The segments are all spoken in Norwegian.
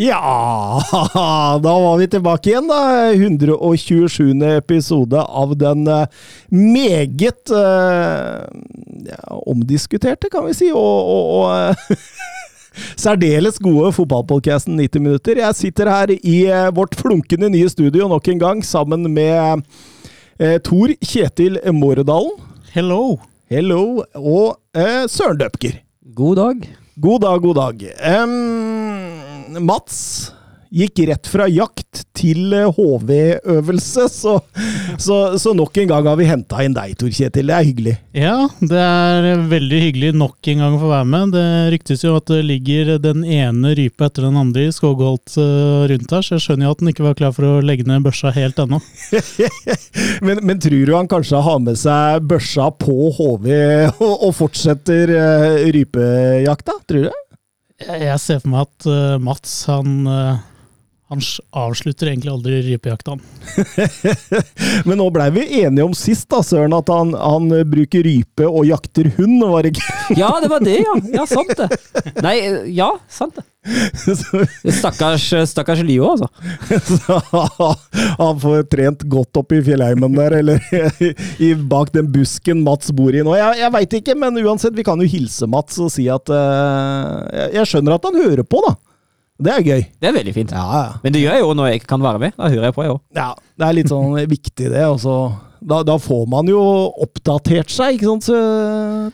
Ja, da var vi tilbake igjen, da. 127. episode av den eh, meget eh, ja, omdiskuterte, kan vi si, og, og, og eh, særdeles gode fotballpodkasten 90 minutter. Jeg sitter her i vårt flunkende nye studio nok en gang sammen med eh, Tor Kjetil Måredalen. Hello! Hello. Og eh, Søren Døpker. God dag. God dag, god dag. Em, Mats gikk rett fra jakt til eh, HV-øvelse, så, så, så nok en gang har vi henta inn deg, Tor Kjetil. Det er hyggelig. Ja, det er veldig hyggelig nok en gang å få være med. Det ryktes jo at det ligger den ene rypa etter den andre i Skogholt eh, rundt her, så jeg skjønner jo at den ikke var klar for å legge ned børsa helt ennå. men, men tror du han kanskje har med seg børsa på HV og, og fortsetter uh, rypejakta? Tror du? Jeg, ser for meg at eh, Mats, han, eh, han avslutter egentlig aldri rypejakta. Men nå blei vi enige om sist, da, Søren, at han, han bruker rype og jakter hund, var det ikke? Ja, det var det, ja. Ja, sant det. Nei, ja, sant det. Stakkars, stakkars Lio, altså. Han får trent godt opp i fjellheimen der, eller i, bak den busken Mats bor i nå. Jeg, jeg veit ikke, men uansett, vi kan jo hilse Mats og si at uh, jeg, jeg skjønner at han hører på, da. Det er gøy. Det er veldig fint. Ja, ja. Men det gjør jeg jo når jeg ikke kan være med. Da hører jeg på, jeg òg. ja det er litt sånn viktig, det. Også. da, da får man jo oppdatert seg, ikke sant,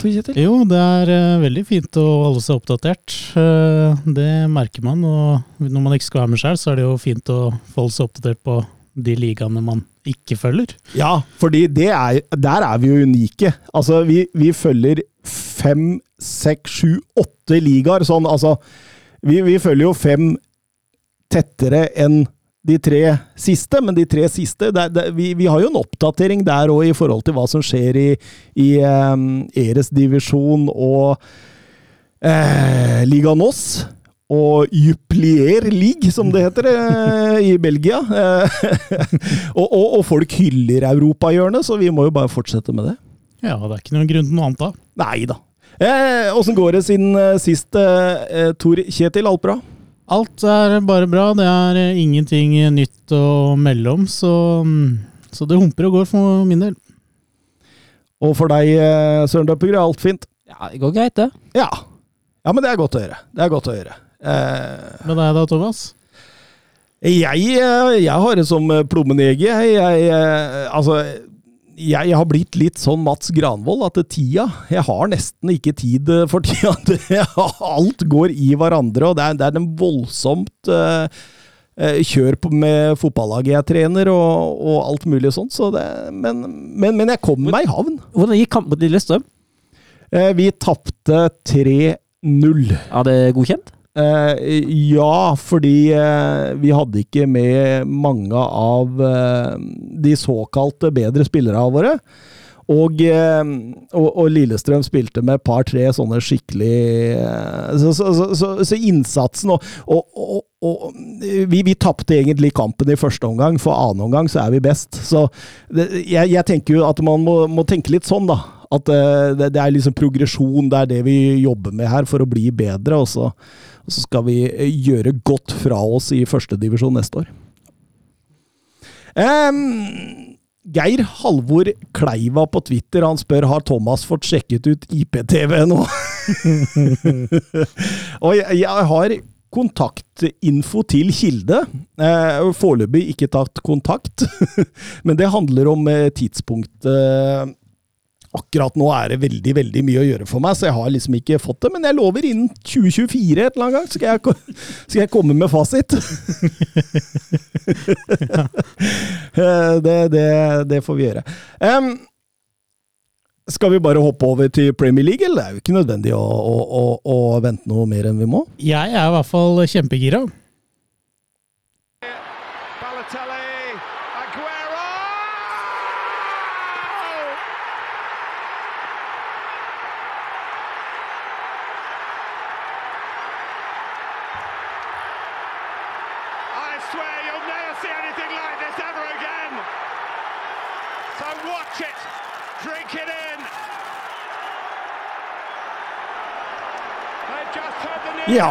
Tor Kjetil? Jo, det er uh, veldig fint å holde seg oppdatert. Uh, det merker man. Og når man ikke skal være med sjøl, så er det jo fint å holde seg oppdatert på de ligaene man ikke følger. Ja, fordi er, der er vi jo unike. Altså, vi, vi følger fem, seks, sju, åtte ligaer. Sånn, altså vi, vi følger jo fem tettere enn de tre siste, men de tre siste det, det, vi, vi har jo en oppdatering der òg i forhold til hva som skjer i, i um, Eres divisjon og eh, Liga Noss. Og Juplier League, som det heter eh, i Belgia. Eh, og, og, og folk hyller europahjørnet, så vi må jo bare fortsette med det. Ja, det er ikke noen grunn til noe annet da. Nei da. Eh, Åssen går det siden eh, sist, eh, Tor Kjetil? Alt bra? Alt er bare bra. Det er eh, ingenting nytt å melde om, så, mm, så det humper og går for min del. Og for deg, eh, Søren Døppegrud, er alt fint? Ja, det går greit, det. Ja. ja, men det er godt å høre. Det er godt å høre. Eh, Med deg da, Thomas? jeg, eh, jeg har det som eh, plommen i egget. Jeg, jeg, eh, altså, jeg har blitt litt sånn Mats Granvold, at tida Jeg har nesten ikke tid eh, for tida. Det, alt går i hverandre, og det er, det er en voldsomt eh, kjør på med fotballaget jeg trener, og, og alt mulig sånt. Så det, men, men, men jeg kom meg i havn. Hvordan gikk kampen til Lillestrøm? Uh, vi tapte 3-0. Er det godkjent? Eh, ja, fordi eh, vi hadde ikke med mange av eh, de såkalte bedre spillerne våre. Og, eh, og, og Lillestrøm spilte med et par-tre sånne skikkelig eh, Så, så, så, så, innsatsen og, og, Vi, vi tapte egentlig kampen i første omgang, for annen omgang så er vi best. Så det, jeg, jeg tenker jo at man må, må tenke litt sånn, da. At eh, det, det er liksom progresjon, det er det vi jobber med her for å bli bedre. Og så, så skal vi eh, gjøre godt fra oss i førstedivisjon neste år. Um, Geir Halvor Kleiva på Twitter han spør har Thomas fått sjekket ut IPTV nå. og jeg, jeg har kontaktinfo til kilde. Eh, Foreløpig ikke tatt kontakt, men det handler om eh, tidspunktet Akkurat nå er det veldig veldig mye å gjøre for meg, så jeg har liksom ikke fått det. Men jeg lover innen 2024 et eller annet gang skal jeg, skal jeg komme med fasit. Det, det, det får vi gjøre. Um, Skal vi bare hoppe over til Premier League, eller det er jo ikke nødvendig å, å, å, å vente noe mer enn vi må? Jeg er i hvert fall kjempegira. Balotelli, Aguero! Swear you'll never see anything like this ever again. So watch it, drink it in. Ja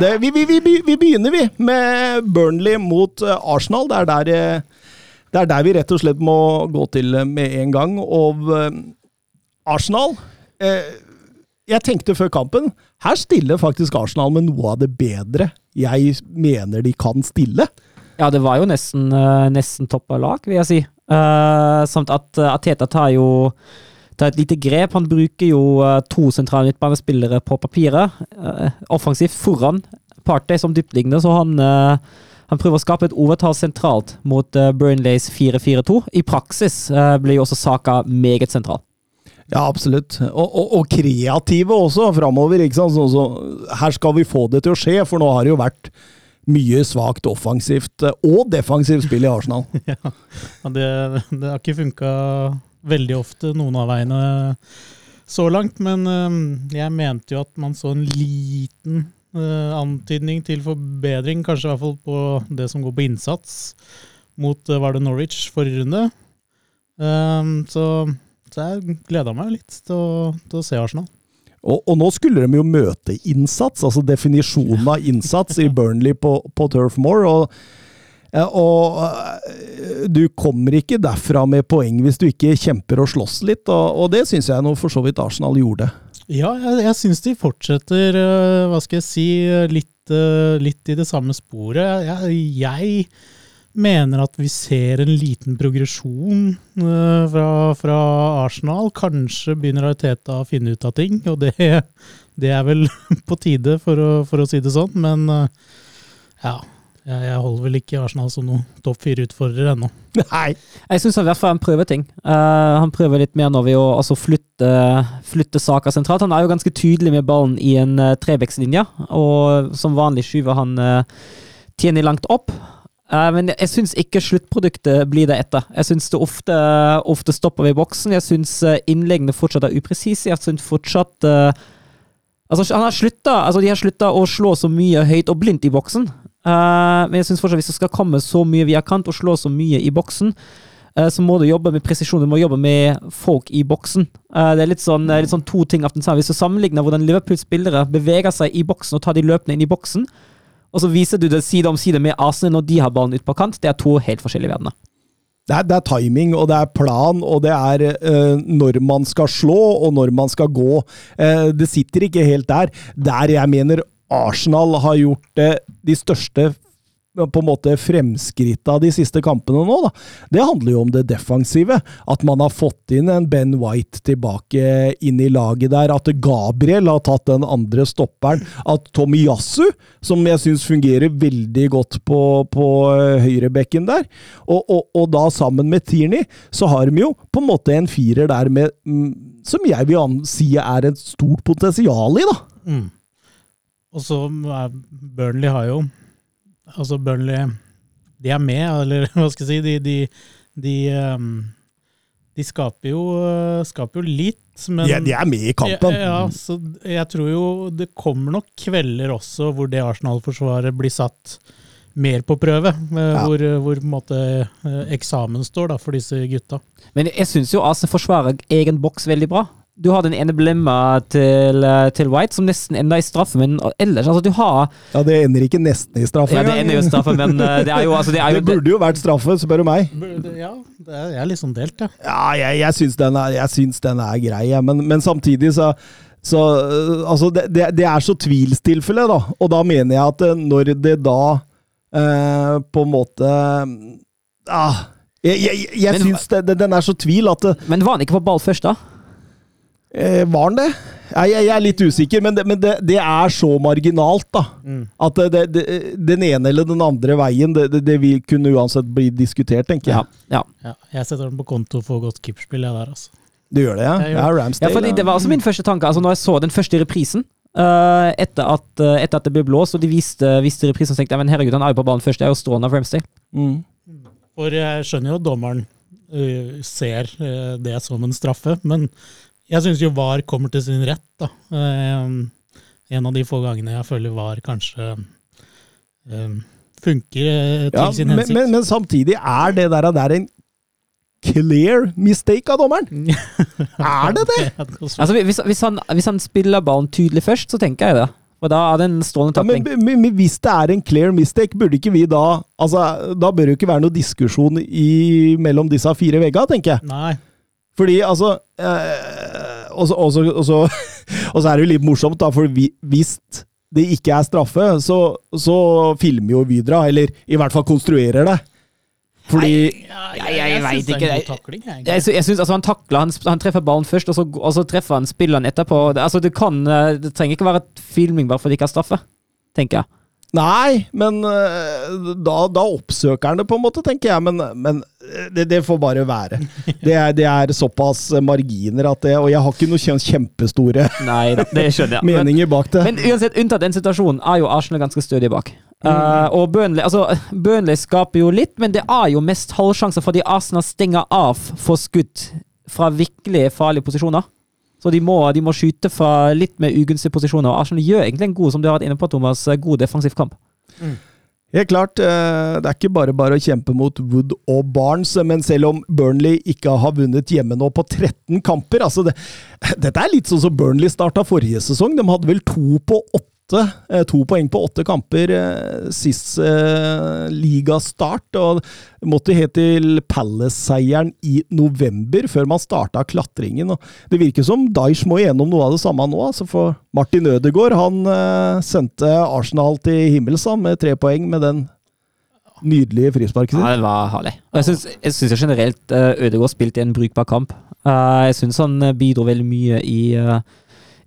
det, vi, vi, vi, vi begynner, vi, med Burnley mot eh, Arsenal. Det er, der, eh, det er der vi rett og slett må gå til med en gang. Og eh, Arsenal eh, Jeg tenkte før kampen Her stiller faktisk Arsenal med noe av det bedre jeg mener de kan stille. Ja, det var jo nesten, uh, nesten topp av lag, vil jeg si. Eh, samt at uh, Ateta tar jo tar et lite grep. Han bruker jo eh, to sentrale midtbanespillere på papiret. eh, offensivt foran Partey som dyptliggende, så han, eh, han prøver å skape et overtall sentralt mot Burnleys 4-4-2. I praksis eh, blir jo også Saka meget sentral. Ja, absolutt. Og, og, og kreative også framover. ikke sant? Så, så, her skal vi få det til å skje, for nå har det jo vært mye svakt offensivt eh, og defensivt spill i Arsenal. Ja, det, det har ikke funka veldig ofte noen av veiene så langt, men øhm, jeg mente jo at man så en liten øh, antydning til forbedring, kanskje i hvert fall på det som går på innsats, mot var det Norwich forrige runde. Så, så jeg gleda meg litt til å, til å se Arsenal. Og, og nå skulle de jo møte innsats, altså definisjonen av innsats i Burnley på, på Turf Moor. Og, eh, og eh, du kommer ikke derfra med poeng hvis du ikke kjemper og slåss litt, og, og det syns jeg nå for så vidt Arsenal gjorde. Ja, jeg, jeg syns de fortsetter, øh, hva skal jeg si, litt, øh, litt i det samme sporet. Jeg, jeg mener at vi ser en liten progresjon uh, fra, fra Arsenal. Kanskje begynner Arteta å finne ut av ting, og det, det er vel på tide, for å, for å si det sånn. Men uh, ja, jeg, jeg holder vel ikke Arsenal som noen topp fire-utfordrer ennå. Nei! Jeg syns i hvert fall han prøver ting. Uh, han prøver litt mer nå ved å altså flytte, flytte saker sentralt. Han er jo ganske tydelig med ballen i en uh, trebekslinje, og som vanlig skyver han uh, Tieni langt opp. Eh, men jeg syns ikke sluttproduktet blir det etter. Jeg syns det ofte, ofte stopper ved boksen. Jeg syns uh, innleggene fortsatt er upresise. Jeg syns fortsatt uh, Altså, slutta, altså de har slutta å slå så mye høyt og blindt i boksen. Uh, men jeg synes fortsatt hvis det skal komme så mye via kant og slå så mye i boksen, uh, så må du jobbe med presisjon, du må jobbe med folk i boksen. Uh, det er litt sånn, litt sånn to ting. Hvis du sammenligner hvordan Liverpool-spillere beveger seg i boksen og tar de løpende inn i boksen, og så viser du det side om side med Arsenal når de har ballen ut på kant, det er to helt forskjellige verdener. Det er, det er timing, og det er plan, og det er eh, når man skal slå, og når man skal gå. Eh, det sitter ikke helt der. Der jeg mener Arsenal har gjort eh, de største på en måte fremskritta de siste kampene nå, da. Det handler jo om det defensive. At man har fått inn en Ben White tilbake inn i laget der. At Gabriel har tatt den andre stopperen. At Tomiyasu, som jeg syns fungerer veldig godt på, på eh, høyrebekken der, og, og, og da sammen med Tierney, så har de jo på en måte en firer der med mm, Som jeg vil si er et stort potensial i, da. Mm. Og så Burnley har jo Altså, Burnley De er med, eller hva skal jeg si De, de, de, um, de skaper, jo, skaper jo litt, men ja, de er med i kampen. Ja, ja, så jeg tror jo det kommer nok kvelder også hvor det Arsenal-forsvaret blir satt mer på prøve. eh, Ja. Hvor, hvor på en måte eh, eksamen står da, for disse gutta. Men jeg syns jo Arsenal forsvarer egen boks veldig bra. Du har den ene blemma til, eh, til White, som nesten ender i straffe, men ellers altså du har Ja, det ender ikke nesten i straffe. Ja, det ender jo i straffe, men eh, det er jo, altså, det er jo Det burde jo vært straffe, spør du meg. Ja, det er, jeg er sånn delt, ja. Ja, jeg, jeg, syns den den er grei, ja. men, men samtidig så, så øh, Altså, det, det, det er så tvilstilfelle, da. Og da mener jeg at når det da eh, på en måte ah, Jeg, jeg, jeg jeg syns den er så tvil at det, Men var han ikke på ball først, da? Eh, Var han det? Jeg, jeg, jeg er litt usikker, men, det, men det, det er så marginalt, da. At det, det, den ene eller den andre veien, det, det, det vil kunne uansett bli diskutert, tenker jeg. ja. ja. Jeg setter den på konto for godt keeperspill, jeg der, altså. Du gjør det, ja? Jeg gjør det. Ramsdale. Ja, fordi. Det var også min første tanke. altså Når jeg så den første reprisen Uh, etter, at, uh, etter at det ble blåst, og de viste, viste reprisen, tenkte jeg men herregud, han er jo på banen først. Det er jo strålende av Ramsdale. Mm. For jeg skjønner jo at dommeren uh, ser det som en straffe, men jeg syns jo VAR kommer til sin rett. da. Eh, en av de få gangene jeg føler VAR kanskje eh, funker eh, til Ja, sin hensikt. men, men samtidig er det der, der en clear mistake av dommeren. Er det det? Altså hvis, hvis, han, hvis han spiller ballen tydelig først, så tenker jeg det. Og da er det en strålende Ja, men, men, men hvis det er en clear mistake, burde ikke vi da altså, Da bør det jo ikke være noe diskusjon i, mellom disse fire veggene, tenker jeg. Nei. Fordi altså eh, Og så- og og så er det jo litt morsomt, da, for vi, hvis det ikke er straffe, så, så filmer jo Vydra, eller i hvert fall konstruerer det. Fordi Ja, jeg- jeg jeg er ikke. god takling, jeg. Jeg, sy- jeg synes, altså, Han takler, han, han treffer ballen først, og så, og så treffer han spilleren etterpå. Det, altså, det, kan, eh, det trenger ikke være filming bare fordi det ikke er straffe, tenker jeg. Nei, men eh, da, da oppsøker han det, på en måte, tenker jeg. Men, men eh, det, det får bare være. Det er, det er såpass marginer at det Og jeg har ikke noen kjempestore Nei, det skjønner jeg. Meninger bak det. men uansett, unntatt den situasjonen, er jo Arsenal ganske stødig bak. Uh, og Burnley, altså, Burnley skaper jo litt, men det er jo mest halvsjanser fordi Arsenal stenger av for skudd fra virkelig farlige posisjoner. Så de må, de må skyte fra litt med ugunstige posisjoner. Og Arsenal gjør egentlig en god, som du har vært inne på, Thomas, god defensiv kamp. Helt klart, eh, det er ikke bare bare å kjempe mot Wood og Barnes, men selv om Burnley ikke har vunnet hjemme nå på 13 kamper altså det, Dette er litt sånn som Burnley starta forrige sesong. De hadde vel to på åtte. Eh, To poeng på åtte kamper eh, sist eh, ligastart. Og måtte helt til Palace-seieren i november, før man starta klatringen. Og det virker som Daish må igjennom noe av det samme nå. Altså for Martin Ødegaard han sendte Arsenal til himmels med tre poeng med den nydelige frisparket Ja, det var herlig. Og jeg syns, generelt uh, Ødegaard spilte en brukbar kamp. Jeg syns han bidro veldig mye i, uh,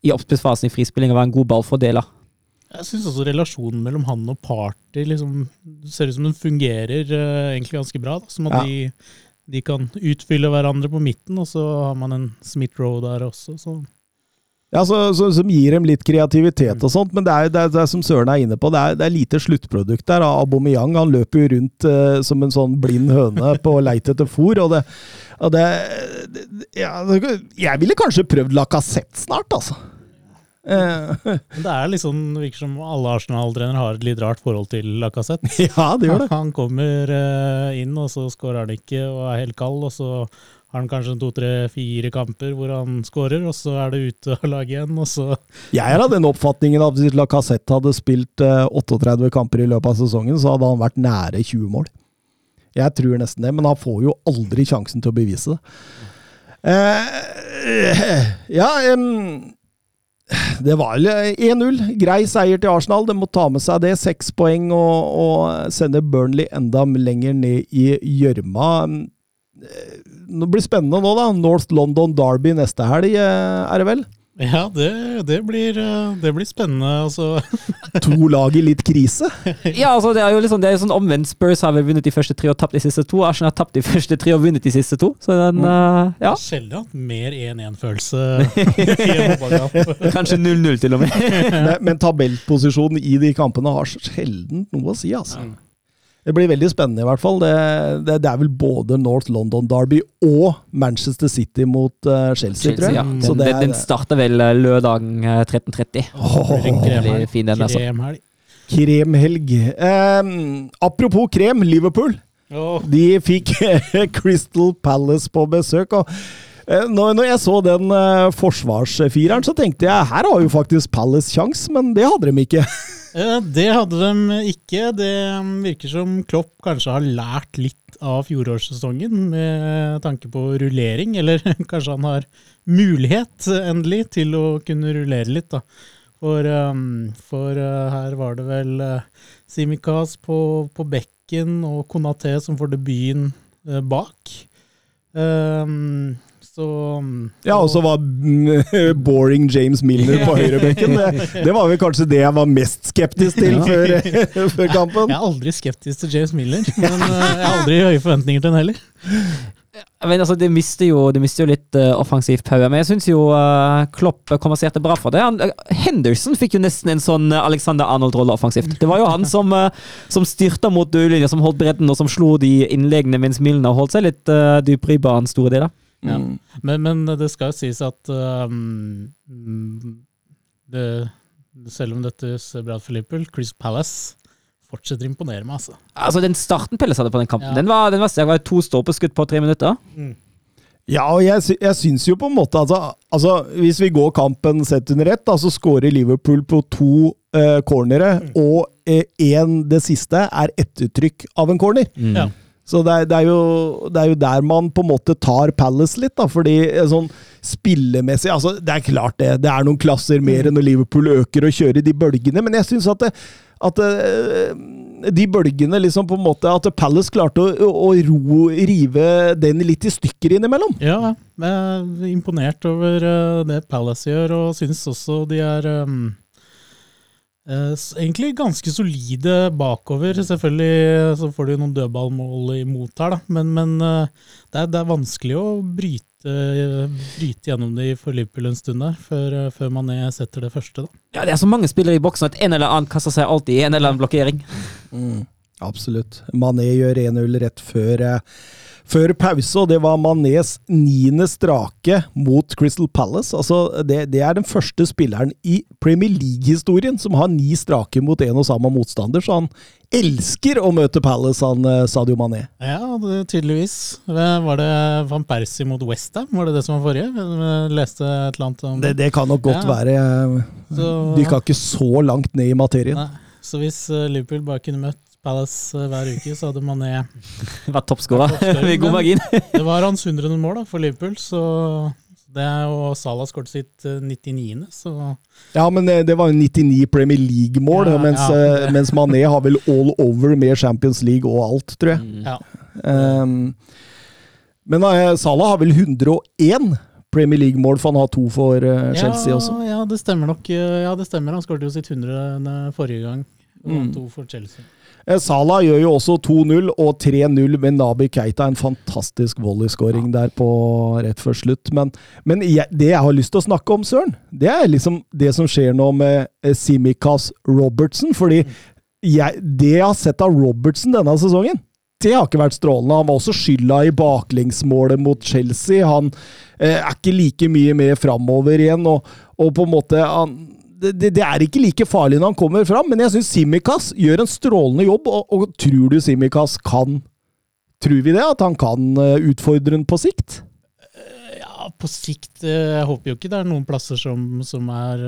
i oppspillsfasen i frispilling og var en god ballfordeler. Jeg syns også relasjonen mellom han og Party liksom, ser ut som den fungerer uh, egentlig ganske bra. Da. Som at Ja. de, de kan utfylle hverandre på midten, og så har man en Smith-Roe der også. Så. Ja, så, så, Som gir dem litt kreativitet og sånt, men det er, det er, det er som Søren er inne på, det er, det er lite sluttprodukt der. Aubameyang han løper jo rundt eh, som en sånn blind høne på leit etter fôr. og det, og ja, Jeg ville kanskje prøvd Lacassette snart, altså. Eh, det er liksom, virker som alle Arsenal-trenere har et litt rart forhold til Lacassette. ja, det gjør det. Han kommer eh, inn, og så skårer han ikke og er helt kald. Og så har han kanskje to, tre, fire kamper hvor han skårer, og så er det ute av laget igjen. Og så Jeg er av den oppfatningen at hvis Lacassette hadde spilt eh, 38 kamper i løpet av sesongen, så hadde han vært nære 20 mål. Jeg tror nesten det, men han får jo aldri sjansen til å bevise det. Uh, ja em, Det var 1-0. Grei seier til Arsenal. De må ta med seg det. Seks poeng og, og sende Burnley enda lenger ned i gjørma. Eh, Det blir spennende nå, da. North London Derby neste helg, eh, er det vel? Ja, det, det, blir, eh, det blir spennende. Altså. To lag i litt krise. Ja, altså det er jo liksom, det er sånn omvendt. Spurs har vel vunnet de første tre og tapt de siste to. Arsenal har tapt de første tre og vunnet de siste to. Så den, eh, ja. Sjelden hatt mer 1-1-følelse i en fotballkamp. Kanskje 0-0 til og med. Men, men tabellposisjonen i de kampene har sjelden noe å si, altså. Det blir veldig spennende, i hvert fall. Det, det, det er vel både North London Derby og Manchester City mot uh, Chelsea, tror jeg. ja. Så Den, det den, den er starter vel eh, lørdagen eh, 13.30. Åh, Det blir en kremhelg. Fin den, altså. Kremhelg. kremhelg. Um, apropos krem, Liverpool. Oh. De fikk Crystal Palace på besøk. og eh, når, når jeg så den eh, forsvarsfireren, så tenkte jeg her har jo faktisk Palace kjangs, men det hadde de ikke. eh, Det hadde de ikke. Det virker som Klopp kanskje har lært litt av fjorårssesongen med tanke på rullering, eller kanskje han har mulighet endelig til å kunne rullere litt, da. For, um, for her var det vel Simikaz på, på bekken og Konaté som får debuten bak. Um, så Ja, og så var mm, boring James Milner på høyrebenken. Det, det var vel kanskje det jeg var mest skeptisk til før, før kampen. Jeg er aldri skeptisk til James Milner, men uh, jeg har aldri høye forventninger til den heller. Men altså, de mister jo, de mister jo litt uh, offensivt power, men jeg syns jo uh, Klopp kompenserte bra for det. Han, uh, Henderson fikk jo nesten en sånn Alexander Arnold-rolle offensivt. Det var jo han som, som styrta mot dødlinja, som holdt bredden, og som slo de innleggene, mens Milner holdt seg litt uh, dypere i banen store deler. Ja. Mm. Men, men, det skal jo sies at um, det, selv om dette ser bra ut for Liverpool, Chris Palace fortsetter å imponere meg, altså. Altså, Den starten Pelles hadde på den kampen, ja. den var, den var, var to ståpeskudd på tre minutter. Mm. Ja, og jeg, jeg syns jo på en måte altså, altså, Hvis vi går kampen sett under ett, så skårer Liverpool på to uh, cornere, mm. og én, eh, det siste, er ettertrykk av en corner. Mm. Ja. Så det er, det, er jo, det er, jo, der man på en måte tar Palace litt, da, fordi eh, sånn spillemessig altså, Det er klart det, det er noen klasser mer mm. når Liverpool øker og kjører de bølgene, men jeg syns at det, at uh, de bølgene liksom på en måte At Palace klarte å, å ro, rive den litt i stykker innimellom. Ja, jeg er imponert over uh, det Palace gjør, og syns også de er um, egentlig ganske solide bakover. Selvfølgelig så får de noen dødballmål imot her, da, men, men det, er, det, er, vanskelig å bryte bryte, gjennom det for Liverpool en stund der, før, før man setter det første. da. Ja, Det er så mange spillere i boksen at en eller annen kaster seg alltid i en eller annen blokkering. Mm, absolutt. Mané gjør 1-0 rett før eh, før pause, og det var Manés niende strake mot Crystal Palace. Altså, det, det er den første spilleren i Premier League-historien som har ni strake mot en og samme motstander, så han elsker å møte Palace, han eh, Sadio Mané. Ja, det, tydeligvis. Var det Van Persie mot Westham? Var det det som var forrige? Jeg leste et eller annet om det. Det, kan nok godt ja. være. Jeg dykka ikke så langt ned i materien. Nei. Så hvis eh, Liverpool bare kunne møtt Palace eh, hver uke, så hadde Mané vært toppskårer med god margin. det var hans hundrede mål da, for Liverpool, så det er jo Salah skåret sitt 99. Eh, så Ja, men det, det var jo 99 Premier League-mål, ja, mens, ja. Eh, mens, Mané har vel all over med Champions League og alt, tror jeg. Mm. Ja. Um, men Salah har vel 101 Premier League-mål, for han har to for Chelsea ja, også. Ja, det stemmer nok. Ja, det stemmer. Han skåret jo sitt 100. forrige gang, og mm. to for Chelsea. Eh, Salah gjør jo også 2-0 og 3-0 med Nabi Keita. En fantastisk volleyskåring der på rett før slutt. Men, men jeg, det jeg har lyst til å snakke om, Søren, det er liksom det som skjer nå med Simikaz Simikas Robertson. Fordi jeg, det jeg har sett av Robertson denne sesongen, det har ikke vært strålende. Han var også skylda i baklengsmålet mot Chelsea. Han eh, er ikke like mye med framover igjen, og, og på en måte han, det, det, er ikke like farlig når han kommer fram, men jeg syns Simikas gjør en strålende jobb. Og, og, tror du Simikas kan Tror vi det? At han kan eh, utfordre den på sikt? Eh, ja, på sikt eh, Jeg håper jo ikke det er noen plasser som, som er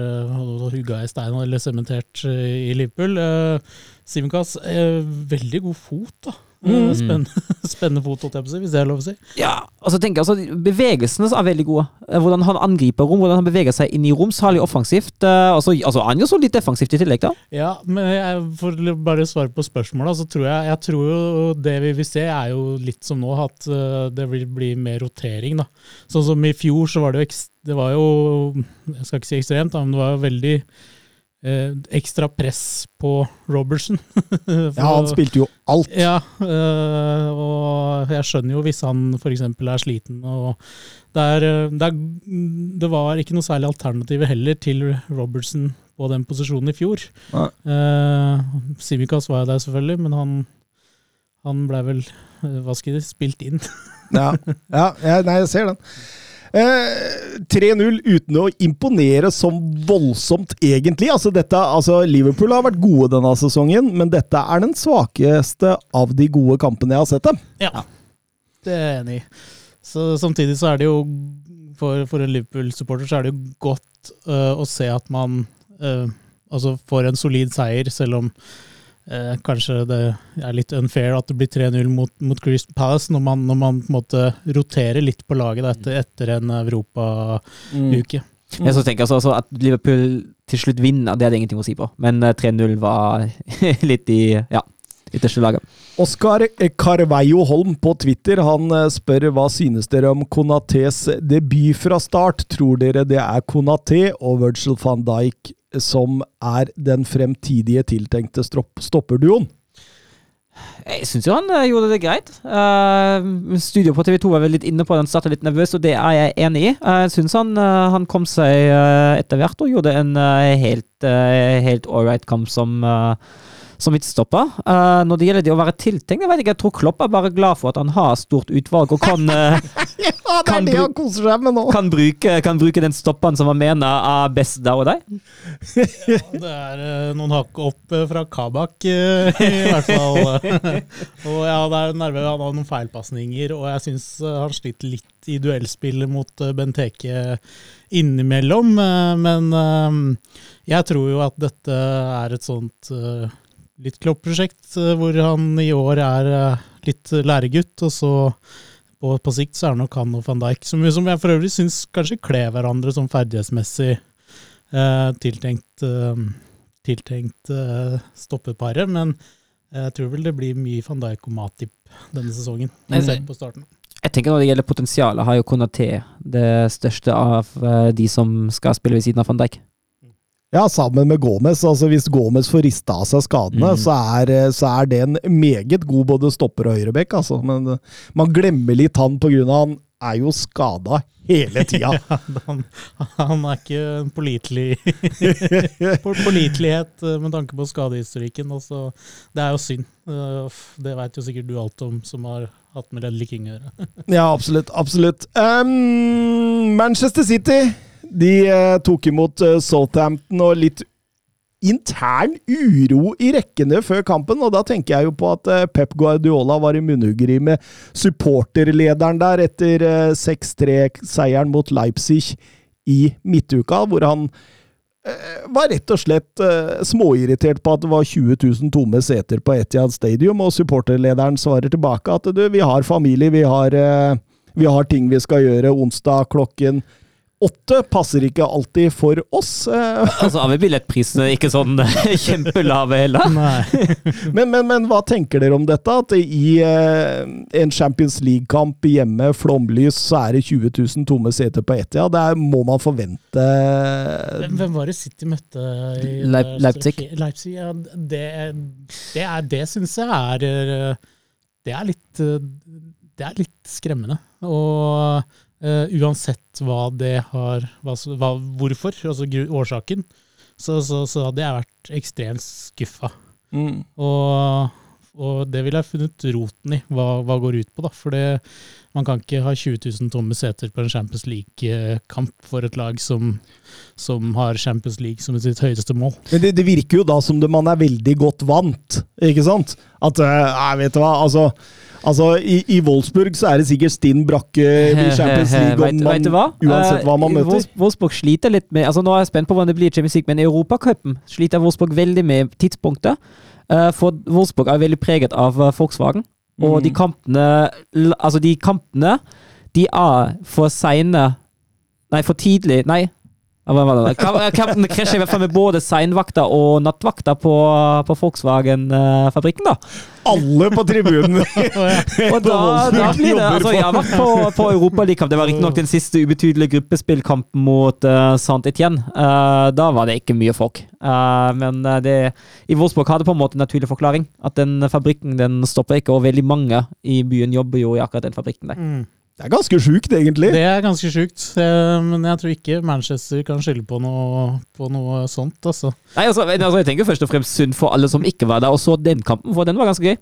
hugga i stein eller sementert i Liverpool. Simikas er veldig god fot, da. Mm. Spennende, spennende fot, hvis det er lov å si. Ja, og så tenker jeg, altså, Bevegelsene er veldig gode. Eh, hvordan han angriper rom, hvordan han beveger seg inn i rom. Særlig offensivt. Altså, altså, Han gjør så litt defensivt i tillegg, da. Ja, men jeg, for bare svare på spørsmålet, så tror jeg, jeg tror jo det vi vil se, er jo litt som nå, at det vil bli mer rotering. da. Sånn som i fjor, så var det jo, det var jo Jeg skal ikke si ekstremt, men det var jo veldig eh, ekstra press på Robertson. ja, han spilte jo alt. Ja, eh, og jeg skjønner jo hvis han f.eks. er sliten. og det, er, eh, det, er, det, var ikke noe særlig alternativ heller til Robertson på den posisjonen i fjor. Eh, Simikas var jo der selvfølgelig, men han, han ble vel eh, hva skal jeg spilt inn. ja, ja, nei, jeg ser den. 3-0 eh, uten å imponere som voldsomt, egentlig. Altså, dette, altså, Liverpool har vært gode denne sesongen, men dette er den svakeste av de gode kampene jeg har sett dem. Ja, det er jeg enig i. Så, samtidig så er det jo, for, for en Liverpool-supporter, så er det jo godt uh, å se at man uh, altså får en solid seier, selv om Eh, kanskje det er litt unfair at det blir 3-0 mot, mot Crystal Palace, når man, når man, på en måte roterer litt på laget etter, etter en europauke. Mm. Jeg så tenker altså, altså, At Liverpool til slutt vinner, det er det ingenting å si på. Men 3-0 eh, var litt i ja, ytterste laget. Oskar Carveio Holm på Twitter han eh, spør hva synes dere om Konatés debut fra start. Tror dere det er Konaté og Virgil van Dijk som er den fremtidige tiltenkte stopperduoen? Jeg syns jo han eh, gjorde det greit. Uh, studio på TV2 var vel litt inne på at han starta litt nervøs, og det er jeg enig i. Uh, jeg syns han, uh, han, kom seg etter hvert og gjorde en helt, helt ålreit kamp som som midtstopper. Uh, når det gjelder det å være tiltenkt, jeg vet ikke, jeg tror Klopp er bare glad for at han har stort utvalg og kan uh, Ja, det er det han koser seg med nå! Kan bruke, kan bruke den stopperen som han mener er best der og der. ja, det er uh, noen hakk opp fra Kabak, i hvert fall. og ja, det er nærmere han har noen feilpasninger, og jeg syns han sliter litt i duellspillet mot Benteke innimellom. Men jeg tror jo at dette er et sånt litt Klopp-prosjekt, eh, hvor han i år er eh, litt læregutt, og så på, på sikt så er det nok han og van Dijk, som, som jeg for øvrig syns kanskje kler hverandre som ferdighetsmessig eh, tiltenkt, eh, tiltenkt eh, stoppeparet. Men jeg tror vel det blir mye van Dijk og Matip denne sesongen. Sett på starten. Jeg tenker Når det gjelder potensialet, har jo Konaté det største av eh, de som skal spille ved siden av van Dijk. Ja, sammen med Gomez. Altså, hvis Gomez får rista av seg skadene, mm. så, er, så, er, det en meget god både stopper og høyrebekk. Altså. Men eh, man glemmer litt han pga. han er jo skada hele tida. ja, han, han, er ikke en pålitelig pålitelighet eh, med tanke på skadehistorikken. Altså, det er jo synd. Eh, det veit jo sikkert du alt om, som har hatt med Ledley King å gjøre. ja, absolutt. Absolutt. Um, Manchester City de eh, tok imot eh, Southampton og litt intern uro i rekkene før kampen, og da tenker jeg jo på at eh, Pep Guardiola var i munnhuggeri med supporterlederen der etter 6-3-seieren mot Leipzig i midtuka, hvor han var rett og slett småirritert på at det var 20 000 tomme seter på Etiad Stadium, og supporterlederen svarer tilbake at du, vi har familie, vi har, vi har ting vi skal gjøre onsdag klokken Åtte passer ikke alltid for oss. altså altså er billettprisene ikke sånn kjempelave heller? men, men, men, hva tenker dere om dette? At i eh, en Champions League-kamp hjemme, flomlys, så er det 20 000 tomme seter på Etia. Det må man forvente Hvem, hvem var det City møtte? I, Leip Leipzig. Leipzig ja, det, det, er, det syns jeg er Det er litt Det er litt skremmende. Og Uh, uansett hva det har hva, hva, Hvorfor, altså årsaken, så, så, så, hadde jeg vært ekstremt skuffa. Mm. Og, og, det ville jeg funnet roten i, hva, hva går ut på. da, For det, man kan ikke ha 20 000 tomme seter på en Champions League-kamp for et lag som, som, har Champions League som sitt høyeste mål. Men det, det virker jo da som det man er veldig godt vant, ikke sant? At, uh, vet du hva, altså Altså, i, i, Wolfsburg så er det sikkert stinn brakke i Champions League om man, vet uansett hva man møter. Wolfsburg sliter litt med altså Nå er jeg spent på hvordan det blir i Champions League, men i Europacupen sliter Wolfsburg veldig med tidspunktet. Uh, for Wolfsburg er veldig preget av uh, Volkswagen. Og mm. de kampene Altså, de kampene de er for seine Nei, for tidlig Nei, Kampen krasjer i hvert fall med både seinvakta og nattvakta på, på Volkswagen-fabrikken, da. Alle på tribunen! og da, da blir det altså, Jeg har vært på, på Europaligakamp. Det var riktignok den siste ubetydelige gruppespillkampen mot uh, Saint-Étienne. Uh, da var det ikke mye folk. Uh, men det, i Wolfsburg hadde på en måte en naturlig forklaring. At den fabrikken den stopper ikke, og veldig mange i byen jobber jo i akkurat den fabrikken der. Mm. Det er ganske sjukt, egentlig. Det er ganske sjukt, eh, men jeg tror ikke Manchester kan skylde på noe, på noe sånt. Altså. Nei, altså, altså, Jeg tenker først og fremst synd for alle som ikke var der og så den kampen, for den var ganske gøy.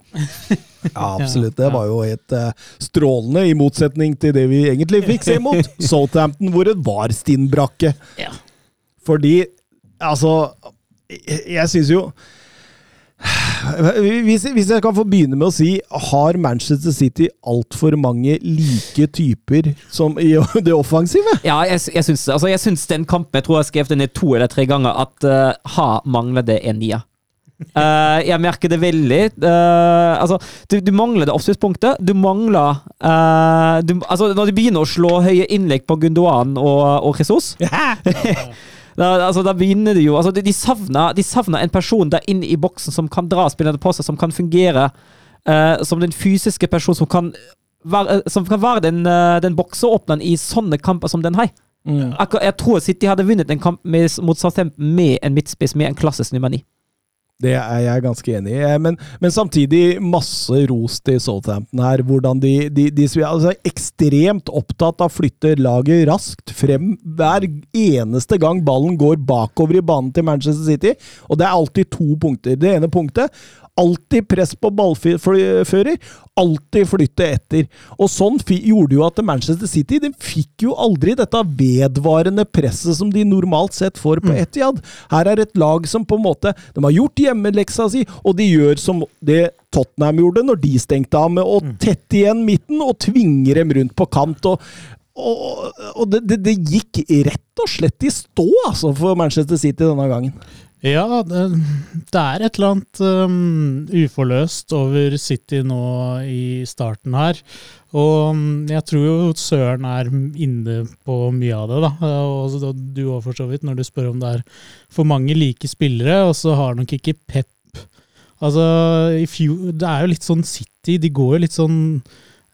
ja, absolutt. Det var jo helt uh, strålende, i motsetning til det vi egentlig fikk se mot Southampton, hvor det var stinnbrakke. Ja. Fordi, altså Jeg, jeg syns jo hvis, hvis, jeg kan få begynne med å si, har Manchester City altfor mange like typer som i det offensive? Ja, jeg, jeg syns altså, jeg syns den kampen, jeg tror jeg har skrevet den ned to eller tre ganger, at uh, ha mangler det en nier. Uh, jeg merker det veldig. Uh, altså, du, du, mangler det oppspillspunktet. Du mangler uh, du, altså, Når de begynner å slå høye innlegg på Gundogan og, og Jesus Da, altså, da begynner det jo altså, De, de, savner, de savner en person der inne i boksen som kan dra spillerne på seg, som kan fungere uh, som den fysiske personen som kan være, som kan være den, uh, den bokseåpneren i sånne kamper som den her. Mm. Jeg tror City hadde vunnet en kamp med, mot Southampton med en midtspiss med en klassisk nummer ni. Det er jeg ganske enig i. Eh, Men, men samtidig masse ros til Southampton her. Hvordan de, de, de er altså ekstremt opptatt av å flytte laget raskt frem hver eneste gang ballen går bakover i banen til Manchester City. Og det er alltid to punkter. Det ene punktet Alltid press på ballfører, alltid flytte etter. Og sånn gjorde jo at Manchester City de fikk jo aldri dette vedvarende presset som de normalt sett får på Etiad. Her er et lag som på en måte De har gjort hjemmeleksa si, og de gjør som det Tottenham gjorde når de stengte av med å tette igjen midten og tvinge dem rundt på kant. og og, og det, det, det, gikk rett og slett i stå altså, for Manchester City denne gangen. Ja, det, er et eller annet um, uforløst over City nå i starten her. Og um, jeg tror jo Søren er inne på mye av det, da. Og, du òg, for så vidt, når du spør om det er for mange like spillere. Og så har nok ikke Pep Altså, i fjor Det er jo litt sånn City, de går jo litt sånn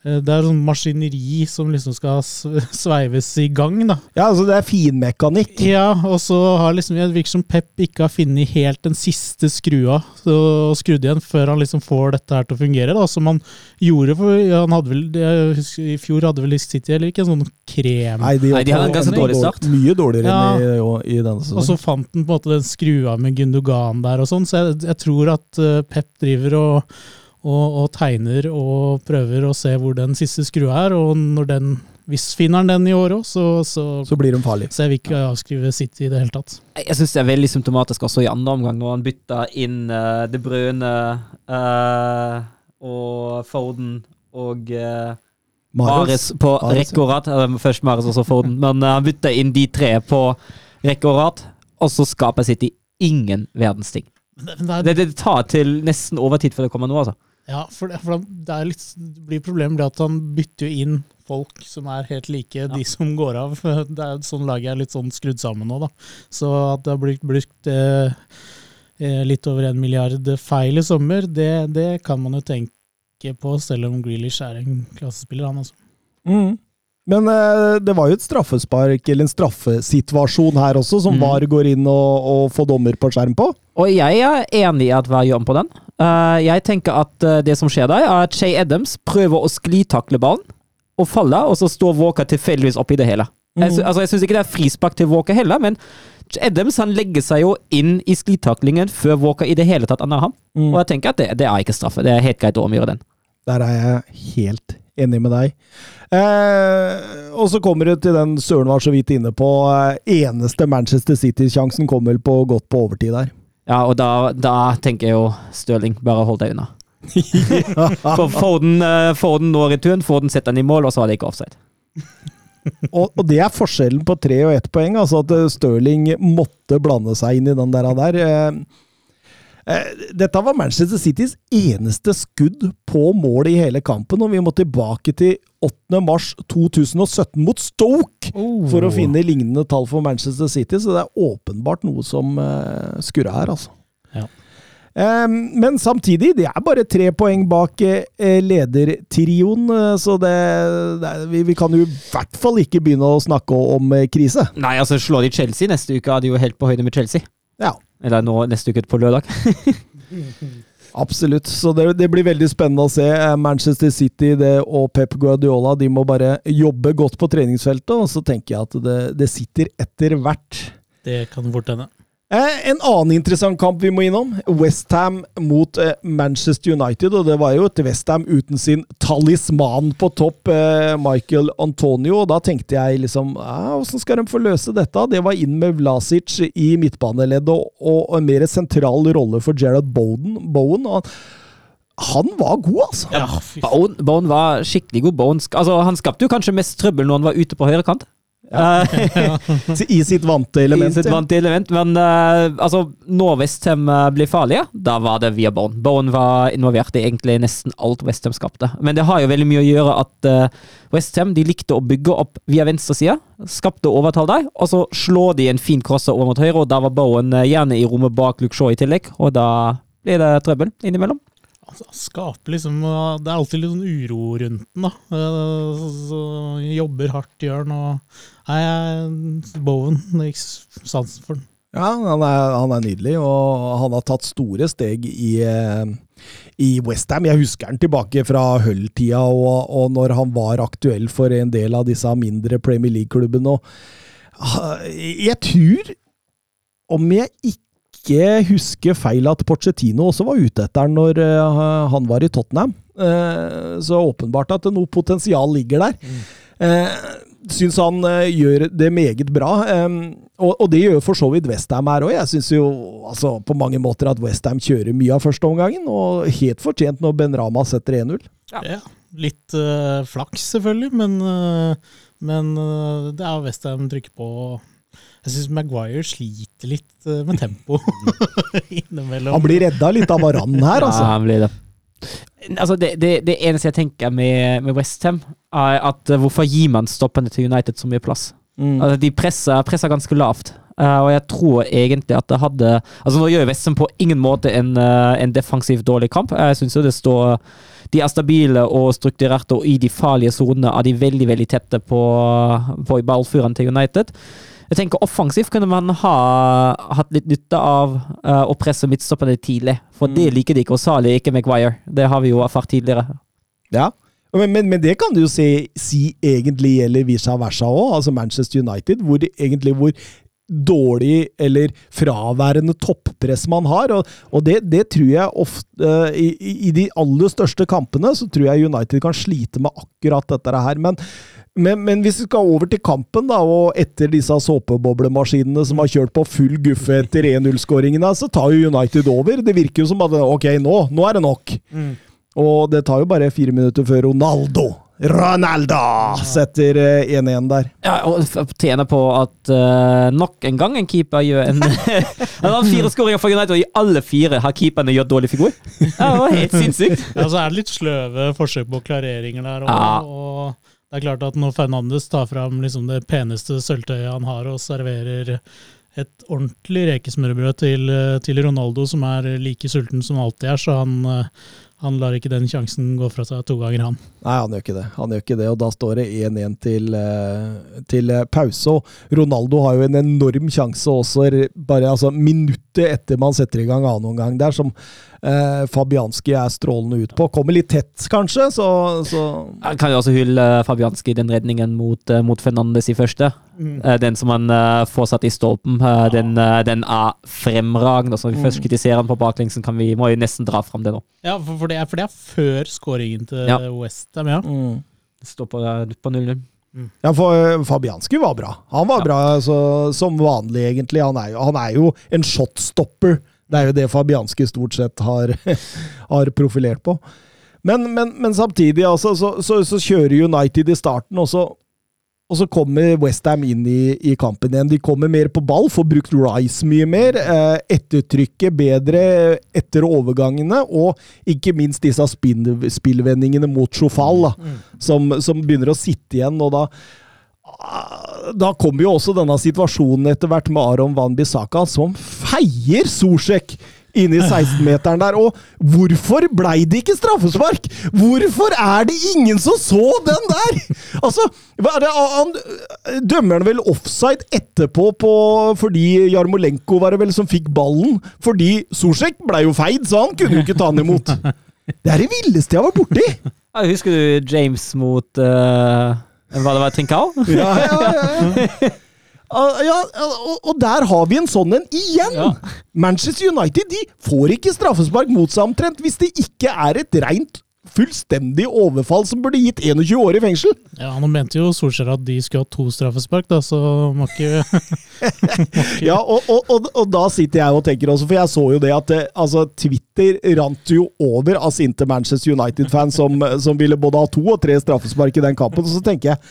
det er sånn maskineri som liksom skal sveives i gang, da. Ja, altså det er finmekanikk. Ja, og så har liksom Det virker som Pep ikke har funnet helt den siste skrua og skrudd igjen før han liksom får dette her til å fungere, da. Som han gjorde for han hadde vel jeg husker, I fjor hadde vel City eller ikke en sånn krem... Nei, de, Nei, de hadde en ganske dårlig start. Mye dårligere ja. enn i, i, denne sesongen. Og så fant han på en måte den skrua med Gundogan der og sånn, så jeg, jeg tror at uh, Pep driver og og, og, tegner og prøver å se hvor den siste skrua er. Og når den, hvis finner han den i år òg, så, så, så, blir de farlig. Så jeg vil ikke avskrive City i det hele tatt. Jeg syns det er veldig symptomatisk også i andre omgang, når han bytta inn uh, De Brøne uh, og Foden og uh, Mares på rekke og rad. Først Mares og så Foden. Men han bytta inn de tre på rekke og rad, og så skaper City ingen verdens ting. Det, det, det, tar til nesten overtid før det kommer noe, altså. Ja, for, det, for det, litt, det blir problemet at han bytter jo inn folk som er helt like ja. de som går av. Det er Sånn laget er litt sånn skrudd sammen nå, da. Så at det har blitt brukt eh, eh, litt over en milliard feil i sommer, det, det, kan man jo tenke på, selv om Grealish er en klassespiller, han altså. Mm. Men eh, det var jo et straffespark, eller en straffesituasjon her også, som mm. VAR går inn og, og, får dommer på skjerm på. Og jeg er enig i at VAR gjør om på den. Uh, jeg tenker at uh, det som skjer der, er at Shay Adams prøver å sklitakle ballen, og faller, og så står Walker tilfeldigvis oppi det hele. Mm. Jeg, altså, jeg syns ikke det er frispark til Walker heller, men Adams han legger seg jo inn i sklitaklingen før Walker i det hele tatt anner ham. Mm. Og jeg tenker at det, det, er ikke straffe. Det er helt greit å omgjøre den. Der er jeg helt enig med deg. Eh, og så kommer det til den Søren var så vidt inne på. Eh, eneste Manchester City-sjansen kommer på godt på overtid der. Ja, og da, da tenker jeg jo Stirling, bare hold deg unna. For Foden, uh, Foden nå returen, Foden setter den i mål, og så var det ikke offside. og, og, det er forskjellen på tre og ett poeng. altså At Stirling måtte blande seg inn i den der. der. Eh, dette var Manchester Citys eneste skudd på mål i hele kampen, og vi må tilbake til 8. mars 2017 mot Stoke oh. for å finne lignende tall for Manchester City, så det er åpenbart noe som uh, skurrer her, altså. Ja. Um, men samtidig, de er bare tre poeng bak ledertrioen, så det, det vi, vi, kan jo i hvert fall ikke begynne å snakke om krise. Nei, altså slår de Chelsea neste uke, er de jo helt på høyde med Chelsea. Ja. Eller nå neste uke på lørdag. Absolutt. Så det, det, blir veldig spennende å se. Eh, Manchester City det, og Pep Guardiola de må bare jobbe godt på treningsfeltet, og så tenker jeg at det, det sitter etter hvert. Det kan fort hende. Eh, en annen interessant kamp vi må innom. Westham mot eh, Manchester United. Og det var jo et Westham uten sin talisman på topp, eh, Michael Antonio. Og da tenkte jeg liksom Åssen skal de få løse dette? Det var inn med Vlasic i midtbaneleddet og en mer sentral rolle for Gerard Bowen. Bowen og han var god, altså. Ja, Bowen, Bowen, var skikkelig god. Bowen, altså, han skapte jo kanskje mest trøbbel når han var ute på høyre kant. Ja. I sitt vante element. I sitt vante element, Men uh, altså, når Westham eh, blir farlige, da var det via Bowen. Bowen var involvert i egentlig nesten alt Westham skapte. Men det har jo veldig mye å gjøre at uh, Westham likte å bygge opp via venstresida. Skapte overtall der, og så slår de en fin crosser over mot høyre, og da var Bowen gjerne i rommet bak Luke Shaw i tillegg, og da blir det trøbbel innimellom. Altså, skaper liksom Det er alltid litt sånn uro rundt den, da. Så, så jobber hardt, gjør den, Og Nei, Bowen, det gikk sansen for den. Ja, han er, han er nydelig, og han har tatt store steg i, eh, i Westham. Jeg husker han tilbake fra Hull-tida, og, og når han var aktuell for en del av disse mindre Premier League-klubbene. ah, Jeg tror, om jeg ikke husker feil, at Pochettino også var ute etter han når eh, han var i Tottenham. Eh, så åpenbart at noe potensial ligger der. Mm syns han uh, gjør det meget bra. Um, og, og, det gjør for så vidt Westham her òg. Jeg syns jo altså, på mange måter at Westham kjører mye av førsteomgangen, og helt fortjent når Ben Rama setter 1-0. Ja. ja. Litt uh, flaks, selvfølgelig, men, uh, men det er Westham trykker på. Jeg syns Maguire sliter litt med tempo innimellom. Han blir redda litt av Varan her, altså. Ja, han blir det. Altså det, det, det, eneste jeg tenker med, med Westham, er at uh, hvorfor gir man stoppene til United så mye plass? Mm. Altså de presser, presser, ganske lavt. Uh, og jeg tror egentlig at det hadde Altså Nå gjør Westham på ingen måte en, uh, en defensivt dårlig kamp. Jeg syns jo det står De er stabile og strukturerte, og i de farlige sonene er de veldig veldig tette på, på ballføreren til United. Jeg tenker Offensivt kunne man ha hatt litt nytte av uh, å presse midtstopperne tidlig. For mm. det liker de ikke, og særlig ikke Maguire. Det har vi jo erfart tidligere. Ja, men, men, men, det kan du jo si, si egentlig gjelder vice versa òg. Altså Manchester United, hvor egentlig hvor dårlig eller fraværende toppress man har. Og, og det, det, tror jeg ofte uh, i, i, de aller største kampene så tror jeg United kan slite med akkurat dette her. Men men, men, hvis vi skal over til kampen, da, og etter disse såpeboblemaskinene som har kjørt på full guffe etter 1-0-skåringene, så tar jo United over. Det virker jo som at ok, nå, nå er det nok. Mm. Og det tar jo bare fire minutter før Ronaldo Ronaldo setter 1-1 eh, der. Ja, og tjener på at uh, nok en gang en keeper gjør en Han har fire skåringer for United, og i alle fire har keeperne gjort dårlig figur. Ja, det var helt sinnssykt. Ja, så er det litt sløve forsøk på klareringer der. Og, ja. og det er klart at når Fernandes tar fram liksom det peneste sølvtøyet han har, og serverer et ordentlig rekesmørbrød til, til, Ronaldo, som er like sulten som alltid er, så han, han lar ikke den sjansen gå fra seg to ganger, han. Nei, han gjør ikke det. Han gjør ikke det, og da står det 1-1 til, eh, til, pause. Og Ronaldo har jo en enorm sjanse også, bare altså, minuttet etter man setter i gang annen omgang der, som eh, Fabianski er strålende ut på. Kommer litt tett, kanskje, så, så Jeg kan jo også hylle Fabianski den redningen mot, eh, mot Fernandes i første. Mm. Eh, den som han uh, får satt i stolpen. Uh, den, uh, den, er fremragende. Så når vi mm. først kritiserer han på baklengsen, kan vi, må vi nesten dra fram det nå. Ja, for, for, det, er, for det, er, før skåringen til ja. Westham, ja. Mm. Står på 0-0. Mm. Ja, for Fabianski var bra. Han var ja. bra så, som vanlig, egentlig. Han er, jo, han er jo en shotstopper. Det er jo det Fabianski stort sett har, har profilert på. Men, men, men samtidig, altså, så, så, så, kjører United i starten, og så, og så kommer Westham inn i, i, kampen igjen. De kommer mer på ball, får brukt Rice mye mer. Eh, ettertrykket bedre etter overgangene, og ikke minst disse spillvendingene mot Chofal, mm. som, som begynner å sitte igjen. og da da kommer jo også denne situasjonen etter hvert med Aron Van Bissaka, som feier Sorsek inn i 16-meteren der. Og hvorfor blei det ikke straffespark?! Hvorfor er det ingen som så den der?! Altså, det, han dømmer han vel offside etterpå på, fordi Jarmolenko var det vel som fikk ballen? Fordi Sorsek blei jo feid, så han kunne jo ikke ta han imot. Det er det villeste jeg har vært borti! Ja, husker du James mot uh hva det var, Trincao? ja, ja, ja. ja, og, og der har vi en sånn en igjen! Ja. Manchester United de får ikke straffespark mot seg omtrent hvis det ikke er et rent fullstendig overfall som burde gitt 21 år i fengsel. Ja, Nå mente jo Solskjær at de skulle ha to straffespark, da, så må ikke, Ja, og, og, og, og, da sitter jeg og tenker også, for jeg så jo det at eh, altså, Twitter rant jo over av sinte Manchester United-fans som, som ville både ha to og tre straffespark i den kampen, og så tenker jeg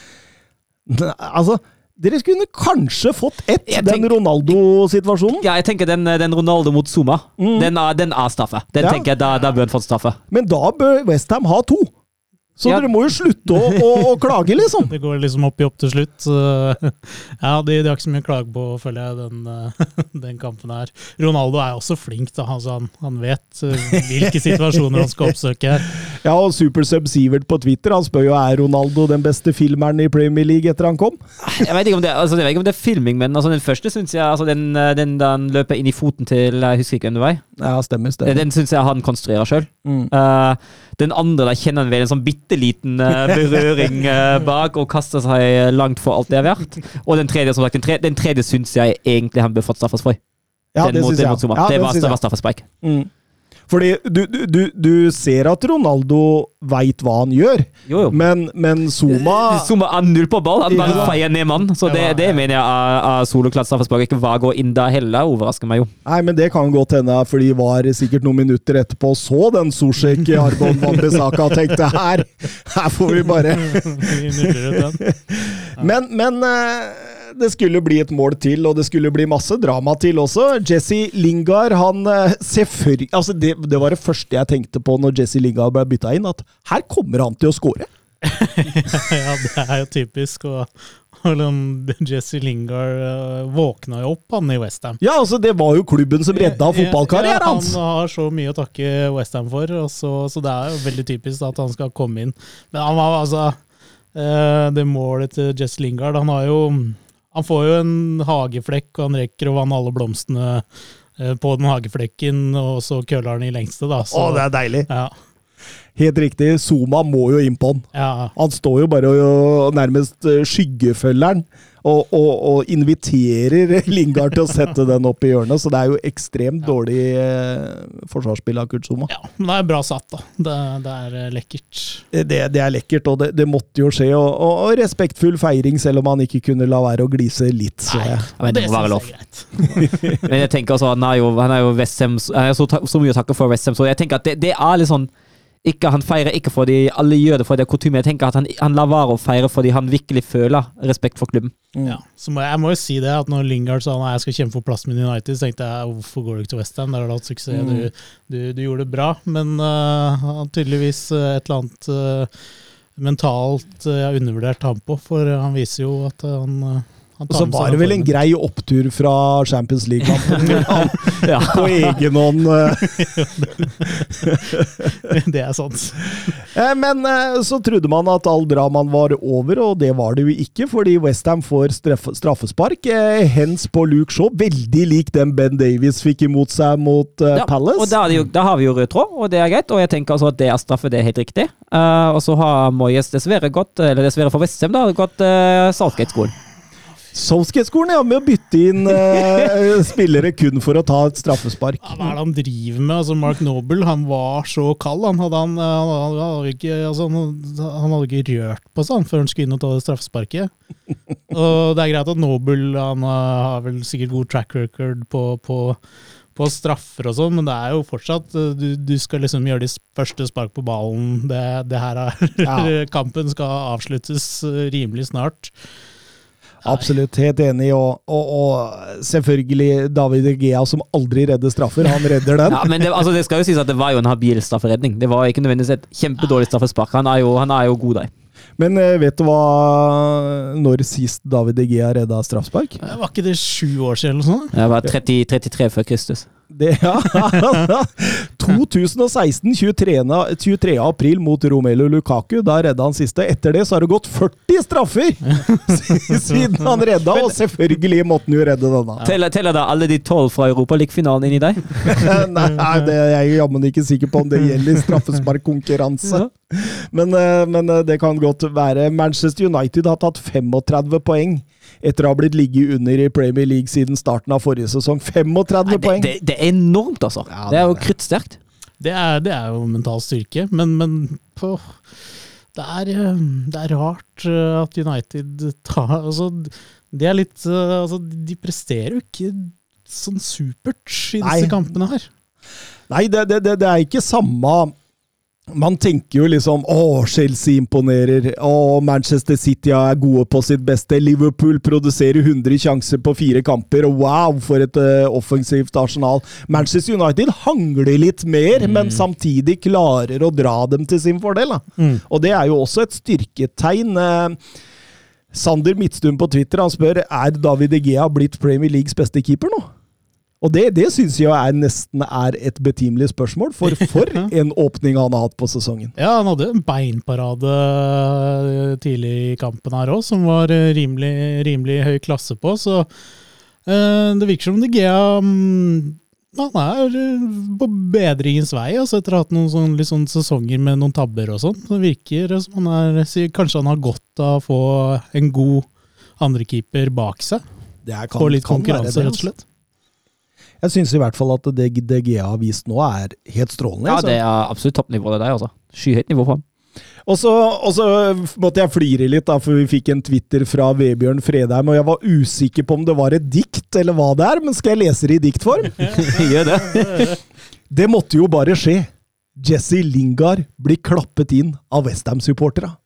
Altså dere skulle kanskje fått ett, tenk, den Ronaldo-situasjonen. Ja, jeg tenker den, den Ronaldo mot Zuma. Mm. Den, er, den, er straffe. Den ja. tenker jeg, Da, da bør han fått straffe. Men da bør Westham ha to. Så Ja. dere må jo slutte å, å, å klage, liksom. Det går liksom opp i opp til slutt. Ja, de, de har ikke så mye å klage på, føler jeg, den, eh, den kampen her. Ronaldo er også flink, da. Altså, han, han vet eh, hvilke situasjoner han skal oppsøke. Ja, og Supersub Sivert på Twitter han spør jo er Ronaldo den beste filmeren i Premier League etter han kom. Jeg vet ikke om det, altså, jeg vet ikke om det er filming, men altså, den første syns jeg altså, den, den, den da han løper inn i foten til Jeg husker ikke hvem det var. Ja, stemmer, stemmer. Den syns jeg han konstruerer sjøl. Mm. den andre der kjenner han vel en sånn bitte liten uh, berøring uh, bak og kaster seg langt for alt det er verdt. Og den tredje som sagt, den, tredje, den tredje syns jeg egentlig han bør fått straffes for. Ja, den det syns jeg. Ja, det det, var, var straffespark. Mm. Fordi du, du, du, du ser at Ronaldo veit hva han gjør, Jo, jo. men, men Zuma Zuma er null på ball. Han bare Ja. feier ned mann. Så det, det mener jeg er, er soloklart straffespark. Ikke hva går inn der heller, overrasker meg jo. Nei, men det kan godt hende, for de var sikkert noen minutter etterpå og så den Sosjek Arbon Wambisaka og tenkte her, her får vi bare. Men, men eh, det skulle bli et mål til, og det skulle bli masse drama til også. Jesse Lingard, han eh, selvfølgelig altså det, det var det første jeg tenkte på når Jesse Lingard ble bytta inn, at her kommer han til å score. Ja, det er jo typisk. Og, og Jesse Lingard eh, våkna jo opp, han i Westham. Ja, altså det var jo klubben som redda fotballkarrieren hans. Han har så mye å takke Westham for, og så, så det er jo veldig typisk at han skal komme inn. Men han var altså eh, Det målet til Jesse Lingard Han har jo Han får jo en hageflekk, og han rekker å vanne alle blomstene eh, på den hageflekken, og så køller han i lengste, da. Så, Å, det er deilig. ja, Helt riktig. Zuma må jo inn på han. ja. Han står jo bare og nærmest eh, skyggefølger den, og, og, og inviterer Lingard til å sette den opp i hjørnet. Så det er jo ekstremt dårlig eh, forsvarsspill av Kurt Zuma. ja. Men det er bra satt, da. Det, det er eh, lekkert. Det, det er lekkert, og det, det måtte jo skje. Og, og, og respektfull feiring, selv om han ikke kunne la være å glise litt. Så Nei, vet, det må være lov. er. Men jeg tenker altså, han er jo, han er jo Westham Han har så, så mye å takke for Westham, så jeg tenker at det, det er litt sånn ikke, Han feirer ikke fordi alle gjør det for det er kutyme. Jeg tenker at han, han lar være å feire fordi han virkelig føler respekt for klubben. Ja, så må jeg, jeg må jo si det, at når Lingard sa at jeg skal kjempe for plassen min i United, så tenkte jeg hvorfor går du ikke til Westham? Der har du hatt suksess, du, du, du gjorde det bra. Men uh, tydeligvis uh, et eller annet uh, mentalt uh, jeg har undervurdert ham på, for han viser jo at han, uh, han Og så var det vel en grei opptur fra Champions League-kampen. Ja. På egen hånd. eh. Det er sant. Eh, Men eh, så trodde man at all dramaen var over, og det var det jo ikke, fordi Westham får straffespark. Hens på Luke Shaw, veldig lik den Ben Davies fikk imot seg mot Ja, Palace. og da, jo, da har vi jo rød tråd, og det er greit. Og jeg tenker altså at det er straffe, det er helt riktig. Eh, og så har Moyes dessverre gått, eller dessverre for Westham, da, gått uh, Southgate-skolen. Southgate-skolen ja, med å bytte inn uh, spillere kun for å ta et straffespark. Ja, hva er det han driver med? Altså Mark Noble han var så kald. Han hadde, han, han, han, hadde ikke, altså, han, hadde ikke rørt på seg før han skulle inn og ta det straffesparket. og Det er greit at Noble han uh, har vel sikkert god track record på, på, på straffer og sånn, men det er jo fortsatt Du, du skal liksom gjøre de første spark på ballen. Det, det her er Ja. Kampen skal avsluttes rimelig snart. Absolutt, helt enig. Og, og, og selvfølgelig David Egea, som aldri redder straffer. Han redder den. Ja, men det, altså, det skal jo sies at det var jo en habil strafferedning. Det var ikke nødvendigvis et kjempedårlig straffespark. Han er jo, han er jo god der. Men eh, vet du hva Når sist David Egea redda straffespark? Eh, Var ikke det sju år siden eller noe sånt? Det var 30, 33 før Kristus. Det, ja. 2016, 23. 23. april mot Romelu Lukaku. Da redda han siste. Etter det så har det gått 40 straffer siden han redda, og selvfølgelig måtte han jo redde denne. Teller, teller da alle de tolv fra Europaligafinalen inni deg? Nei, det er jeg jammen ikke sikker på om det gjelder straffesparkkonkurranse. Men, eh, men eh, det kan godt være. Manchester United har tatt 35 poeng etter å ha blitt ligget under i Premier League siden starten av forrige sesong. 35 Nei, poeng! det, det er enormt, altså. Ja, det er jo det er det. kruttsterkt. Det er, det er jo mental styrke, men, men på, det, er, eh, det er rart eh, at United tar altså, Det er litt eh, altså, De presterer jo ikke sånn supert i disse Nei. kampene her. Nei, det, det, det, det er ikke samme man tenker jo liksom Å, Chelsea imponerer. Å, Manchester City er gode på sitt beste. Liverpool produserer 100 sjanser på fire kamper. Wow, for et uh, offensivt arsenal. Manchester United hangler litt mer, mm. men samtidig klarer å dra dem til sin fordel. Mm. Og det er jo også et styrketegn. Uh, Sander Midtstuen på Twitter han spør er David Egea blitt Premier Leagues beste keeper nå. Og det, det syns jeg er nesten er et betimelig spørsmål, for for en åpning han har hatt på sesongen. Ja, han hadde en beinparade eh, tidlig i kampen her òg, som var eh, rimelig, rimelig, høy klasse på. Så uh, det virker som De Gea um, han er på bedringens vei, altså etter å ha hatt noen sånn, sånn sesonger med noen tabber og sånn. Det virker som han er Kanskje han har godt av å få en god andrekeeper bak seg. Det er, kan, Få litt konkurranse, rett og altså. slett. Jeg syns i hvert fall at det DGA har vist nå, er helt strålende. Ja, det er absolutt toppnivå, det der. altså. Skyhøyt nivå på ham. Og så, og så, måtte jeg flire litt, da, for vi fikk en Twitter fra Vebjørn Fredheim, og jeg var usikker på om det var et dikt eller hva det er, men skal jeg lese det i diktform? Gjør det. det måtte jo bare skje. Jesse Lingard blir klappet inn av Westham-supportera.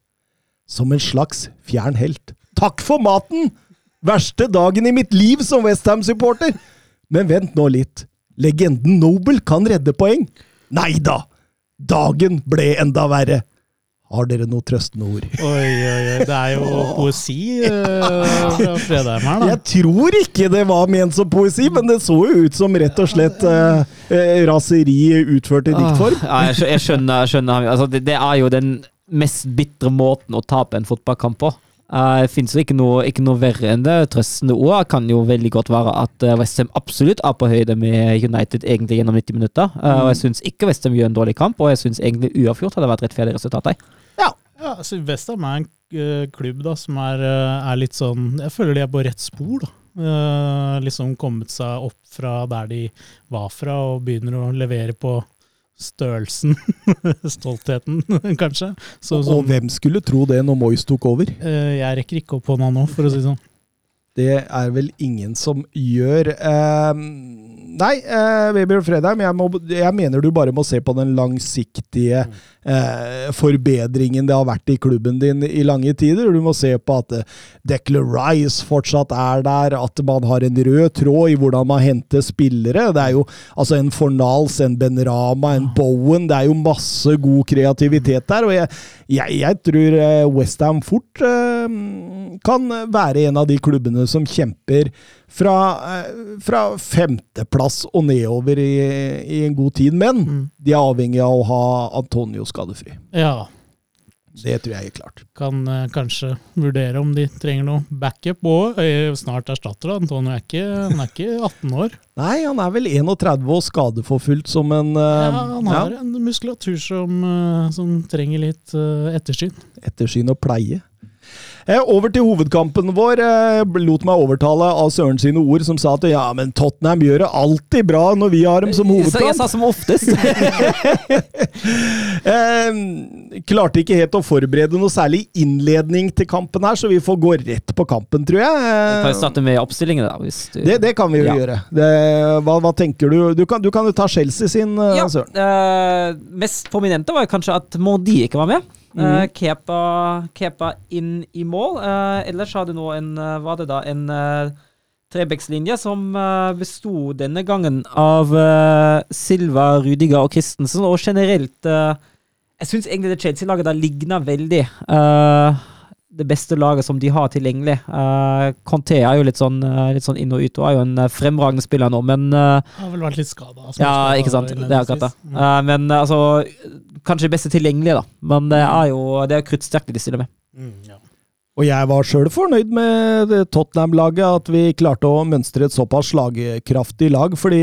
Som en slags fjern helt. Takk for maten! Verste dagen i mitt liv som Westham-supporter! Men vent nå litt. Legenden Nobel kan redde poeng. Nei da! Dagen ble enda verre. Har dere noe trøstende ord? Oi, oi, oi. Det er jo poesi uh, fra Fredheim her, da. Jeg tror ikke det var ment som poesi, men det så jo ut som rett og slett uh, raseri utført i diktform. Ja, jeg skjønner. Jeg skjønner. Altså, det, det, er jo den mest bitre måten å tape en fotballkamp på. Uh, finnes jo ikke noe, ikke noe, verre enn det. Trøstende ord kan jo veldig godt være at uh, Westham absolutt er på høyde med United egentlig gjennom 90 minutter. Uh, mm. Og Jeg syns ikke Westham gjør en dårlig kamp, og jeg syns egentlig uavgjort hadde vært rettferdig resultat. Ja, ja altså Westham er en uh, klubb da som er, er, litt sånn Jeg føler de er på rett spor. da. liksom kommet seg opp fra der de var fra, og begynner å levere på størrelsen, stoltheten, kanskje. Så, og, og hvem skulle tro det når Moyes tok over? Eh, jeg rekker ikke opp hånda nå, for å si det sånn. Det er vel ingen som gjør. Uh, nei, eh, Weber Fredheim, jeg, må, jeg, mener du bare må se på den langsiktige eh, forbedringen det har vært i klubben din i lange tider. Du må se på at uh, Declan Rice fortsatt er der, at man har en rød tråd i hvordan man henter spillere. Det er jo altså en Fornals, en Benrama, en Bowen. Det er jo masse god kreativitet der. og jeg, jeg, jeg tror Westham fort kan være en av de klubbene som kjemper fra, eh, fra femteplass og nedover i, i, en god tid. Men mm. de er avhengig av å ha Antonio skadefri. Ja. Det tror jeg er klart. Kan uh, kanskje vurdere om de trenger noe backup og snart erstatter. Antonio er ikke, han er ikke 18 år. Nei, han er vel 31 og skadeforfulgt som en uh, Ja, han har ja. en muskulatur som, som trenger litt ettersyn. Ettersyn og pleie. Eh, over til hovedkampen vår. Eh, lot meg overtale av Søren sine ord, som sa at ja, men Tottenham gjør det alltid bra når vi har dem som hovedkamp. Jeg sa som oftest. eh, klarte ikke helt å forberede noe særlig innledning til kampen her, så vi får gå rett på kampen, tror jeg. Vi kan starte med oppstillingen, da? Du... Det, det, kan vi jo ja. gjøre. Det, hva, hva, tenker du? Du kan, du kan jo ta Chelsea sin, uh, ja, Søren. Uh, mest prominente var kanskje at Mordi ikke var med. Mm. Kepa, Kepa, inn i mål. Uh, ellers du nå en uh, Var det da en uh, trebekslinje som uh, besto denne gangen av Silva, Rudiger og Christensen, og generelt Jeg syns egentlig det Chelsea-laget da ligner veldig det beste laget som de har tilgjengelig. Uh, Conté er jo litt sånn, litt sånn inn og ut, og er jo en fremragende spiller nå, men uh, Har vel vært litt skada. Ja, ikke sant. Det er akkurat det. Uh, men altså kanskje beste tilgjengelige, da. Men det er jo det er kruttsterkt de stiller med. Mm, ja. Og jeg var sjøl fornøyd med Tottenham-laget, at vi klarte å mønstre et såpass slagkraftig lag. Fordi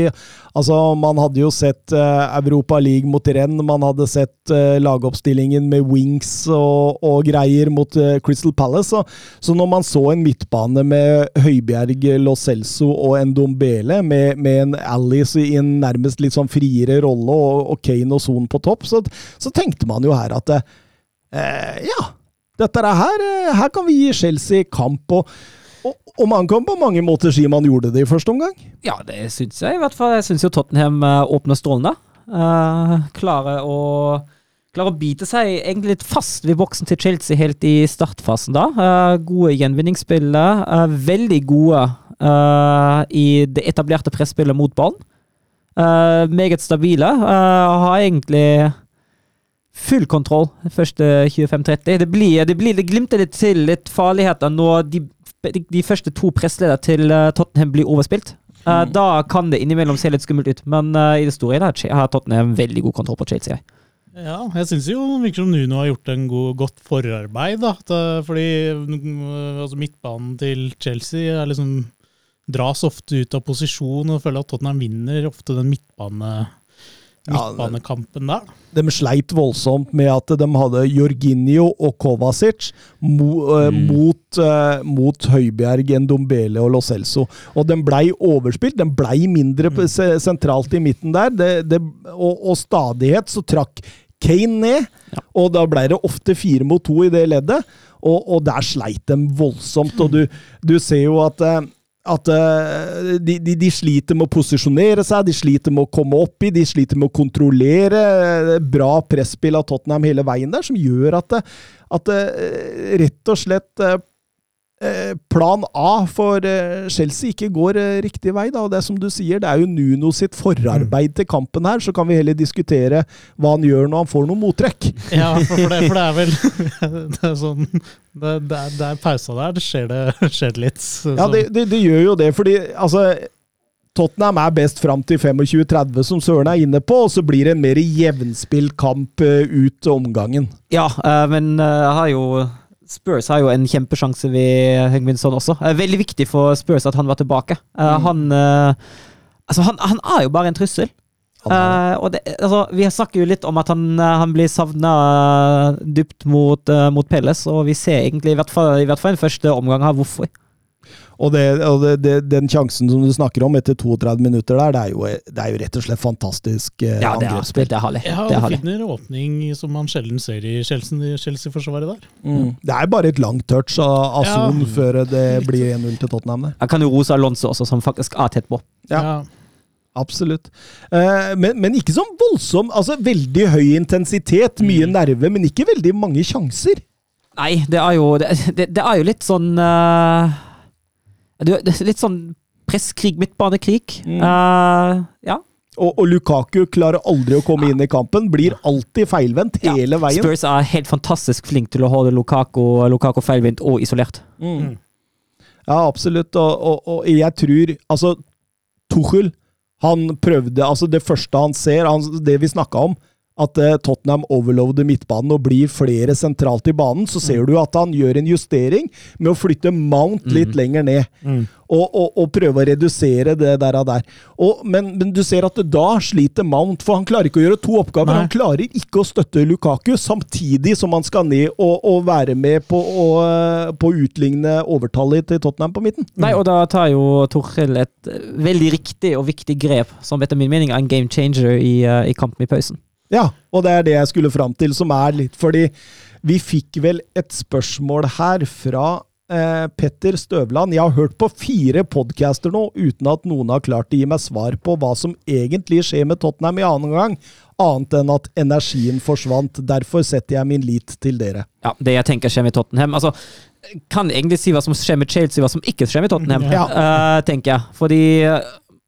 altså, man hadde jo sett uh, Europa League mot Renn, man hadde sett uh, lagoppstillingen med wings og, og greier mot uh, Crystal Palace. Så, så, når man så en midtbane med Høibjerg, Lo Celso og Ndombele, med, med en Alice i en nærmest litt sånn friere rolle, og, og Kane og Son på topp, så, så, tenkte man jo her at ja dette her, eh, her kan vi gi Chelsea kamp. og, og, man kan på mange måter si man gjorde det i første omgang. Ja, det syns jeg i hvert fall. Jeg syns jo Tottenham eh, åpner strålende. Uh, klarer å klarer å bite seg egentlig litt fast ved boksen til Chelsea helt i startfasen. da. Uh, gode gjenvinningsspillere. Uh, veldig gode eh, i det etablerte presspillet mot ballen. Eh, meget stabile. eh, har egentlig full kontroll første 25-30. Det blir, det blir det glimter litt til litt farligheter når de, de, de første to pressledere til eh, Tottenham blir overspilt. Mm. Da kan det innimellom se litt skummelt ut, men eh, i det store hele har Tottenham veldig god kontroll på Chelsea. Ja, jeg syns jo virker som Nuno har gjort en god, godt forarbeid. da, Fordi mm, altså midtbanen til Chelsea er liksom dras ofte ut av posisjon, og føler at Tottenham vinner ofte den midtbane, Ja, midtbanekampen der. De sleit voldsomt med at de hadde Jorginho og Kovacic mo, eh, Mm. mot, uh, mot Høibjerg, Ndombele og Lo Celso. Og den blei overspilt. Den blei mindre mm. se- sentralt i midten der. Det, det, og, og stadighet så trakk Kane ned, og da blei det ofte fire mot to i det leddet. Og, og der sleit de voldsomt. Og du, du ser jo at eh, at eh, de, de, de sliter med å posisjonere seg, de sliter med å komme opp i, de sliter med å kontrollere. eh, Bra presspill av Tottenham hele veien der, som gjør at, at eh, rett og slett plan A for eh, Chelsea ikke går eh, riktig vei. Da. Og det er som du sier, det er jo Nuno sitt forarbeid til kampen her. Så kan vi heller diskutere hva han gjør når han får noe mottrekk. Ja, for, det, for det er vel Det er sånn Det, det, er, det er pausa der, det skjer det, skjer litt. Så, Ja, det, det, det gjør jo det, fordi altså Tottenham er best fram til 25-30, som Søren er inne på, og så blir det en mer jevnspilt kamp eh, ut omgangen. Ja, eh, men jeg har jo Spurs har jo en kjempesjanse ved Høgvinsson også. er veldig viktig for Spurs at han var tilbake. Mm. Han uh, Altså, han, han er jo bare en trussel. Uh, og det, altså, vi snakker jo litt om at han, han blir savna dypt mot, uh, mot Pelles, og vi ser egentlig i hvert fall i hvert fall en første omgang her hvorfor. Og, det, og det, det, den sjansen som du snakker om etter 32 minutter der, det er jo, det er jo rett og slett fantastisk eh, Ja, det er, angrepsspill. det er herlig. Ja, har er og herlig. finner åpning som man sjelden ser i Chelsea- Chelsea-forsvaret der. Mm. Det er bare et langt touch av, av Ja. Før det blir 1-0 til Tottenham. Der. Jeg kan jo rose Alonso også, som faktisk er tett på. Ja. Absolutt. Eh, men, men ikke sånn voldsom Altså veldig høy intensitet, mye nerve, men ikke veldig mange sjanser. Nei, det er jo Det, det, det er jo litt sånn er Litt sånn presskrig, midtbanekrig. Mm. Uh, ja. Og, og Lukaku klarer aldri å komme inn i kampen. Blir alltid feilvendt Ja. hele veien. Spurs er helt fantastisk flink til å holde Lukaku, Lukaku feilvendt og isolert. Mm. Ja, absolutt. Og, og, og jeg tror Altså, Tuchel, han prøvde Altså, det første han ser, han, det vi snakka om, at eh, Tottenham overloader midtbanen og blir flere sentralt i banen, så ser du at han gjør en justering med å flytte Mount litt lenger ned. Og, og, og prøve å redusere det der. og der. Og, men, men du ser at da sliter Mount, for han klarer ikke å gjøre to oppgaver. Nei. Han klarer ikke å støtte Lukaku, samtidig som han skal ned og, være med på å, eh, på å utligne overtallet til Tottenham på midten. Nei, og da tar jo Torhild et eh, veldig riktig og viktig grep, som etter min mening er en game changer i, i kampen i pausen. Ja, og det er det jeg skulle fram til, som er litt fordi vi fikk vel et spørsmål her fra eh, Petter Støvland. Jeg har hørt på fire podcaster nå uten at noen har klart å gi meg svar på hva som egentlig skjer med Tottenham i annen gang, annet enn at energien forsvant. Derfor setter jeg min lit til dere. Ja, Det jeg tenker skjer med Tottenham altså, Kan egentlig si hva som skjer med Chelsea, hva som ikke skjer med Tottenham, Ja. uh, tenker jeg. Fordi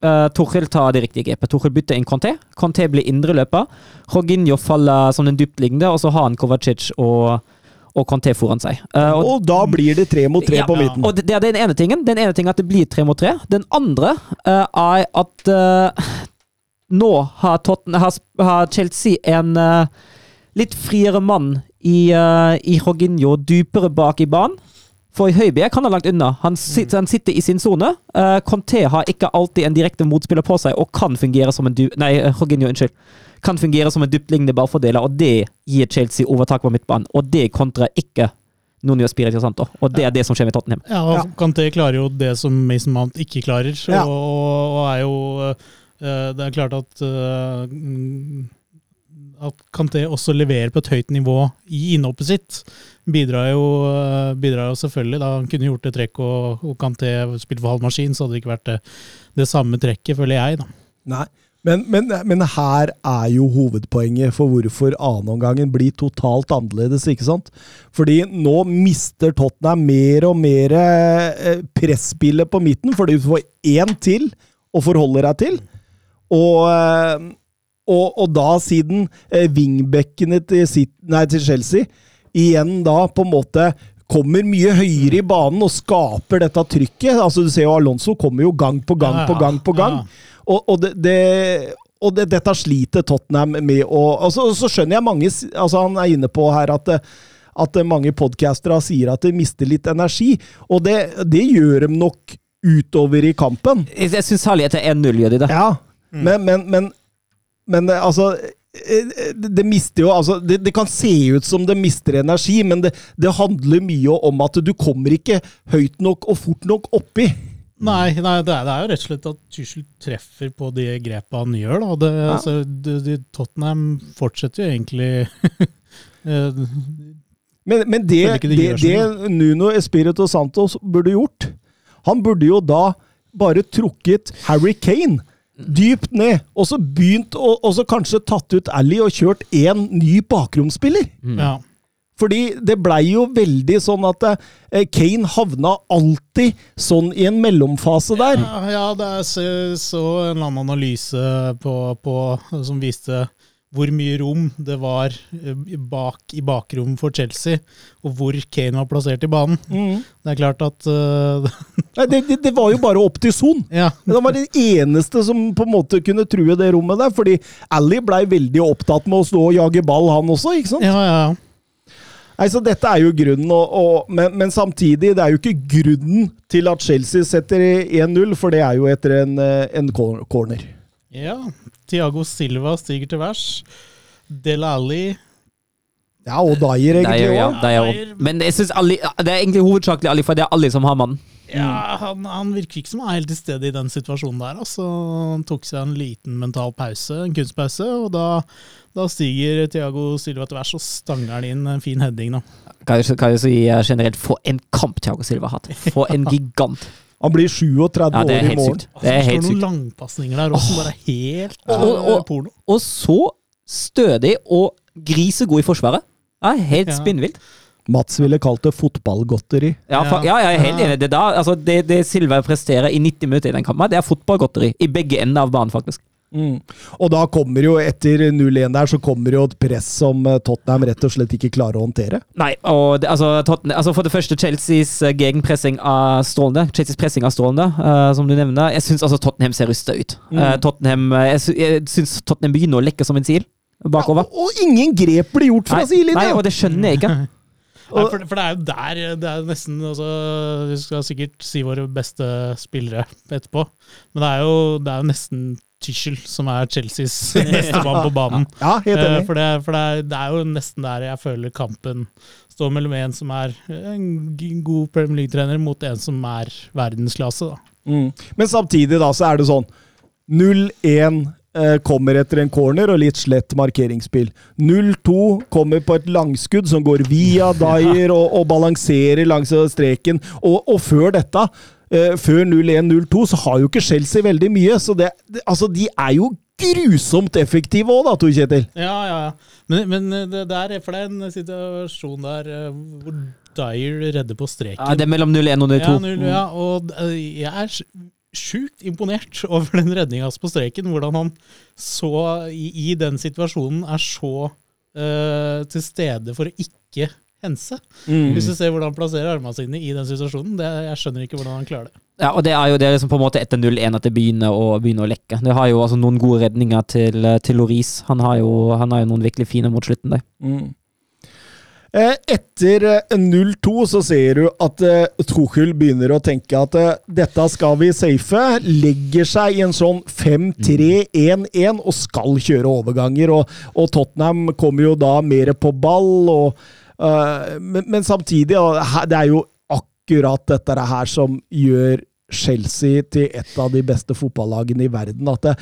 uh, Torhild tar det riktige grepet. Torhild bytter inn Conté. Conté blir indreløper. Jorginho faller som den dyptliggende, og så har han Kovacic og, og Conté foran seg. Uh, og Og da blir det tre mot tre Ja, på midten. Og det er den ene tingen. Den ene tingen at det blir tre mot tre. Den andre uh, er at uh, nå har, Totten, har, har Chelsea en litt friere mann i, uh, i Jorginho dypere bak i banen. For Høibjerg kan ha langt unna. Han, sit, han sitter i sin sone. Uh, Conté har ikke alltid en direkte motspiller på seg, og kan fungere som en du... Nei, eh, Jorginho, unnskyld. Kan fungere som en dyptliggende ballfordeler, og det gir Chelsea overtak på midtbanen. Og det kontrer ikke Nuno Espirito Santo. Og det er det som skjer med Tottenham. Ja, og Ja. Kanté klarer jo det som Mason Mount ikke klarer. Ja. Og, og er jo eh, Det er klart at uh, mm, at Kanté også leverer på et høyt nivå i innhoppet sitt, bidrar jo, eh, bidrar jo selvfølgelig. Da han kunne gjort det trekk og, og Kanté spilt for halv maskin, så hadde det ikke vært det, det samme trekket, føler jeg. da. Nei. Men, men, men her er jo hovedpoenget for hvorfor annenomgangen blir totalt annerledes. ikke sant? Fordi nå mister Tottenham mer og mer eh, presspillet på midten, fordi du får én til å forholde deg til. Og, eh, og, og da, siden eh, wingbackene til, sitt, nei, til Chelsea igjen da på en måte kommer mye høyere i banen og skaper dette trykket. Altså Du ser jo Alonso kommer jo gang på gang på gang på gang. Og, og, det, det, og det, dette sliter Tottenham med å altså, Så skjønner jeg mange altså Han er inne på her at, at mange podkastere sier at de mister litt energi. Og det, det gjør de nok utover i kampen. Jeg, jeg syns særlig etter 1-0 gjør de det. Ja, men, men, men, men altså det, det mister jo altså det, det, kan se ut som det mister energi, men det, det, handler mye om at du kommer ikke høyt nok og fort nok oppi. Nei, nei det, er, det, er, jo rett og slett at Tuchel treffer på de grepa han gjør. Da. Ja. altså, Tottenham fortsetter jo egentlig eh, Men, men det, de det, Nuno Espirito Santos burde gjort Han burde jo da bare trukket Harry Kane dypt ned, og så begynt og, og så kanskje tatt ut Ally og kjørt én ny bakromsspiller. Mm. Ja. Fordi det blei jo veldig sånn at eh, Kane havna alltid sånn i en mellomfase der. Ja, ja det er så, så en annen analyse på, på, som viste hvor mye rom det var eh, bak i bakrom for Chelsea, og hvor Kane var plassert i banen. Mm. Det er klart at uh, Nei, det, det, var jo bare opp til Son. Ja. Det var det eneste som på en måte kunne true det rommet der. Fordi Ally blei veldig opptatt med å stå og jage ball, han også, ikke sant? Ja, ja, Nei, så Dette er jo grunnen, og, og, men, men, samtidig, det er jo ikke grunnen til at Chelsea setter 1-0, for det er jo etter en, eh, en corner. Ja, Tiago Silva stiger til værs. Del Alli Ja, og Dyer, egentlig. Dyer, ja, Dyer. Men jeg synes Ali, det er egentlig hovedsakelig Ali, for det er Ali som har mannen. Ja, han, han, virker ikke som han er helt til stede i den situasjonen der. Altså, han tok seg en liten mental pause, en kunstpause, og da, da stiger Tiago Silva til værs og stanger han inn en fin heading. Da. Kan jeg, kan jeg si generelt, for en kamp Tiago Silva har hatt! For en gigant! Han blir 37 ja, år i morgen. Sykt. Det er helt sykt. noen langpasninger der også, som bare er helt og, og, og, porno. Og så stødig og grisegod i forsvaret. Ja, helt ja. spinnvilt. Mats ville kalt det fotballgodteri. Ja, for, ja, jeg er helt enig. Det, da, altså, det, det Silva presterer i 90 minutter i den kampen, det er fotballgodteri. I begge ender av banen, faktisk. Mm. Og da kommer jo, etter 0-1 der, så kommer jo et press som eh, Tottenham rett og slett ikke klarer å håndtere. Nei, og det, altså, altså, For det første, Chelseas uh, gegenpressing av strålende. Chelseas pressing av strålende, uh, som du nevner. Jeg syns altså Tottenham ser rusta ut. Mm. Uh, Tottenham, jeg syns Tottenham begynner å lekke som en sil bakover. Ja, og ingen grep blir gjort fra sidelinja! Nei, og det skjønner jeg ikke. Nei, for, for, det er jo der Det er nesten altså, Vi skal sikkert si våre beste spillere etterpå, men det er jo, det er jo nesten Tischel som er Chelseas beste mann på banen. Ja, helt enig. Eh, for, det, for det, er, det, er, jo nesten der jeg føler kampen står mellom en som er en god Premier League-trener, mot en som er verdensklasse. da. Mm. Men samtidig da, så er det sånn 0-1 eh, kommer etter en corner og litt slett markeringsspill. 0-2 kommer på et langskudd som går via Dyer og, og balanserer langs streken. Og, og før dette før 0-1-0-2 så har jo ikke Chelsea veldig mye, så det, det, altså, de er jo grusomt effektive òg, da, Tor Kjetil. Ja, ja, ja. Men, men det, der, for det er en situasjon der uh, hvor Dyer redder på streken. Ja, Det er mellom 0-1 og 0-2. Ja, 0, ja, og uh, jeg er sjukt imponert over den redninga på streken. Hvordan han så, i, i den situasjonen, er så til stede for å ikke hense. Mm. Hvis du ser hvordan han plasserer armene sine i den situasjonen. Det, jeg skjønner ikke hvordan han klarer det. Ja, og Det er jo det er liksom på en måte etter 0-1 at det begynner å, begynner å, lekke. Det har jo altså noen gode redninger til, til Loris. Han har, jo, han har jo noen virkelig fine mot slutten der. Mm. Eh, etter 0-2 eh, så ser du at uh, Tuchel begynner å tenke at uh, dette skal vi safe. Legger seg i en sånn 5-3-1-1 og skal kjøre overganger. Og, og Tottenham kommer jo da mer på ball. og men, men, samtidig, det er jo akkurat dette her som gjør Chelsea til et av de beste fotballagene i verden. At det,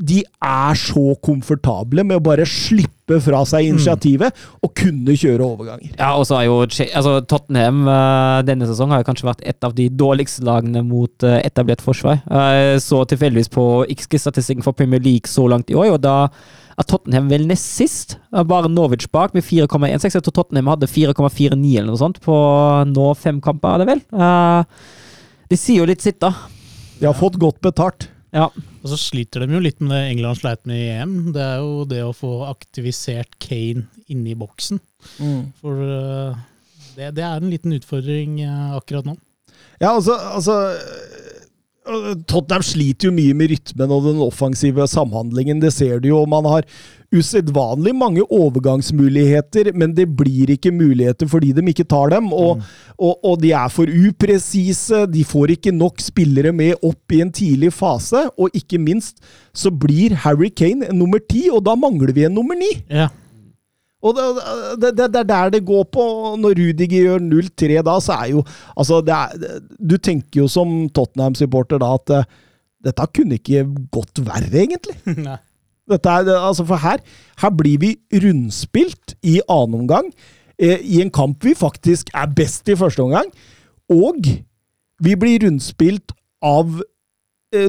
de er så komfortable med å bare slippe fra seg initiativet og kunne kjøre overganger. Ja, og så har jo altså, Tottenham eh, denne sesongen har jo kanskje vært et av de dårligste lagene mot eh, etablert forsvar. Jeg så tilfeldigvis på XG-statistikken for Premier League så langt i år, og da er Tottenham vel nest sist. Eh, Bare Norwich bak med 4,16. Jeg tror Tottenham hadde 4,49 eller noe sånt på nå fem kamper, er det vel? Eh, De sier jo litt sitt, da. De har fått godt betalt. Ja. Og så sliter de jo litt med det England sleit med i EM. Det er jo det å få aktivisert Kane inni boksen. boksen. For eh, det, det er en liten utfordring eh, akkurat nå. Ja, altså, altså Tottenham sliter jo mye med rytmen og den offensive samhandlingen. Det ser du jo. Man har usedvanlig mange overgangsmuligheter, men det blir ikke muligheter fordi de ikke tar dem. Og, og, og de er for upresise. De får ikke nok spillere med opp i en tidlig fase. Og ikke minst så blir Harry Kane nummer ti, og da mangler vi en nummer ni. Ja. Og det, det, det, det er der det går på. Når Rudiger gjør 0-3 da, så er jo Altså, det er, du tenker jo som Tottenham-supporter da at eh, dette kunne ikke gått verre, egentlig. Nei. Dette er, altså for her, her blir vi rundspilt i annen omgang, eh, i en kamp vi faktisk er best i første omgang. Og vi blir rundspilt av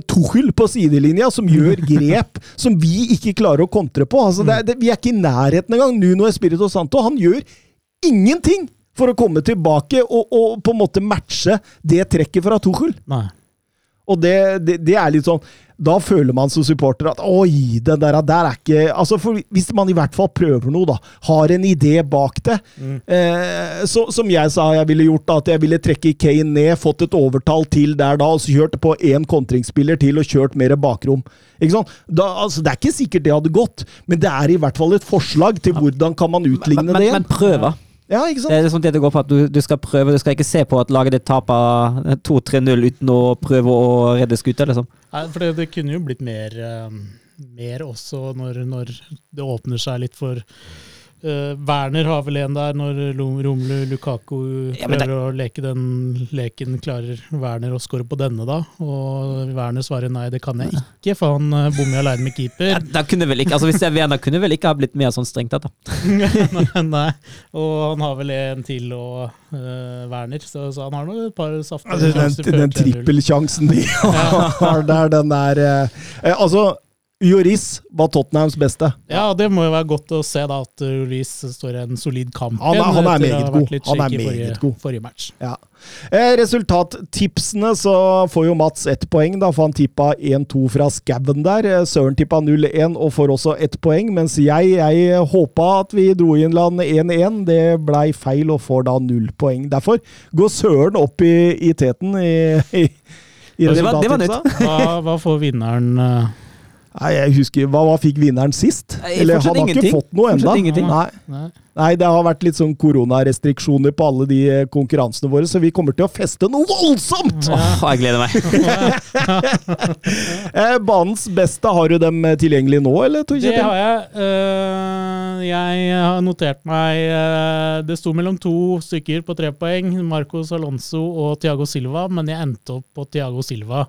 Tuchel på sidelinja, som gjør grep som vi ikke klarer å kontre på. Altså, det, er- det, vi er ikke i nærheten engang. Nuno Espirito Santo han gjør ingenting for å komme tilbake og, og på en måte matche det trekket fra Tuchel. Nei. Og det, det, det er litt sånn Da føler man som supporter at oi, den der, der er ikke altså for Hvis man i hvert fall prøver noe, da, har en idé bak det eh, så, Som jeg sa jeg ville gjort, da, at jeg ville trekke Kane ned, fått et overtall til der da, og så kjørt på én kontringsspiller til og kjørt mer bakrom. Ikke sant? Da, altså, det er ikke sikkert det hadde gått, men det er i hvert fall et forslag til hvordan kan man utligne Men, det men, igjen. men prøve. Ja, ikke sant? Det er sånn det det går på at du, du skal prøve. Du skal ikke se på at laget ditt taper 2-3-0 uten å prøve å redde skuta, liksom. Nei, for det, det kunne jo blitt mer, eh, mer også når, når det åpner seg litt for eh, Werner har vel en der når Rom- Romelu Lukaku Ja, prøver å leke den leken. Klarer Werner å score på denne, da? Og Werner svarer nei, det kan jeg ikke, for han uh, bommer aleine med Ja, keeper. da kunne vel ikke, altså Hvis jeg er Werner, kunne vel ikke ha blitt mer sånn strengt tatt, da. nei, Og han har vel en til og uh, Werner, så, så han har nå et par saftige Altså, den, den trippelsjansen de har der, den er eh, eh, Altså, Joris var Tottenhams beste. Ja, det må jo være godt å se da at Joris står i en solid kamp. Han er- han er meget god. Han er meget forrige, god. Forrige match. Ja. Eh, resultattipsene så får jo Mats ett poeng, da, for han tippa 1-2 fra skauen der. Eh, Søren tippa 0-1 og får også ett poeng, mens jeg, jeg håpa at vi dro inn land 1-1. Det blei feil og får da null poeng. Derfor går Søren opp i, i teten i, i, i Det var- det var nytt. Hva, hva får vinneren eh, Nei, jeg husker, Hva, hva fikk vinneren sist? Nei, Eller han har ikke fått noe ennå. Nei. Nei. Nei, det har vært litt sånn koronarestriksjoner på alle de eh, konkurransene våre, så vi kommer til å feste noe voldsomt! Åh, jeg gleder meg. Eh, banens beste, har du dem tilgjengelig nå, eller? Det har jeg. Eh, jeg har notert meg Det sto mellom to stykker på tre poeng, Marcos Alonso og Tiago Silva, men jeg endte opp på Tiago Silva.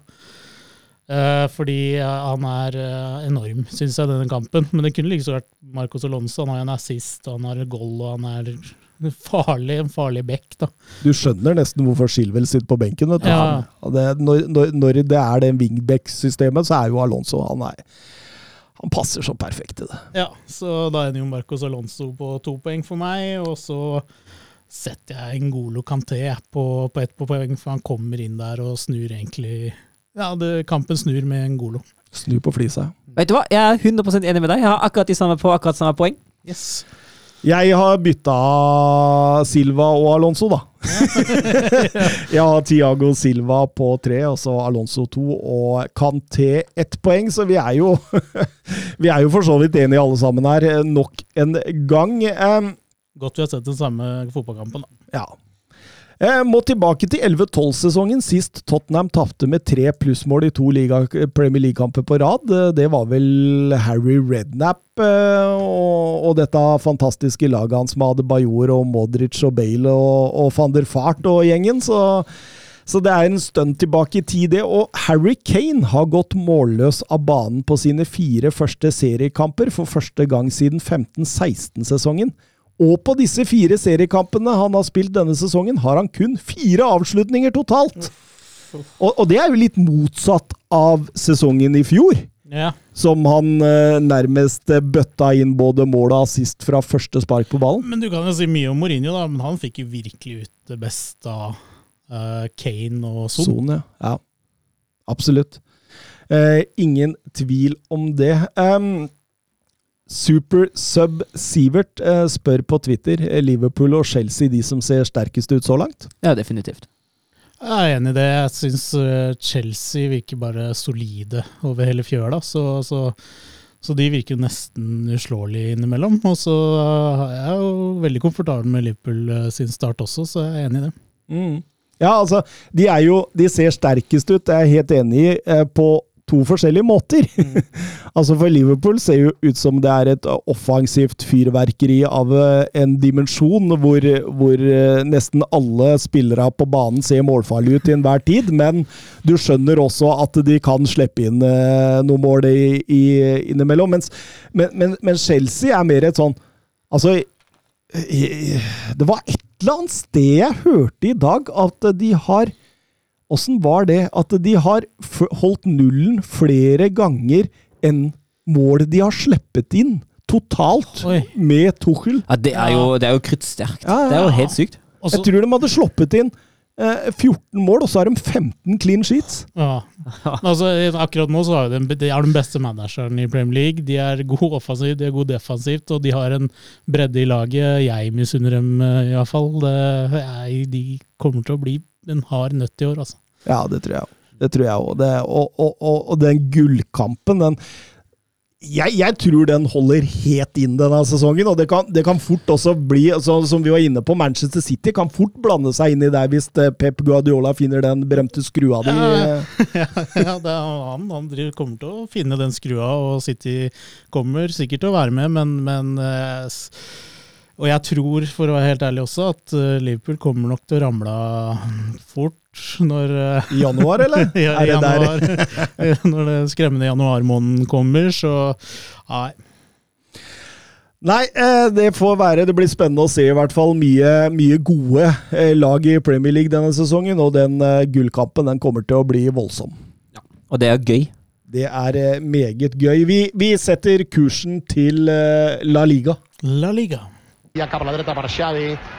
Eh, fordi han er eh, enorm, syns jeg, denne kampen. Men det kunne like så vært Marcos Alonso. Han har en assist, han har et goal, og han er farlig, en farlig bekk. da. Du skjønner nesten hvorfor Shilwell sitter på benken. vet du. Ja. Han- det, når, når, når det er det wingback-systemet, så er jo Alonso han, er, han passer så perfekt til det. Ja, så da ender jo Marcos Alonso på to poeng for meg, og så setter jeg Ngolo Kanté på, på ett poeng, for han kommer inn der og snur egentlig Ja, det, kampen snur med en golo. Snu på flisa. Vet du hva, Jeg er 100% enig med deg. Jeg har akkurat de samme på akkurat samme poeng. Yes. Jeg har bytta Silva og Alonso, da. jeg har Tiago Silva på tre, og så Alonso to, og Canté ett poeng, så vi er jo Vi er jo for så vidt enige alle sammen her, eh, nok en gang. Godt vi har sett den samme fotballkampen, da. ja. Jeg må tilbake til 11-12-sesongen, sist Tottenham tapte med tre plussmål i to liga, Premier League-kamper på rad. Det var vel Harry Rednap eh, og, og dette fantastiske laget hans med Adebayor og Modric og Bale og, og van der Fart og gjengen. Så, Så det er en stund tilbake i tid, det. Og Harry Kane har gått målløs av banen på sine fire første seriekamper for første gang siden 15-16-sesongen. Og på disse fire seriekampene han har spilt denne sesongen, har han kun fire avslutninger totalt! Og, og det er jo litt motsatt av sesongen i fjor Ja. som han eh, nærmest eh, bøtta inn både mål og assist fra første spark på ballen. Men du kan jo si mye om Mourinho, da, men han fikk jo virkelig ut det beste av eh, Kane og Son. Son, ja. ja. Absolutt. Eh, ingen tvil om det. Um, Super Sub Sivert eh, spør på Twitter eh, Liverpool og Chelsea de som ser sterkest ut så langt. Ja, definitivt. Jeg er enig i det. Jeg syns eh, Chelsea virker bare solide over hele fjøla. Så, så, så de virker nesten uslåelige innimellom. Og så er jeg jo veldig komfortabel med Liverpool sin start også, så jeg er enig i det. Ja, altså, de er jo De ser sterkest ut, det er jeg helt enig i, på to forskjellige måter. altså For Liverpool ser jo ut som det er et offensivt fyrverkeri av eh, en dimensjon hvor, hvor eh, nesten alle spillere på banen ser målfarlige ut til enhver tid, men du skjønner også at de kan slippe inn eh, noen mål i, i, innimellom. Mens, men, men, men Chelsea er mer et sånn Altså det var et eller annet sted jeg hørte i dag at de har Åssen var det at de har holdt nullen flere ganger enn mål de har sluppet inn totalt Oi. med Tuchel? Ja, det er jo, det er jo kruttsterkt. Ja, ja, Det er jo helt sykt. Også, Jeg tror de hadde sluppet inn eh, 14 mål, og så har de 15 clean sheets. Ja. Altså, akkurat nå så er de, de er den beste manageren i Premier League. De er gode offensivt, de er gode defensivt, og de har en bredde i laget. Jeg misunner dem eh, iallfall. De kommer til å bli en hard nøtt i år, altså. Ja, det tror jeg òg. Det tror jeg òg. Og, og, og, og den gullkampen, den jeg, jeg tror den holder helt inn denne sesongen, og det kan, det kan fort også bli, altså, som vi var inne på, Manchester City kan fort blande seg inn i der hvis eh, Pep Guardiola finner den berømte skrua di. Ja. ja, ja, det han, han driver, kommer til å finne den skrua, og City kommer sikkert til å være med, men, men eh, Og jeg tror, for å være helt ærlig også, at eh, Liverpool kommer nok til å ramle fort når eh, I januar, eller? ja, er i januar, der? når det skremmende januarmåneden kommer, så nei. Nei, eh, det får være. Det blir spennende å se i hvert fall mye, mye gode lag i Premier League denne sesongen, og den gullkampen den kommer til å bli voldsom. Og det er gøy. Det er meget gøy. Vi, vi setter kursen til La Liga. La Liga. Ja cap a la dreta per Xavi,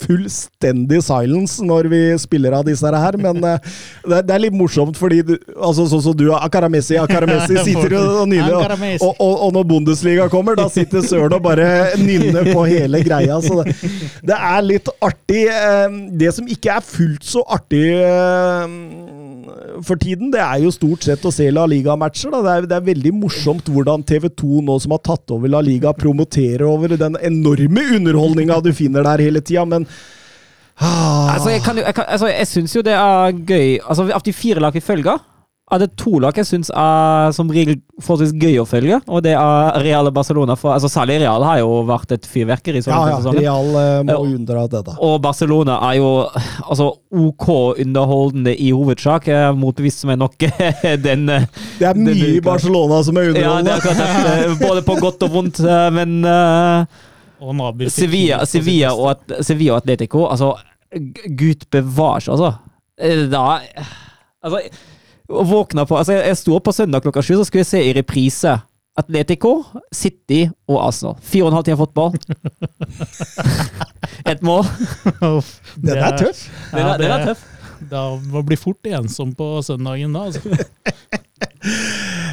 fullstendig silence når vi spiller av disse her, men eh, det, det er litt morsomt fordi du, altså sånn som du, Akaramessi, Akaramessi sitter og nynner, og, og, og, og når Bundesliga kommer, da sitter Søren og bare nynner på hele greia, så det, det er litt artig. eh, Det som ikke er fullt så artig eh, for tiden, det er jo stort sett å se La Liga-matcher. Det det er veldig morsomt hvordan TV2 nå som har tatt over La Liga, promoterer over den enorme underholdninga du finner der hele tida, men ah, Altså, jeg, kan jeg, altså, jeg syns jo det er gøy Altså, Av de fire lag vi følger, er det to lag jeg syns er som regel forholdsvis gøy å følge. Og det er Real og Barcelona. For, altså, særlig Real har jo vært et fyrverkeri. Ja, ja. sesongen. Real eh, må Ja. unndra dette. Og Barcelona er jo altså, ok underholdende i hovedsak. Er motbevist som er nok den eh, Det er mye i. Barcelona som er underholdende! Ja, det er klart, det. Eh, Både på godt og vondt. eh, Men uh, Og Sevilla, Sevilla, og, at, Sevilla og Atletico Altså, gud bevares, altså. Eh, Da Altså, å våkna på Altså, jeg, jeg sto opp på søndag klokka sju, så skulle jeg se i reprise Atletico, City og Arsenal. Fire og en halv time fotball. Ett mål. Den det er tøff. Den er, den er tøff. Da man blir fort ensom på søndagen da. Altså.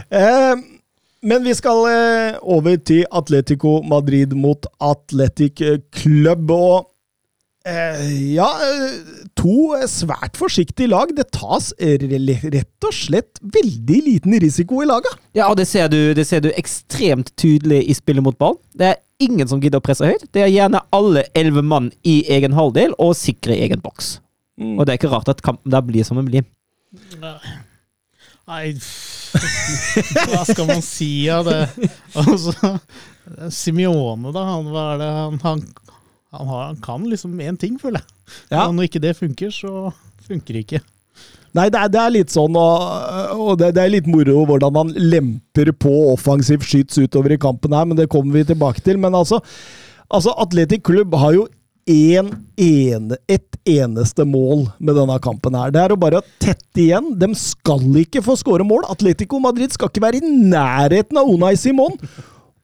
Eh, men vi skal eh, over til Atletico Madrid mot Atletic Club. Og ja, eh, to svært forsiktige lag. Det tas rett og slett veldig liten risiko i laga. Ja, og det ser, du, det ser du ekstremt tydelig i spillet mot ball. Det er ingen som gidder å presse høyt. Det er gjerne alle elleve mann i egen halvdel og sikre egen boks. Og det er ikke rart at kampen der blir som den blir. Nei, hva skal man si av det? Altså, Simione, da. Han, hva er det? Han, han, han, har, han kan liksom én ting, føler jeg. Ja. Når ikke det funker, så funker det ikke. Nei, det er, det er litt sånn, og, og det, det er litt moro hvordan man lemper på offensiv skyts utover i kampen her, men det kommer vi tilbake til. Men altså, altså Atletic Klubb har jo en ene, et eneste mål med denne kampen her. Det er å bare tette igjen. De skal ikke få skåre mål. Atletico Madrid skal ikke være i nærheten av Unai Simon.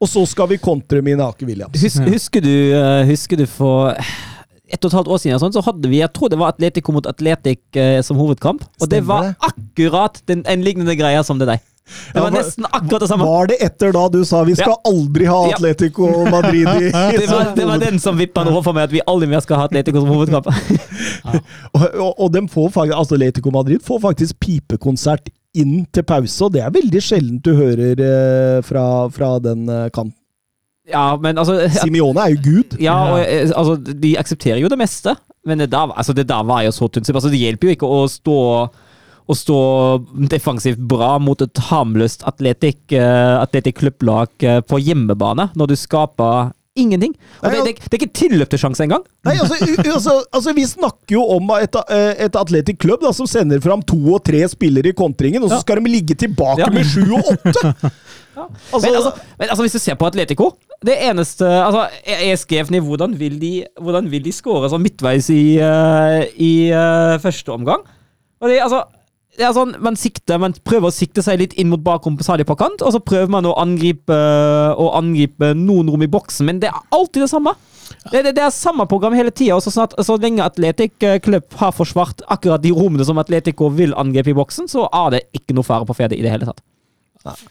Og så skal vi kontre Minake Williams. Husker, husker, du, eh, husker du for et og et halvt år siden sånn, så hadde vi jeg tror det var Atletico mot Atletic eh, som hovedkamp. Og det var det. akkurat den, en lignende greie som det der. Det Ja, var nesten akkurat det samme. Var det etter da du sa vi skal aldri ha Ja. Atletico Madrid i Det var, det var den som vippa noe for meg, at vi aldri mer skal ha Atletico som hovedkamp. Og, og, og dem får altså Atletico Madrid får faktisk pipekonsert inn til pause, og det er veldig sjeldent du hører eh, fra, fra den eh, kanten. Ja, men altså Simione er jo gud. Ja, og eh, altså, de aksepterer jo det meste, men det der, altså, det der var jo så tynt. Altså, det hjelper jo ikke å stå å stå defensivt bra mot et harmløst atletikk, uh, klubblag på hjemmebane, når du skaper ingenting. Og Nei, det, det, det er ikke tilløp til sjanse engang. Nei, altså, altså, altså Vi snakker jo om et, eh, et Athletic Club da, som sender fram to og tre spillere i kontringen, og så Ja. skal de ligge tilbake Ja. med sju og åtte! Altså, Men, altså, men altså, hvis du ser på Atletico Det eneste altså, skrev ned hvordan vil de, hvordan vil de score sånn midtveis i, uh, i uh, første omgang. Og det, altså, det er sånn, man, sikter, man prøver å sikte seg litt inn mot bakrom på Sadio på kant, og så prøver man å angripe, å angripe noen rom i boksen, men det er alltid det samme. Det, det, det er samme program hele tida, så, så lenge Atletic eh, Club har forsvart akkurat de rommene som Atletico vil angripe i boksen, så er det ikke noe fare på ferde i det hele tatt.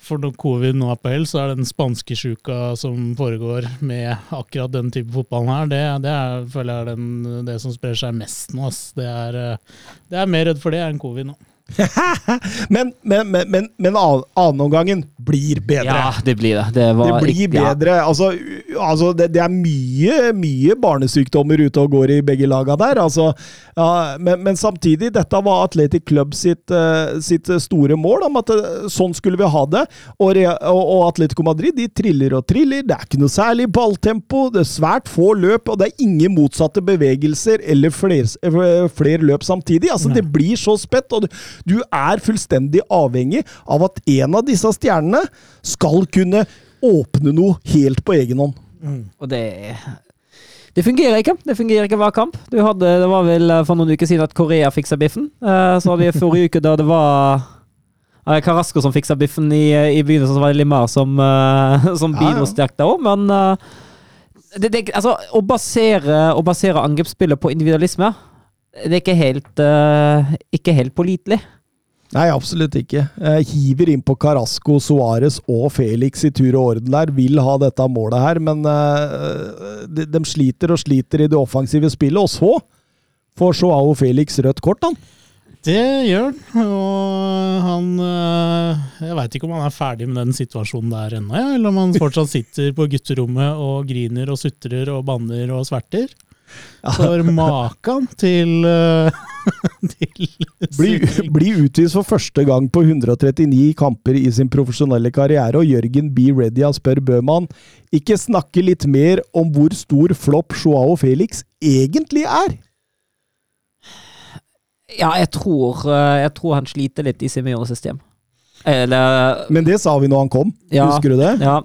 For når covid nå er på hell, så er den spanskesjuka som foregår med akkurat den type fotballen her, det, det er, føler jeg er den, det som sprer seg mest nå. Ass. Det er, eh, det er mer redd for det enn covid nå. men men, men, men, annenomgangen blir bedre. Ja, det blir det. Det, Det blir bedre. ja. Altså, altså det, det er mye, mye barnesykdommer ute og går i begge laga der. Altså, ja, men, men samtidig, dette var Atletic Club sitt, eh, sitt store mål, om at eh, sånn skulle vi ha det. Og, og, Atletico Madrid de triller og triller. Det er ikke noe særlig balltempo. Det er svært få løp, og det er ingen motsatte bevegelser eller flere fler løp samtidig. Altså, det blir så spett, og du, du er fullstendig avhengig av at en av disse stjernene skal kunne åpne noe helt på egen hånd. Og det Det fungerer ikke. Det fungerer ikke hver kamp. Du hadde, det var vel eh, for noen uker siden at Korea fiksa biffen. Eh, Så hadde vi forrige uke da det var eh, Carasco som fiksa biffen i, i begynnelsen, så var det Limar som, som bidro sterkt da òg, men det, det, altså, å basere, å basere angrepsspillet på individualisme, det er ikke helt, uh, ikke helt pålitelig. Nei, absolutt ikke. Jeg hiver inn på Carasco, Suárez og Felix i tur og orden der. Vil ha dette målet her, men uh, de, de sliter og sliter i det offensive spillet. Og så får Joao Felix rødt kort, han. Det gjør han, og han Jeg veit ikke om han er ferdig med den situasjonen der ennå, eller om han fortsatt sitter på gutterommet og griner og sutrer og banner og sverter. For maken til, øh, til bli, bli, utvist for første gang på 139 kamper i sin profesjonelle karriere, og Jørgen B. Redia spør Bøhmann ikke snakke litt mer om hvor stor flopp Joao Felix egentlig er. Ja, jeg tror, eh, jeg tror han sliter litt i sitt system. Eller Men det sa vi når han kom, Ja. husker du det? Ja.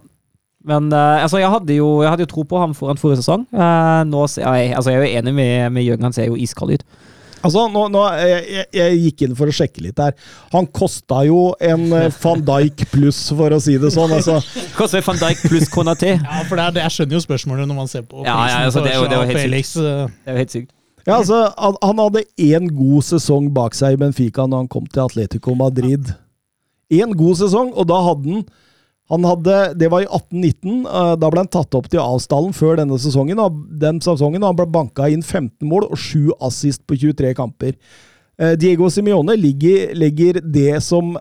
Men uh, altså, jeg hadde, jo, jeg hadde jo tro på ham foran forrige sesong. Uh, nå, ser jeg, altså, jeg er jo enig med, med Jørgen, han ser jo iskald ut. Altså, nå, nå, jeg, jeg, jeg gikk inn for å sjekke litt her. Han kosta jo en eh, van Dijk pluss, for å si det sånn. Altså, Koster van Dijk pluss Konaté. Ja, for det er, jeg skjønner jo spørsmålet når man ser på Ja, ja, prisen altså, det er jo- det er jo helt Felix. Det er jo helt sykt. ja, altså, han, han hadde én god sesong bak seg i Benfica når han kom til Atletico Madrid. Én god sesong, og da hadde han Han hadde, Det var i 1819. eh, Da ble han tatt opp til avstallen før denne sesongen. og Den sesongen Han ble banka inn 15 mål og 7 assist på 23 kamper. Eh, Diego Simione ligger, legger det som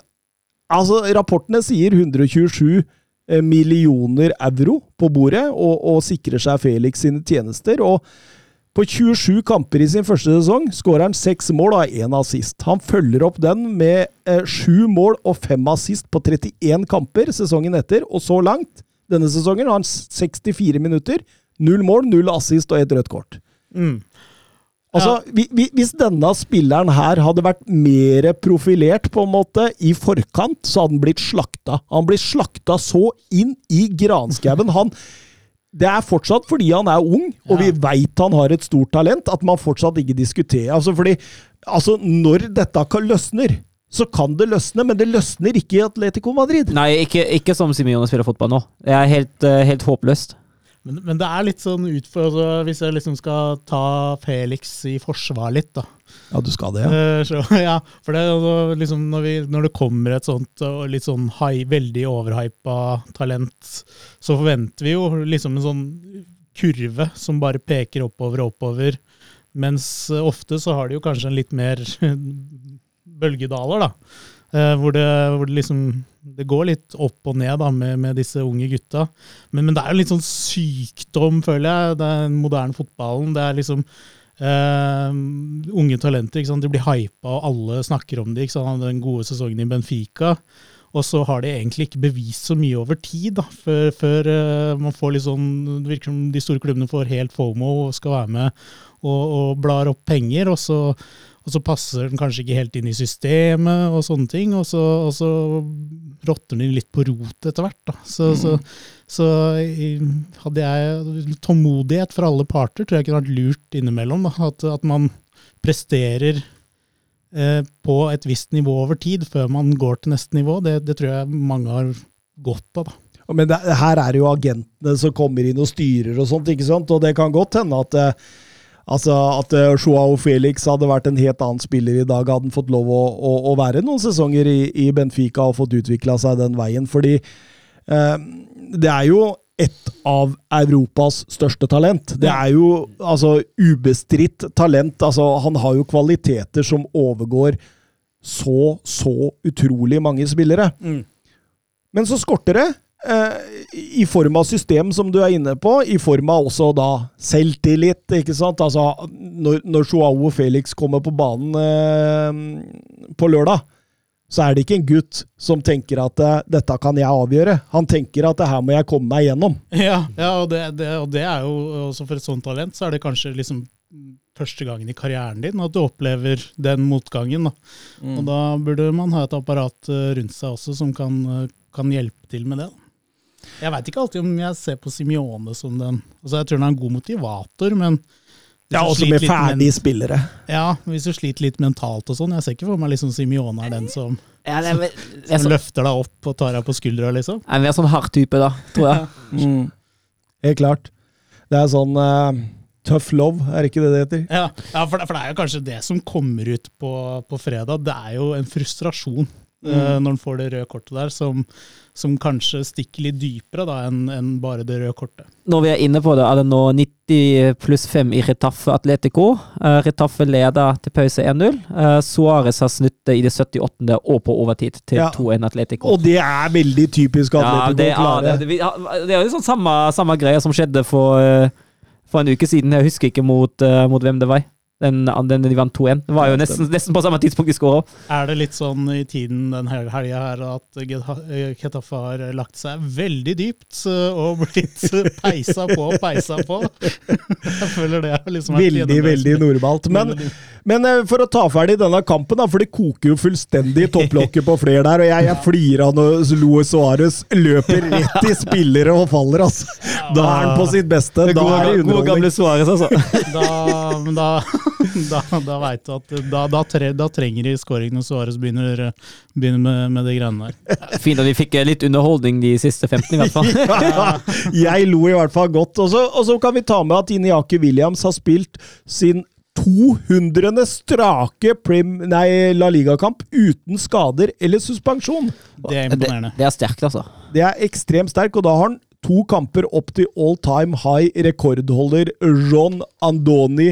Altså, rapportene sier 127 eh, millioner euro på bordet, og, og sikrer seg Felix sine tjenester. og på 27 kamper i sin første sesong skårer han seks mål og har én assist. Han følger opp den med eh, mål og fem assist på 31 kamper sesongen etter, og så langt denne sesongen har han 64 minutter, null mål, null assist og ett rødt kort. Mm. Altså, vi- vi- Hvis denne spilleren her hadde vært mer profilert på en måte i forkant, så hadde han blitt slakta. Han blir slakta så inn i granskauen. Han Det er fortsatt fordi han er ung, og vi veit han har et stort talent, at man fortsatt ikke diskuterer. Altså, fordi altså, Når dette kan løsner, så kan det løsne, men det løsner ikke i Atletico Madrid. Nei, ikke, ikke som Simione spiller fotball nå. Det er helt, eh, helt håpløst. Men, men det er litt sånn utfordrende hvis jeg liksom skal ta Felix i forsvar litt, da. Ja, du skal det, ja. Eh, Så, ja, for det, altså liksom, når, vi, når det kommer et sånt litt sånn high, veldig overhypa talent, så forventer vi jo liksom en sånn kurve som bare peker oppover og oppover. Mens eh, ofte så har de jo kanskje en litt mer bølgedaler, da. Eh, hvor, det, hvor det liksom Det går litt opp og ned da, med, med disse unge gutta. Men, men det er jo litt sånn sykdom, føler jeg. Den moderne fotballen. Det er liksom eh, unge talenter. Ikke sant? De blir hypa, og alle snakker om det. Den gode sesongen i Benfica. Og så har de egentlig ikke bevist så mye over tid, da, før, før eh, man får litt sånn Det virker som de store klubbene får helt fomo og skal være med og, og blar opp penger, og så, og så passer den kanskje ikke helt inn i systemet og sånne ting, og så, og så råtner den litt på rotet etter hvert. Da. Så, så, så i- hadde jeg tålmodighet fra alle parter, tror jeg kunne vært lurt innimellom. Da. At, at man presterer eh, på et visst nivå over tid før man går til neste nivå. Det, det tror jeg mange har godt av. da. Men det, her er det jo agentene som kommer inn og styrer og sånt, ikke sant? Og det kan godt hende at eh, Altså At eh, Joao Felix hadde vært en helt annen spiller i dag, hadde han fått lov å, å, å være noen sesonger i, i Benfica og fått utvikla seg den veien. Fordi eh, det er jo et av Europas største talent. Det er jo altså ubestridt talent. Altså, han har jo kvaliteter som overgår så, så utrolig mange spillere. Men så skorter det. Eh, I form av system, som du er inne på, i form av også da selvtillit. ikke sant? Altså, når, når Joao Felix kommer på banen eh, på lørdag, så er det ikke en gutt som tenker at eh, 'dette kan jeg avgjøre'. Han tenker at 'det her må jeg komme meg gjennom'. Ja, ja og, det, det, og det er jo også for et sånt talent, så er det kanskje liksom første gangen i karrieren din at du opplever den motgangen. Da. Og da burde man ha et apparat eh, rundt seg også som kan, kan hjelpe til med det. Da. Jeg veit ikke alltid om jeg ser på Simione som den altså Jeg tror han er en god motivator, men Ja, også med ferdige spillere. Ja, hvis du sliter litt mentalt og sånn. Jeg ser ikke for meg liksom Simione er den som, Ja, det er, som, er som så, løfter deg opp og tar deg på skuldra, liksom. en mer sånn hard type, da, tror jeg. Mm. Helt klart. Det er sånn uh, tough love, er det ikke det det heter? Ja, ja for, det, for det er jo kanskje det som kommer ut på, på fredag. Det er jo en frustrasjon eh, når han får det røde kortet der, som, som kanskje stikker litt dypere da, enn en bare det røde kortet. Når vi er inne på det, er det nå 90 pluss 5 i Retaffe Atletico. Uh, Retaffe leder til pause 1-0. Uh, Suárez har snudd det i det 78. og på overtid til Ja. 2-1 Atletico. Og det er veldig typisk ja, Atletico det, ja, det, det, vi- det er jo sånn samme, samme greia som skjedde for, eh, for en uke siden. Jeg husker ikke mot, uh, mot hvem det var. Den, den de vant 2-1. Det var jo nesten, nesten på samme tidspunkt de skåra. Er det litt sånn i tiden den hel- helga her at Geta- Getafe har lagt seg veldig dypt eh, og blitt peisa på og peisa på? Jeg føler det liksom er Veldig, veldig normalt. Men, men eh, for å ta ferdig denne kampen, da, for det koker jo fullstendig i topplokket på flere der. Og jeg, jeg flirer av når Luis Suárez løper rett i spillere og faller, altså. Da er han på sitt beste. Da er det underholdning. gode gamle Suárez, altså. Da, men da, da, da veit du at da, da, tre, da trenger de scoring når Suárez begynner, begynner med, med de greiene der. Fint at vi fikk eh, litt underholdning de siste 15, i hvert fall. Ja, jeg lo i hvert fall godt. Og så, og så kan vi ta med at Iniaki Williams har spilt sin 200. strake prim, nei, La Liga-kamp uten skader eller suspensjon. Det er Det, imponerende. det er sterkt, altså. Det er ekstremt sterk, og da har han to kamper opp til all time high rekordholder Ron Andoni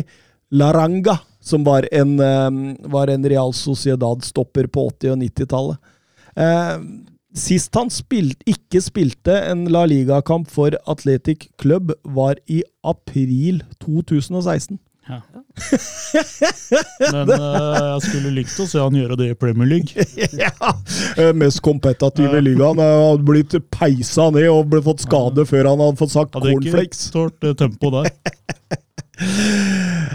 Laranga, som var en, eh, var en Real Sociedad-stopper på 80- og 90-tallet. Eh, sist han spilt, ikke spilte en La Liga-kamp for Athletic Club, var i april 2016. Ja. Men uh, jeg skulle likt å se han gjøre det i Premier League. ja, eh, Mest kompetative ligaen. Han hadde blitt peisa ned og ble fått skade før han hadde fått sagt cornflakes. Hadde ikke tålt det tempoet der.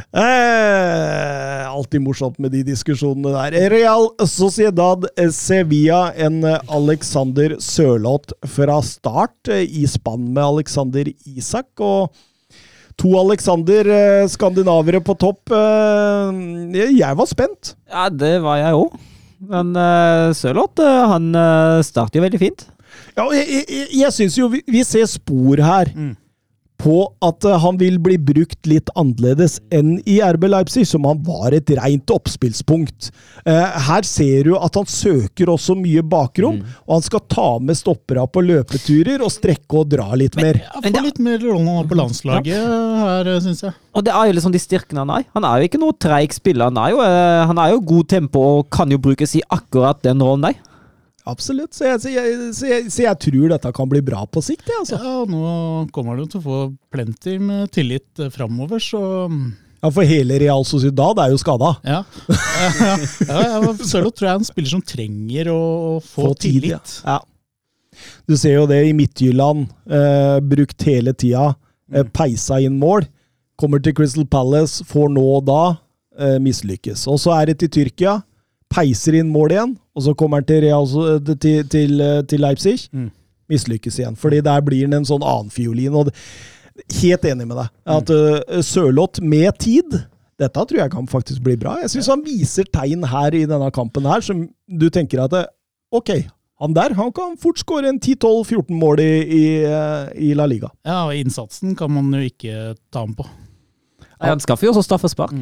Eh, alltid morsomt med de diskusjonene der. Real Sociedad eh, Sevilla, en eh, Alexander Sørloth fra start, eh, i spann med Alexander Isak. og To Alexander, eh, skandinavere på topp. Eh, jeg var spent. Ja, det var jeg òg. Men uh, Sørloth, eh, han starter jo veldig fint. Ja, og jeg jeg, jeg syns jo vi, vi ser spor her på at eh, han vil bli brukt litt annerledes enn i RB Leipzig, som han var et rent oppspillspunkt. Eh, her ser du at han søker også mye bakrom, og han skal ta med stoppera på løpeturer og strekke og dra litt mer. Jeg får litt mer rolle på landslaget her, syns jeg. Og det er jo liksom de styrkene han har. Han er jo ikke noe treig spiller. Han er jo, eh, han er jo god tempo og kan jo brukes i akkurat den rollen der. Absolutt. Så jeg, så, jeg, så, jeg, så jeg tror dette kan bli bra på sikt, altså. Ja, nå kommer du til å få plenty med tillit eh, framover, så Ja, for hele Real Sociedad er jo skada. ja. ja, ja, ja Sørloth tror jeg er en spiller som trenger å få, tillit. Ja. Du ser jo det i Midtjylland. Eh, brukt hele tida. Eh, peisa inn mål. Kommer til Crystal Palace, får nå og da. Eh, mislykkes. Og så er det til Tyrkia. Peiser inn mål igjen. Og så kommer han til, Real, til, til, til Leipzig. Mm. Mislykkes igjen. Fordi der blir han en sånn annenfiolin. Helt enig med deg. At uh, Sørloth med tid dette tror jeg kan faktisk bli bra. Jeg syns han viser tegn her i denne kampen her som du tenker at eh, ok, han der han kan fort skåre en 10-12-14 mål i, i, eh, i La Liga. Ja, og innsatsen kan man jo ikke ta ham på. Han skaffer jo også straffespark.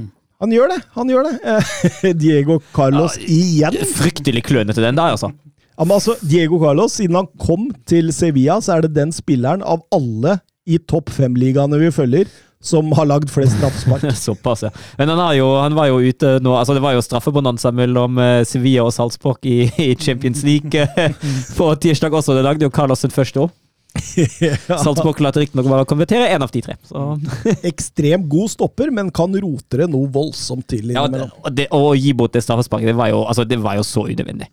Han gjør det! han gjør det. Eh, Diego Carlos igjen. Fryktelig klønete den der, altså. Ja, men altså, Diego Carlos, siden han kom til Sevilla, så er det den spilleren av alle i topp fem-ligaene vi følger, som har lagd flest straffespark. Såpass, ja. Men han, jo, han var jo ute nå altså Det var jo straffebonanza mellom eh, Sevilla og Salzburg i, i Champions League eh, på tirsdag også. Det lagde jo Carlos sin første år. Salzburg klarte riktignok å konvertere én av de tre. Så. Ekstremt god stopper, men kan rote det noe voldsomt til Ja, det, og det, å gi bort det straffesparket, det var jo, altså, det var jo så unødvendig.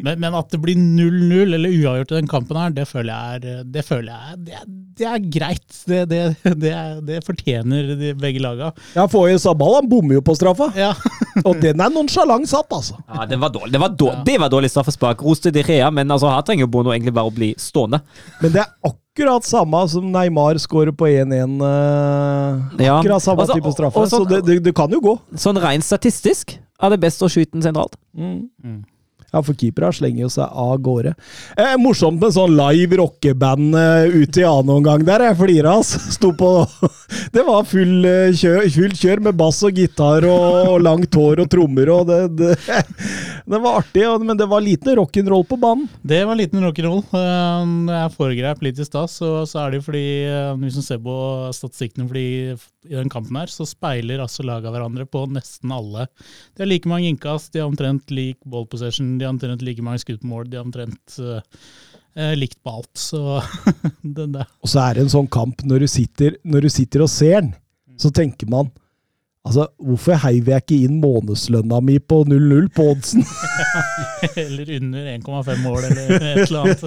Men, men at det blir 0-0 eller uavgjort i den kampen her, det føler jeg er, det føler jeg, er- det, er- det er greit. Det, det, det, er, det fortjener de begge laga. Ja, Foye Sabal han bommer jo på straffa, Ja. og den er nonsjalant satt, altså. Ja, det var dårlig, det var dårlig, det var dårlig straffespark. Ros til Direa, men altså, her trenger jo Bono egentlig bare å bli stående. Men det er akkurat samme som Neymar skårer på 1-1. Uh, Ja. Akkurat samme Altså, type straffe, sånn- så det, det, det kan jo gå. Sånn rent statistisk er det best å skyte den sentralt. Ja, for keepere slenger jo seg av gårde. Eh, morsomt med sånn live rockeband eh, ute i annen omgang der. Jeg flira, altså. Sto på Det var full, eh, kjør, fullt kjør med bass og gitar og, og langt hår og trommer og det, det, det var artig, men det var liten rock'n'roll på banen. Det var liten rock'n'roll. Eh, Jeg foregrep litt i stad, så, så er det fordi eh, Hvis du ser på statistikkene fordi i den kampen her, så speiler altså laga hverandre på nesten alle. De har like mange innkast, de har omtrent lik ball possession, de har omtrent like mange skudd på mål, de har omtrent eh, eh, likt på alt. Så den der. Og så er det en sånn kamp når du sitter, når du sitter og ser den, så tenker man Altså, hvorfor heiv jeg ikke inn månedslønna mi på 0-0 på oddsen? Eller under 1,5 mål, eller et eller annet.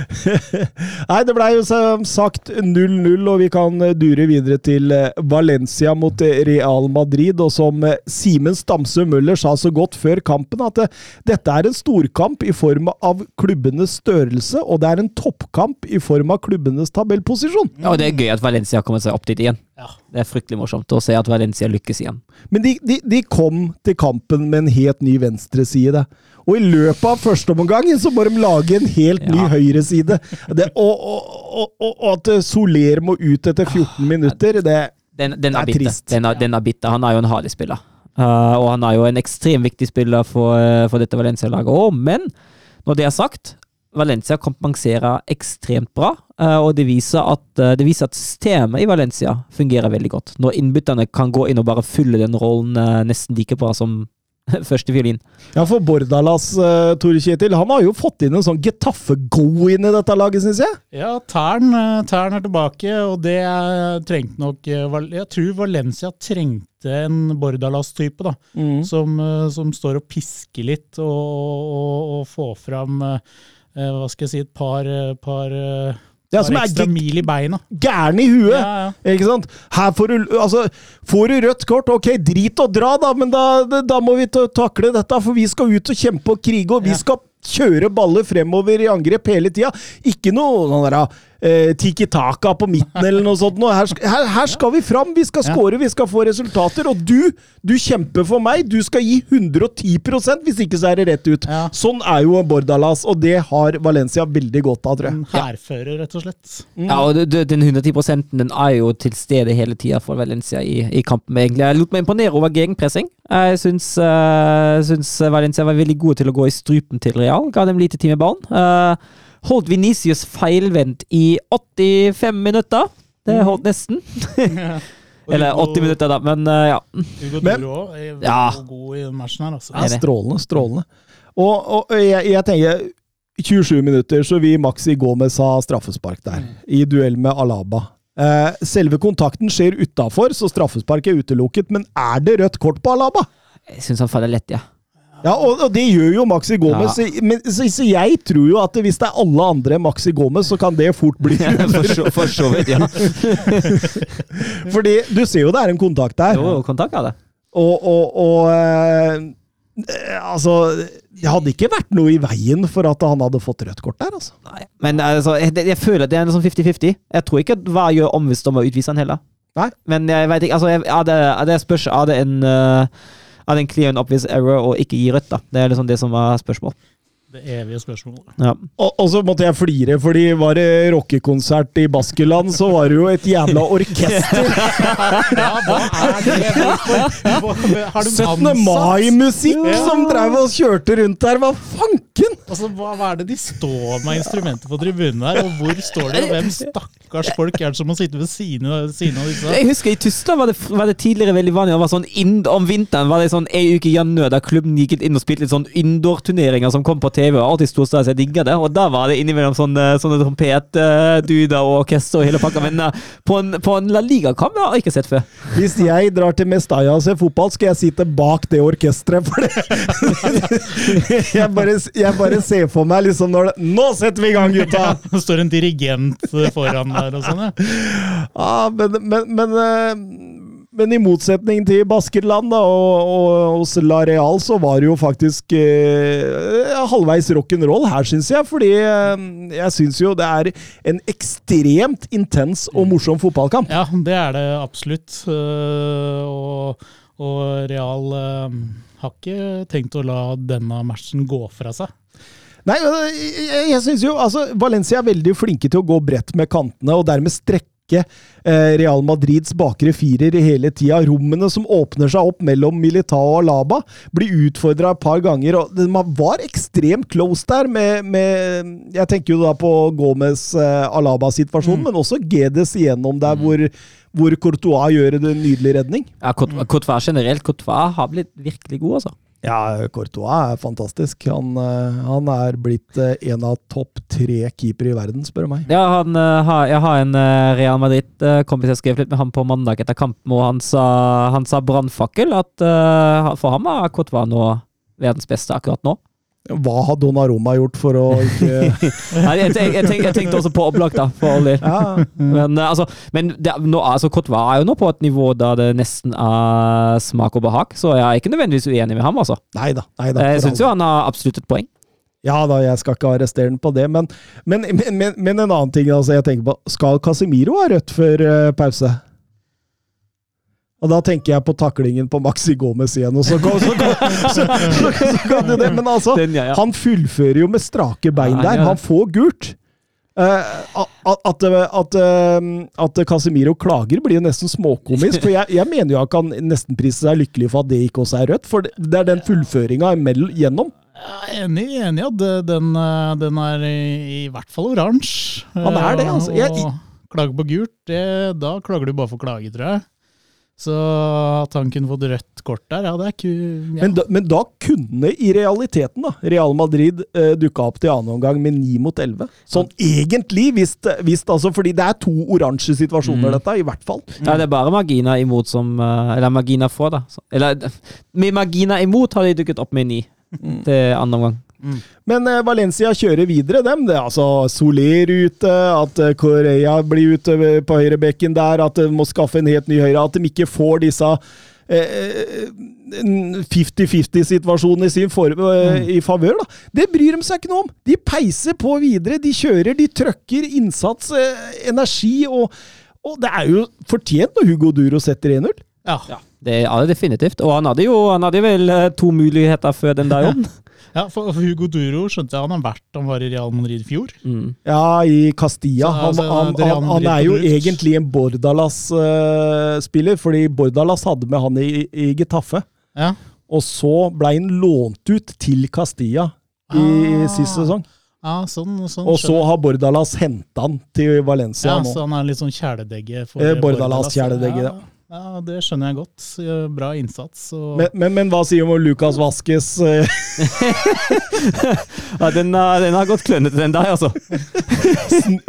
Nei, det blei jo som sagt 0-0, og vi kan eh, dure videre til eh, Valencia mot eh, Real Madrid. Og som Simen Stamsø Møller sa så godt før kampen, at dette er en storkamp i form av klubbenes størrelse, og det er en toppkamp i form av klubbenes tabellposisjon. Ja, og det er gøy at Valencia har kommet seg opp dit igjen. Ja. Det er fryktelig morsomt å se at Valencia lykkes igjen. Men de, de, de kom til kampen med en helt ny venstreside. Og i løpet av første omgang så må de lage en helt ny Ja. høyreside. Det, og, og, og, og, at Soler må ut etter 14 minutter, det, Den, den, Det er er trist. Den, er, den er bitter. Han er jo en hardig spiller. Uh, og han er jo en ekstremt viktig spiller for, uh, for dette Valencia-laget òg. Men når det er sagt, Valencia kompenserer ekstremt bra. uh, og det viser, at, uh, det viser at systemet i Valencia fungerer veldig godt. Når innbytterne kan gå inn og bare fylle den rollen uh, nesten like bra som førstefiolin. Ja, for Bordalas, uh, Tore Kjetil, han har jo fått inn en sånn Getafe-go inn i dette laget, syns jeg. Ja, Tern, eh, Tern er tilbake, og det eh, trengte nok eh, Jeg tror Valencia trengte en Bordalas-type, da. Mm. Som, eh, som står og pisker litt og, og, og får fram eh, eh, Hva skal jeg si, et par, eh, par, eh, Ja, som er ekstra mil i beina. Gæren i huet! Ja, ja. Ikke sant? Her får du, altså, får du rødt kort, ok, drit og dra, da, men da, da må vi takle dette, for vi skal ut og kjempe og krige, og vi Ja. skal kjøre baller fremover i angrep hele tida. Ikke noe sånn der, eh, tiki-taka på midten eller noe sånt. Her, her, her skal vi fram, vi skal score, vi skal få resultater. Og du, du kjemper for meg, du skal gi 110% hvis ikke så er det rett ut. Ja. Sånn er jo Bordalas, og det har Valencia veldig godt av, tror jeg. Hærfører, rett og slett. Ja, og den 110% den er jo til stede hele tida for Valencia i, i kampen. egentlig. Jeg lot meg imponere over gegenpressing. Jeg syns, uh, syns Valencia var veldig gode til å gå i strupen til Real. Ga dem lite tid med ballen. Eh, holdt Venicius feilvendt i 85 minutter. Det holdt nesten. Eller 80 minutter, da, men eh, ja. Hugo Duro er Ja. god i matchen her, altså. Ja, strålende, strålende. Og, og jeg, jeg tenker 27 minutter, så vil Maxi Gomez ha straffespark der, i duell med Alaba. Eh, selve kontakten skjer utafor, så straffespark er utelukket, men er det rødt kort på Alaba? Jeg syns han faller lett, ja. Ja, og, og det gjør jo Maxi Gomez, Ja. men, så, så jeg tror jo at hvis det er alle andre enn Maxi Gomez, så kan det fort bli For så, for så vidt, ja. Fordi du ser jo det er en kontakt der. Jo, kontakt er det. Og, og, og eh, Altså, det hadde ikke vært noe i veien for at han hadde fått rødt kort der, altså. Nei. Men altså, jeg, jeg føler at det er en sånn 50-50. Jeg tror ikke hva gjør om hvis de må utvise han heller. Nei. Men jeg vet ikke, altså, jeg, er det, er det spørs Er det en uh, Det en clear and obvious error og ikke gi rødt? Det er liksom det som var spørsmål. Det evige spørsmålet. Ja. Og, og så måtte jeg flire, fordi var det rockekonsert i Baskeland, så var det jo et jævla orkester. Ja, hva er det? Hvorfor? Hva- Har 17. mai-musikk Ja. som drev og kjørte rundt der. Hva fanken? Altså, hva, hva er det de står med instrumenter på tribunen her, og hvor står de, og hvem stakkars folk er det som må sitte ved siden av, siden av disse? Jeg husker I Tyskland var det, var det tidligere veldig vanlig det var sånn inn, om vinteren var det sånn ei uke i januar der klubben gikk inn og spilte litt sånn indoor-turneringer som kom på TV. Og alltid storstad, så jeg digga det. Og da var det innimellom sånne, sånne trompetduder og orkester og hele pakka. Men eh, på en, på en La Liga-kamp har jeg ikke sett før. Hvis jeg drar til Mestaya og ser fotball, skal jeg sitte bak det orkesteret, for det jeg, bare, jeg bare ser for meg liksom når det Nå setter vi i gang, gutta! Det står en dirigent foran der og sånn, ja. Ja, men, men, men, eh, men i motsetning til Baskerland da, og, og hos La Real, så var det jo faktisk eh, halvveis rock'n'roll her, syns jeg. Fordi eh, jeg syns jo det er en ekstremt intens og morsom fotballkamp. Ja, det er det absolutt. Eh, Og, og Real eh, har ikke tenkt å la denne matchen gå fra seg. Nei, øh, jeg, jeg synes jo altså, Valencia er veldig flinke til å gå bredt med kantene, og dermed strekke eh, Real Madrids bakre firer i hele tida. Rommene som åpner seg opp mellom Militao og Alaba, blir utfordra et par ganger. og Man var ekstremt close der med, med Jeg tenker jo da på Gomez-Alaba-situasjonen, men også Gedes igjennom der hvor, hvor Courtois gjør en nydelig redning. Ja, Courtois generelt Courtois har blitt virkelig god, altså. Ja, Courtois er fantastisk. Han, eh, han er blitt eh, en av topp tre keepere i verden, spør du meg. Ja, han, eh, jeg har en Real Madrid-kompis jeg skrev litt med han på mandag etter kampen, og han sa, han sa brannfakkel. At for ham er Courtois nå verdens beste akkurat nå. Hva har Donnaroma gjort for å ikke Nei, jeg, tenk, jeg, tenk, jeg tenkte også på Oblak, da, for all del. Ja, Men, eh, altså, men det, nå, altså, Kotva er jo nå på et nivå da det nesten er smak og behag, så jeg er ikke nødvendigvis uenig med ham. altså. Neida, neida, Jeg for syns jo han har absolutt et poeng. Ja da, jeg skal ikke arrestere den på det, men, men, men, men, men en annen ting altså, jeg tenker på. Skal Casemiro ha rødt før uh, pause? Og da tenker jeg på taklingen på Maxi Gomez igjen, og så, så, så, så, så, så kan du det. Men altså, Den, ja, ja. han fullfører jo med strake bein Ja, der. Han får gult. Uh, at, at, at, eh, at Casemiro klager, blir jo nesten småkomisk. For jeg, jeg mener jo han kan nesten prise seg lykkelig for at det ikke også er rødt. For det, det er den fullføringa gjennom. Jeg er enig, enig at den, eh, den er i, i hvert fall oransje. Han er det, altså. Jeg- Og klage på gult, det, da klager du bare for klage, tror jeg. Så at han kunne fått rødt kort der, ja, det er ikke ja. Men, da, men da kunne i realiteten da, Real Madrid eh, dukka opp til annen omgang med 9 mot 11. Sånn egentlig, hvis, hvis altså, fordi det er to oransje situasjoner, dette, i hvert fall. Ja, det er bare Magina imot som eh, Eller Magina får, da. Eller med Magina imot har de dukket opp med ni til andre omgang. Men eh, Valencia kjører videre, dem. Det er altså Soler ute, at Korea blir ute på høyrebekken der, at de må skaffe en helt ny høyre, at de ikke får disse eh, 50-50-situasjonen i sin for, eh, i favør. da. Det bryr de seg ikke noe om! De peiser på videre, de kjører, de trøkker innsats, eh, energi, og, og det er jo fortjent når Hugo Duro setter 1-0. ja. Det er det definitivt. Og han hadde jo han hadde vel eh, to muligheter før den der jobben. Ja, for Hugo Duro skjønte jeg han har vært han var i Real Madrid i fjor. Mm. Ja, i Castilla. Han, altså, han, han, han er jo egentlig en Bordalas-spiller, fordi Bordalas hadde med han i, i Getafe. Ja. Og så ble han lånt ut til Castilla i Ah. sist sesong. Ja, sånn, sånn Og så har Bordalas henta han til Valencia ja, nå. så han er litt sånn kjæledegge for Eh, Bordalas. Bordalas kjæledegge, ja. Ja, det skjønner jeg godt. Bra innsats. Og Men, men, men hva sier du om Lucas Vasques? eh, Ja, den, har- den har gått klønete, den der, altså.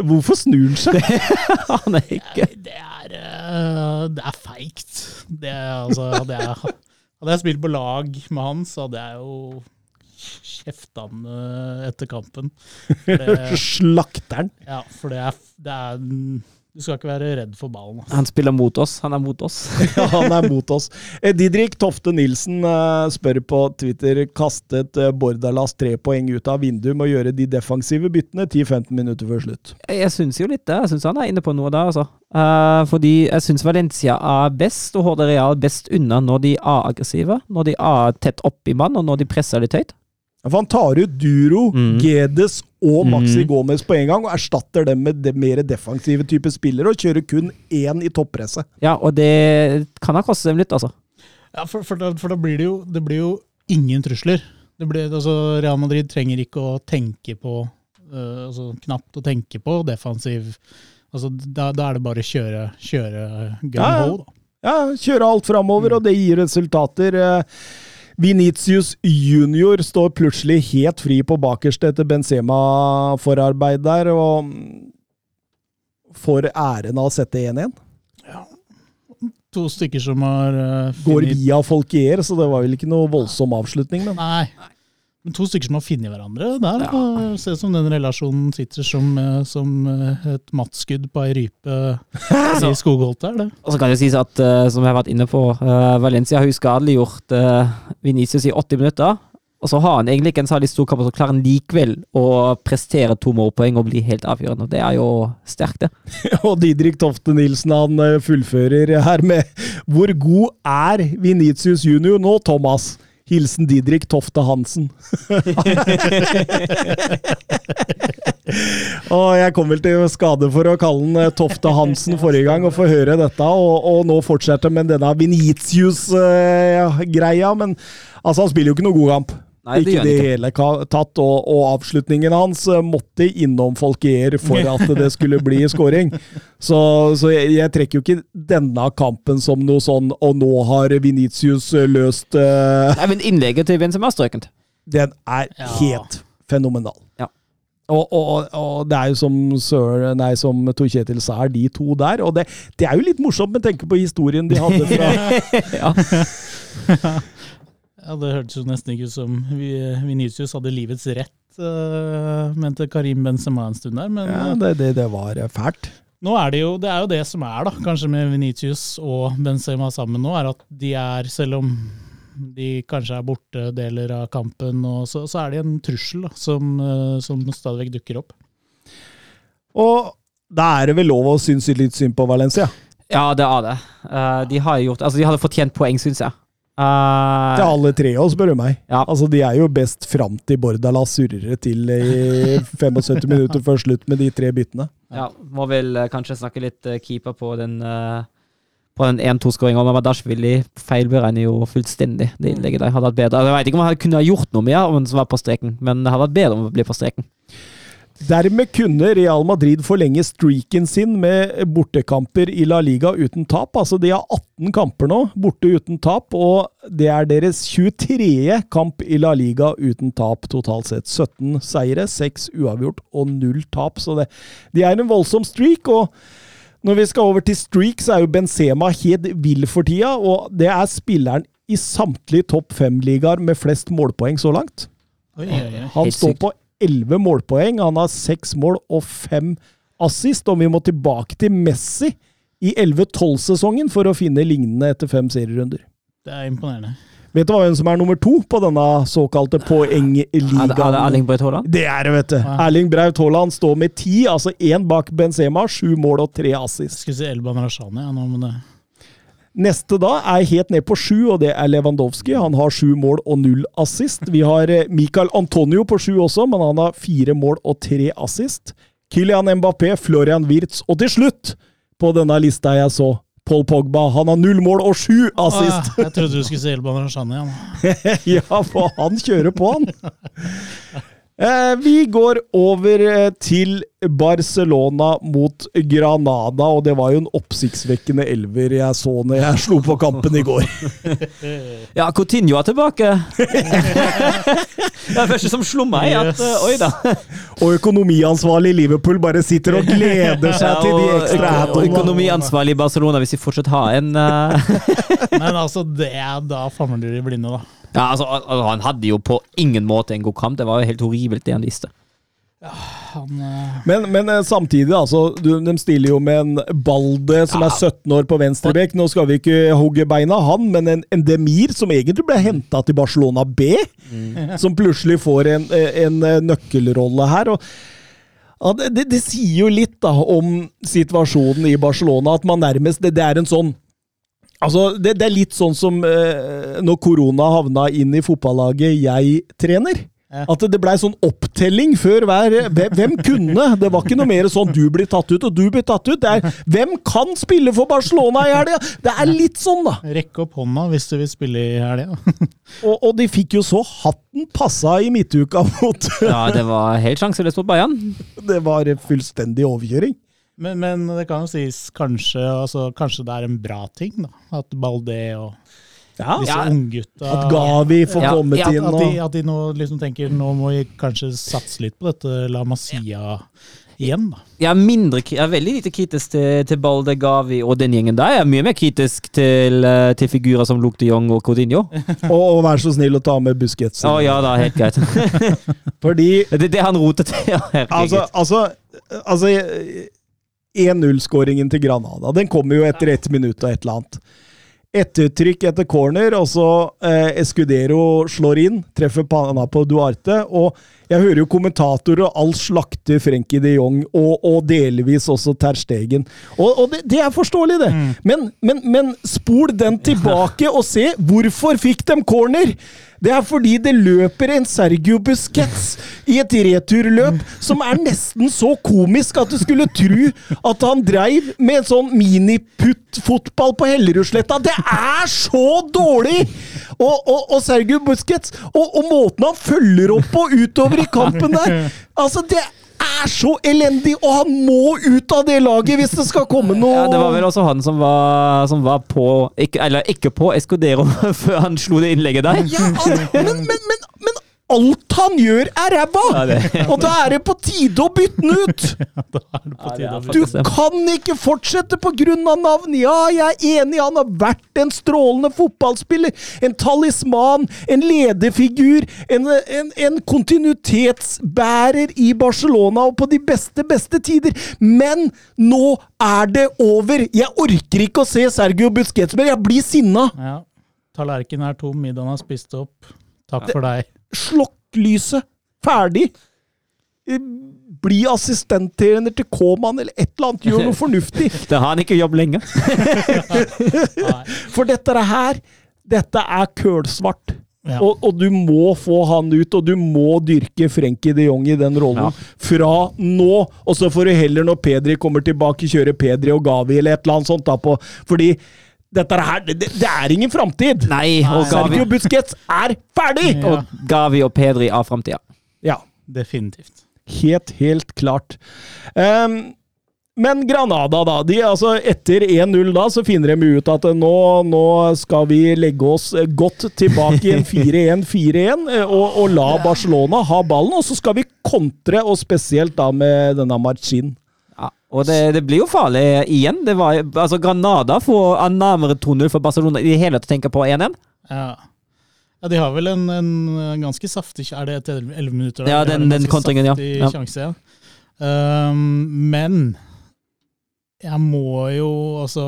Hvorfor snur han seg? Han er ikke det er, eh, det er feigt. Det altså, hadde, jeg, hadde jeg spilt på lag med han, så hadde jeg jo kjefta han eh, etter kampen. Slakteren. ja, for det er, det er Du skal ikke være redd for ballen. Altså. Han spiller mot oss. Han er mot oss. Ja, han er mot oss. Eh, Didrik Tofte Nilsen eh, spør på Twitter kastet eh, Bordalas tre poeng ut av vinduet med å gjøre de defensive byttene 10-15 minutter før slutt. Jeg syns jo litt det. Jeg syns han er inne på noe der, altså. Fordi jeg syns Valencia er best, og Horde Real best unna når de er aggressive. Når de er tett oppi mann, og når de presser litt høyt. For han tar ut Duro, Mm. Gedes og Maxi Mm. Gomez på en gang, og erstatter dem med de mer defensive type spillere, og kjører kun én i toppresset. Ja, og det kan ha kostet dem litt, altså. Ja, for, for, da, for da blir det jo, det blir jo ingen trusler. Det blir, altså, Real Madrid trenger ikke å tenke på uh, altså, Knapt å tenke på defensiv altså, da, da er det bare å kjøre, kjøre gun Ja, ja. ho. Da. Ja, kjøre alt framover, og det gir resultater. Eh, Vinicius junior står plutselig helt fri på bakerste etter Benzema-forarbeid der, og får æren av å sette 1-1. To stykker som har uh, Går via Folkier, så det var vel ikke noe voldsom avslutning, men Nei. Men to stykker som har funnet hverandre. Der ja. ser ut som den relasjonen sitter som, øh, som øh, et mattskudd på ei rype i skogholtet. der. Det. Og så kan det sies at, eh, som jeg har vært inne på, eh, Valencia har jo skadeliggjort Venicius i 80 minutter. Og så har han egentlig ikke en særlig stor kamp, og så klarer han likevel å prestere to målpoeng og bli helt avgjørende. Det er jo sterkt, det. Og Didrik Tofte Nilsen han eh, fullfører her med Hvor god er Vinicius junior nå, Thomas? Hilsen Didrik Tofte Hansen. og jeg kom vel til skade for å kalle han eh, Tofte Hansen forrige gang, og få høre dette, og, og nå fortsetter med denne Vinicius-greia. Men altså, han spiller jo ikke noe god kamp. Nei, det ikke det ikke. hele tatt, og, og avslutningen hans eh, måtte innom Folkier for at det skulle bli scoring. Så, så jeg, jeg trekker jo ikke denne kampen som noe sånn Og nå har Venitius løst uh, Nei, men innlegget til Benzema er strøkent. Den er Ja. helt fenomenal. Ja. Og, og, og det er jo som, Sør, nei, som Tor Kjetil sa, er de to der. Og det, det er jo litt morsomt med tanke på historien de hadde fra ja. Ja, Det hørtes jo nesten ikke ut som Vinicius hadde livets rett, uh, mente Karim Benzema en stund der. Men ja, eh, det, det, det var fælt. nå er det jo det er jo det som er, da, kanskje med Vinicius og Benzema sammen nå, er at de er, selv om de kanskje er borte deler av kampen, og så, så er de en trussel da, som, eh, som stadig vekk dukker opp. Og da er det vel lov å synes litt synd på Valencia. ja, det er det. Eh, de har gjort Altså, de hadde fortjent poeng, syns jeg. Eh, Til alle tre òg, spør du meg. Ja. Altså, De er jo best fram til Bordalas surrer til i 75 minutter før slutt med de tre byttene. Ja, må vel uh, kanskje snakke litt uh, keeper på den På den 1-2-skåringa. Mamadashvili feilberegner jo fullstendig det innlegget der. Hadde vært bedre. Jeg vet ikke om han kunne ha gjort noe mer om han var på streken, men det hadde vært bedre om han ble på streken. Dermed kunne Real Madrid forlenge streaken sin med bortekamper i La Liga uten tap. Altså, De har 18 kamper nå, borte uten tap, og det er deres 23. kamp i La Liga uten tap totalt sett. 17 seire, 6 uavgjort og 0 tap. Så det, de er en voldsom streak. og når vi skal over til streak, så er jo Benzema helt vill for tida, og det er spilleren i samtlige topp fem-ligaer med flest målpoeng så langt. Oi, oi, oi. Han står på 11 målpoeng. Han har seks mål og fem assist. Og vi må tilbake til Messi i 11-12-sesongen for å finne lignende etter fem serierunder. Det er imponerende. Vet du hvem som er nummer to på denne såkalte Er det, er det? Erling Braut Haaland? Det er det, vet du. Ja. Erling Braut Haaland står med ti, altså én bak Benzema, sju mål og tre assist. Jeg skulle si Elban Rashani. Ja, nå, men det. Neste da er helt ned på sju, og det er Lewandowski. Han har sju mål og null assist. Vi har eh, Michael Antonio på sju også, men han har fire mål og tre assist. Kylian Mbappé, Florian Wirtz, og til slutt, på denne lista jeg så, Paul Pogba. Han har null mål og sju assist! Ah. Jeg trodde du skulle si Elban Rashani. igjen. ja, for han kjører på, han. Eh, vi går over eh, til Barcelona mot Granada, og det var jo en oppsiktsvekkende elver jeg så når jeg slo på kampen i går. Ja, Coutinho er tilbake! det er første som slo meg. At, Yes. eh, oi da. Og økonomiansvarlig i Liverpool bare sitter og gleder seg til de ekstra hatene. Økonomiansvarlig i Barcelona, hvis de fortsatt har en uh... Men altså, det er da famler de blinde, da. Ja, altså, al- al- Han hadde jo på ingen måte en god kamp. Det var jo helt horribelt, det han viste. Han, eh, Men, men eh, samtidig, altså, du, de stiller jo med en Balde som er 17 år på venstrebekk. Nå skal vi ikke hogge beina av han, men en, en Demir som egentlig ble henta til Barcelona B, som plutselig får en, eh, en nøkkelrolle her. og ja, det, det, det sier jo litt da om situasjonen i Barcelona, at man nærmest Det, det er en sånn Altså, det, det er litt sånn som eh, når korona havna inn i fotballaget jeg trener. Ja. At det, det blei sånn opptelling før hver hvem, hvem kunne? Det var ikke noe mer sånn du blir tatt ut og du blir tatt ut. Det er hvem kan spille for Barcelona i helga? Det er litt sånn, da. Rekk opp hånda hvis du vil spille i helga. Og, og de fikk jo så hatten passa i midtuka mot Ja, Det var helt sjanseløst mot Bayern. Det var fullstendig overkjøring. Men, men det kan jo sies kanskje, altså, kanskje det er en bra ting, da. At Balde og Ja. disse Ja. unggutta At Gavi får Ja, kommet ja, at, inn at, de, at de nå liksom tenker nå må vi kanskje satse litt på dette La Masia igjen, da. Jeg er, mindre, jeg er veldig lite kritisk til, til Balde, Gavi og den gjengen der. Jeg er mye mer kritisk til, eh, til figurer som Luke de Jong og Coutinho. Og, og vær så snill å ta med Busquets. Å ja da, helt greit. Fordi Det er det han roter til. altså. Altså, altså, altså 1-0-skåringen til Granada Den kommer jo etter ett minutt og et eller annet. Ettertrykk etter corner, og så eh, Escudero slår inn, treffer panna på Duarte. Og jeg hører jo kommentatorer og all slakter Frenkie de Jong, og, og delvis også Ter Stegen. Og, og det, det er forståelig, det. Men, men, men spol den tilbake og se hvorfor fikk de corner! Det er fordi det løper en Sergio Busquets i et returløp som er nesten så komisk at du skulle tro at han dreiv med en sånn miniputt-fotball på Hellerudsletta. Det er så dårlig! Og, og, og Sergio Busquets, og, og måten han følger opp på utover i kampen der Altså, det er så elendig, og han må ut av det laget hvis det skal komme noe Ja, det var vel også han som var, som var på ikke, Eller ikke på Escudero før han slo det innlegget der. Ja, men, men, men, men alt han gjør, er ræva! Og da er det på tide å bytte den ut! Du kan ikke fortsette av navn! Ja, jeg er enig, han har vært en strålende fotballspiller. En talisman, en lederfigur, en, en, en kontinuitetsbærer i Barcelona og på de beste, beste tider. Men nå er det over! Jeg orker ikke å se Sergio Busquets mer, jeg blir sinna! Ja. Tallerkenen er tom, middagen er spist opp. Takk for deg. Slokk lyset! Ferdig! Bli assistenttrener til K-mann eller et eller annet. Gjør noe fornuftig. Da har han ikke jobb lenger. For dette her Dette er kølsvart. Ja. Og, og du må få han ut, og du må dyrke Frenkie de Jong i den rollen Ja. fra nå. Og så får du heller, når Pedri kommer tilbake, kjøre Pedri og Gavi eller et eller annet sånt. da på, Fordi dette her, det, det er ingen framtid! Nei, og Gavi, Sergio Busquets er ferdig! Ja. og Gavi og Pedri av framtida. Ja, Definitivt. helt, helt klart. Um, men Granada, da. De, altså etter 1-0 da, så finner de ut at nå, nå skal vi legge oss godt tilbake i en 4-1-4-1 eh, og, og la Barcelona ha ballen. Og så skal vi kontre, og spesielt da med denne Marcin. Og det, det blir jo farlig igjen. Det var, altså Granada får er nærmere 2-0 for Barcelona i det hele tatt å tenke på 1-1. Ja. ja, de har vel en, en ganske saftig Er det etter 11 minutter? Ja, den- en den kontringen, ja. Ja. Sjanse, ja. Um, men jeg må jo altså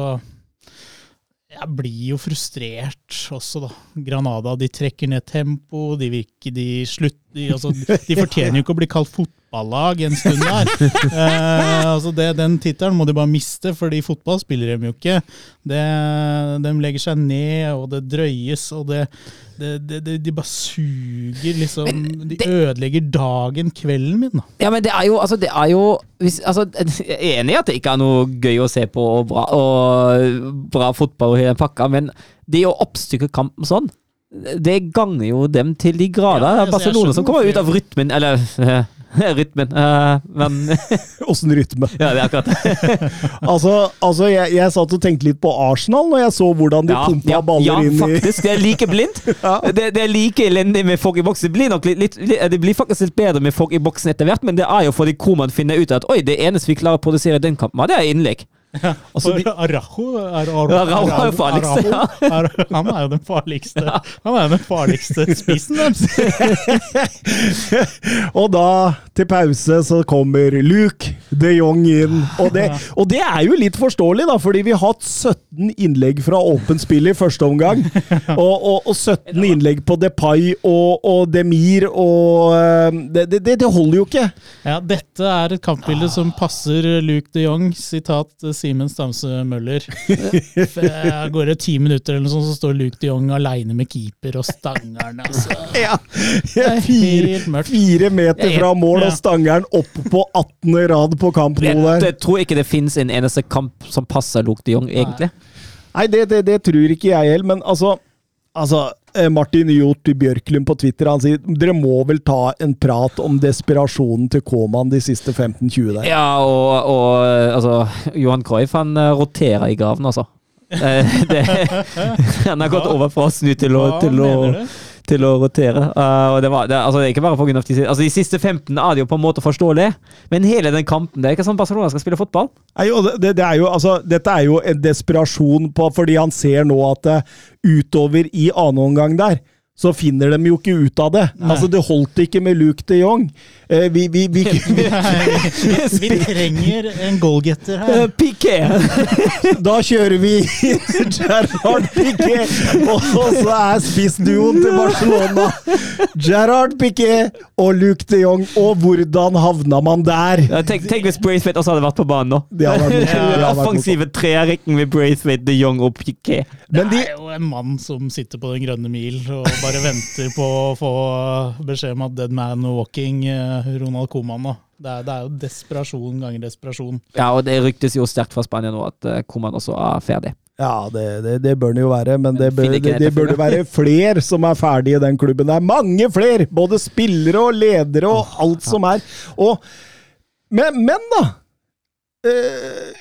Jeg blir jo frustrert også, da. Granada de trekker ned tempo, de virker de slutter de, altså, de fortjener jo ikke å bli kalt fotballag en stund der. Eh, altså det, den tittelen må de bare miste, fordi fotball spiller de jo ikke. Det, de legger seg ned, og det drøyes, og det, det, De bare suger liksom De ødelegger dagen, kvelden min, da. Ja, men det er jo, altså, det er jo hvis, altså, Jeg er enig i at det ikke er noe gøy å se på og bra, og bra fotball og hele pakka, men det å oppstykke kampen sånn, det ganger jo dem til de grader. Ja, altså, Barcelona som kommer ut av rytmen, eller rytmen, Uh, men Åssen rytme? Ja, det er akkurat det. Altså, altså jeg, jeg satt og tenkte litt på Arsenal når jeg så hvordan de Ja, pumpa ja, baller ja, inn i faktisk. Det er like blindt. Ja. det, det er like elendig med folk i boksen. Det blir nok litt, litt, Det blir faktisk litt bedre med folk i boksen etter hvert, men det er jo fordi Koman finner ut at oi, det eneste vi klarer å produsere i den kampen, det er innlegg. Altså, For de- Arajo er, er jo farligste, ja. Er, Han er jo den farligste Han er jo den farligste spissen deres. og da, til pause, så kommer Luke de Jong inn. Og det, og det er jo litt forståelig, da, fordi vi har hatt 17 innlegg fra åpent spill i første omgang. Og, og, og 17 innlegg på Depay og, og Demir, og eh, det, det, det holder jo ikke. Ja, dette er et kampbilde som passer Luke de Jong, sitat Simen Stamse Møller. F- eh, Går det ti minutter eller noe sånt, så står Luke de Jong aleine med keeper og stangeren. Altså. Ja, fire, fire meter fra mål, og stangeren opp på 18. rad på kamp nå der. jeg tror ikke det finnes en eneste kamp som passer Luke de Jong, egentlig. Nei, det, det, det tror ikke jeg heller, men altså Altså, Martin Hjort Bjørklund på Twitter han sier dere må vel ta en prat om desperasjonen til Koman de siste 15-20 der. Ja, og, og altså Johan Cruyff han eh, roterer i graven, altså. Eh, det, han har gått over fra å snu til å, til å? Til å rotere. Uh, og det, var, det, altså, ikke bare på grunn av de, altså, de siste 15 er det jo på en måte forståelig, men hele den kampen Det er ikke sånn Barcelona skal spille fotball. Nei, det, det er jo, altså, dette er jo en desperasjon på, fordi han ser nå at eh, utover i annen omgang der, så finner de jo ikke ut av det. Altså, Det holdt ikke med Luke de Jong. Eh, vi, vi, vi, Nei, vi trenger en goalgetter Eh, her. Piqué! Da kjører vi Gerard Piqué, og så er spissduoen til Barcelona Gerard Piqué og Luke de Jong. Og hvordan havna man der? Ja, Tenk, tenk hvis Braithwaite også hadde vært på banen nå. Hadde Den offensive trerekken med Braithwaite, de Jong og Piqué. Men de, Det er jo en mann som sitter på den grønne mil og bare venter på å få beskjed om at dead man walking, eh, Ronald Coman da. Det er, det er jo desperasjon ganger desperasjon. Ja, og det ryktes jo sterkt fra Spania nå at Coman også er ferdig. Ja, det, det, det bør den jo være, men det, bør, det, det det være flere som er ferdige i den klubben. Det er mange flere! Både spillere og ledere og alt som er. Og, men, men da! Eh,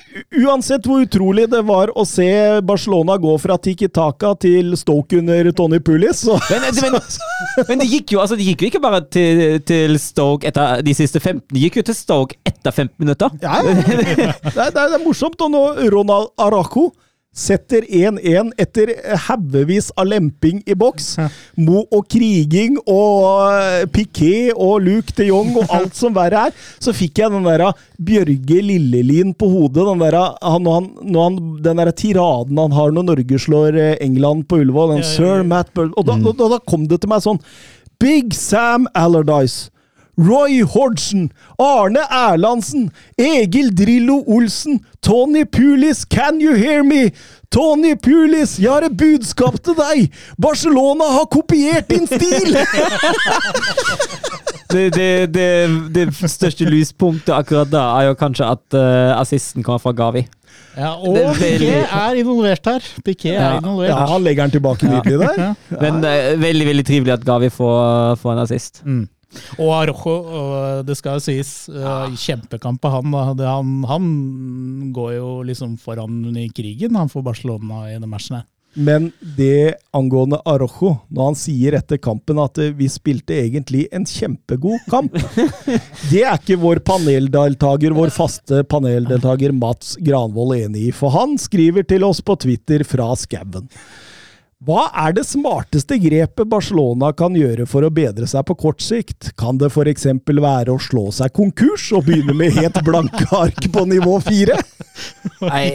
uansett hvor utrolig det var å se Barcelona gå fra Tiki Taka til Stoke under Tony Pulis, så Men, men, men det gikk jo altså det gikk jo ikke bare til, til Stoke etter de siste 15, det gikk jo til Stoke etter 15 minutter. Ja, ja. Det, er, det, er, det er morsomt. Og nå Ronald Arajo setter 1-1 etter haugevis av lemping i boks. Mo og kriging og Piquet Piqué og Luke de Jong og alt som verre er. Så fikk jeg den der Bjørge Lillelien på hodet. Den der, han, han, han, den der tiraden han har når Norge slår eh, England på Ullevål. Den Ja, ja, ja. Sir Matt Burl Og da, da, da kom det til meg sånn Big Sam Allardyce. Roy Hordsen, Arne Erlandsen, Egil Drillo Olsen, Tony Pulis, can you hear me? Tony Pulis, jeg har et budskap til deg! Barcelona har kopiert din stil! Det, det, det, det største lyspunktet akkurat da er jo kanskje at uh, assisten kommer fra Gavi. Ja, og Det er Piquet er involvert her. Piquet er Ja. involvert. Ja, han legger den tilbake nydelig der. Men uh, veldig veldig trivelig at Gavi får, får en assist. Mm. Og Arrojo, og det skal jo sies, uh, kjempekamp av han, han. Han går jo liksom foran i krigen, han for Barcelona i den matchen her. Men det angående Arrojo, når han sier etter kampen at eh, vi spilte egentlig en kjempegod kamp, det er ikke vår paneldeltaker, vår faste paneldeltaker Mats Granvold enig i. For han skriver til oss på Twitter fra skauen. Hva er det smarteste grepet Barcelona kan gjøre for å bedre seg på kort sikt? Kan det f.eks. være å slå seg konkurs og begynne med helt blanke ark på nivå fire? Nei.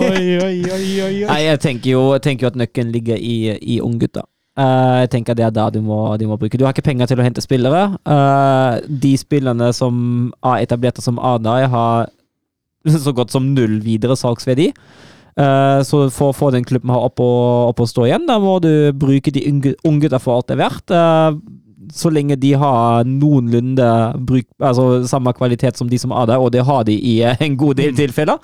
Nei jeg tenker jo, jeg tenker jo at nøkkelen ligger i, i unggutta. Uh, jeg tenker det er da du må, du må bruke. Du har ikke penger til å hente spillere. Uh, de spillerne som er etablerte som A-dag, har så godt som null videre salgsverdi. Eh, så for å få den klubben her opp og, opp og stå igjen, da må du bruke de unge- unggutta for alt det er verdt. Eh, så lenge de har noenlunde bruk, altså samme kvalitet som de som er der, og det har de i eh, en god del tilfeller.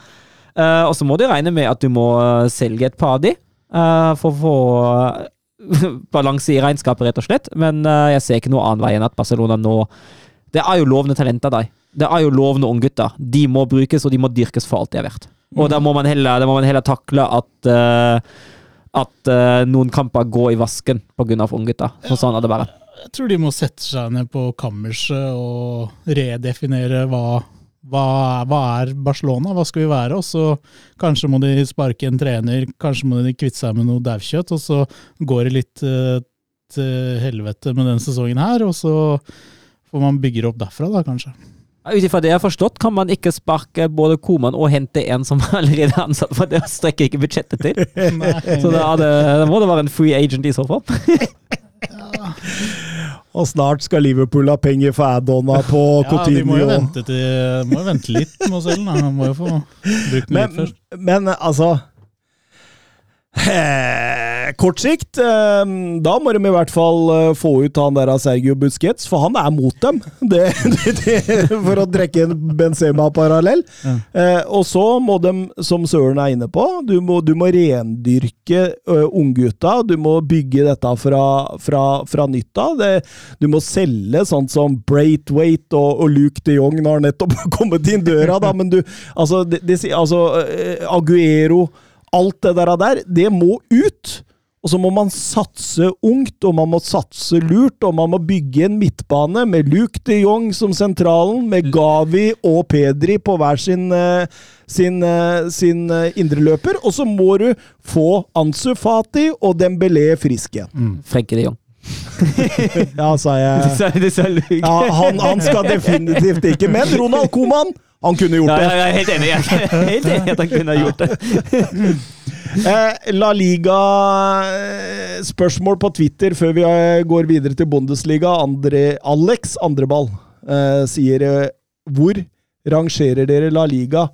Eh, og så må du regne med at du må eh, selge et par av de, eh, for å få eh, balanse i regnskapet, rett og slett. Men eh, jeg ser ikke noe annen vei enn at Barcelona nå Det er jo lovende talenter der. Det er jo lovende unggutter. De må brukes, og de må dyrkes for alt de er verdt. Og da må man heller, må man heller takle at uh, at uh, noen kamper går i vasken pga. unggutta. For sånn er det bare. Jeg tror de må sette seg ned på kammerset og redefinere hva, hva, hva er Barcelona, hva skal vi være? Og så kanskje må de sparke en trener, kanskje må de kvitte seg med noe daukjøtt, og så går det litt uh, til helvete med den sesongen her, og så får man bygge opp derfra, da, kanskje. Ut ifra det jeg har forstått, kan man ikke sparke både Koman og hente en som allerede er ansatt, for det strekker ikke budsjettet til. Så da, er det, da må det være en free agent i så fall. Og snart skal Liverpool ha penger for add-ona på Ja, de må jo vente, til, må jo vente litt med selv, da. De må jo få brukt den litt først. men altså Kort sikt, eh, da må de i hvert fall eh, få ut han der av Sergio Busquets, for han er mot dem. Det, det, det, for å trekke en Benzema-parallell. Ja. Eh, og så må de, som Søren er inne på, du må, du må rendyrke unggutta. Du må bygge dette fra, fra, fra nytt av. Du må selge sånt som Braithwaite og, og Luke de Jong når han nettopp har kommet inn døra, da, men du Altså, altså eh, Aguero Alt det der, der, det må ut. Og så må man satse ungt, og man må satse lurt, og man må bygge en midtbane med Luke de Jong som sentralen, med Gavi og Pedri på hver sin, eh, sin, eh, sin eh, indreløper. Og så må du få Ansu Fati og Dembélé friske. Frenke de Jong. Ja, sa jeg. Ja, han, han skal definitivt ikke. Men Ronald Koman, han kunne gjort Ja, det. jeg er helt enig. Jeg er helt enig at han kunne ha gjort det. Eh, La Liga-spørsmål på Twitter før vi eh, går videre til Bundesliga. Andre, Alex Andreball eh, sier eh, Hvor rangerer dere La Liga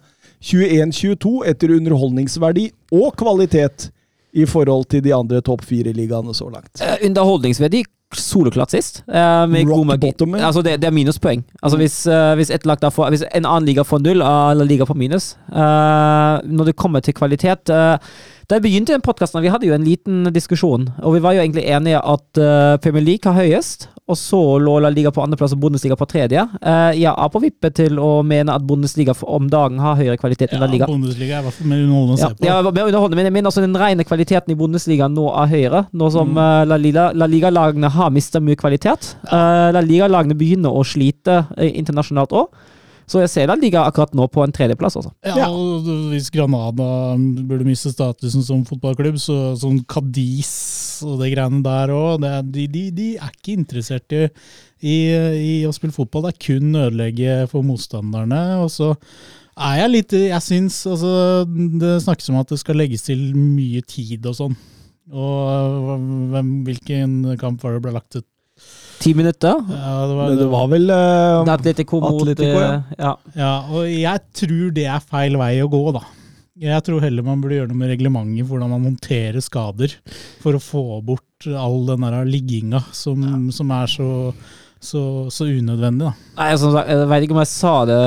21-22 etter underholdningsverdi og kvalitet i forhold til de andre topp fire-ligaene så langt? Eh, underholdningsverdi soleklart sist. eh, med Rock bottom. Altså det, det er minuspoeng. Altså hvis, uh, hvis, får, hvis en annen liga får null, eh, eller liga får minus uh, Når det kommer til kvalitet uh, Da jeg begynte den podkasten, vi hadde jo en liten diskusjon, og vi var jo egentlig enige at eh, Premier League har høyest, og så lå La Liga på andreplass og Bundesliga på tredje. Eh, jeg er på vippet til å mene at Bundesliga om dagen har høyere kvalitet enn La Liga. Ja, Bundesliga er i hvert fall mer underholdende å Ja, se på. ja, mer underholdende, men, men også den rene kvaliteten i Bundesliga nå er høyere. Nå som mm. La Liga- La Liga-lagene har mista mye kvalitet. Eh, La Liga-lagene begynner å slite eh, internasjonalt òg. Så jeg ser La Liga akkurat nå på en tredjeplass. Altså. Ja, Ja. og Hvis Granada burde miste statusen som fotballklubb, så sånn Cadiz og de greiene der òg de, de, de er ikke interessert i, i, i å spille fotball. Det er kun ødelegge for motstanderne. Og så er jeg litt Jeg syns altså, Det snakkes om at det skal legges til mye tid og sånn. Og hvem, hvilken kamp var det ble lagt ut? Ti minutter. Ja, det var, det var vel eh, Atletico mot Atletico, ja. eh, ja. Ja, og jeg tror det er feil vei å gå, da. Jeg tror heller man burde gjøre noe med reglementet for hvordan man håndterer skader, for å få bort all den der ligginga som, som er så, så, så unødvendig, da. Nei, som sagt, Jeg vet ikke om jeg sa det,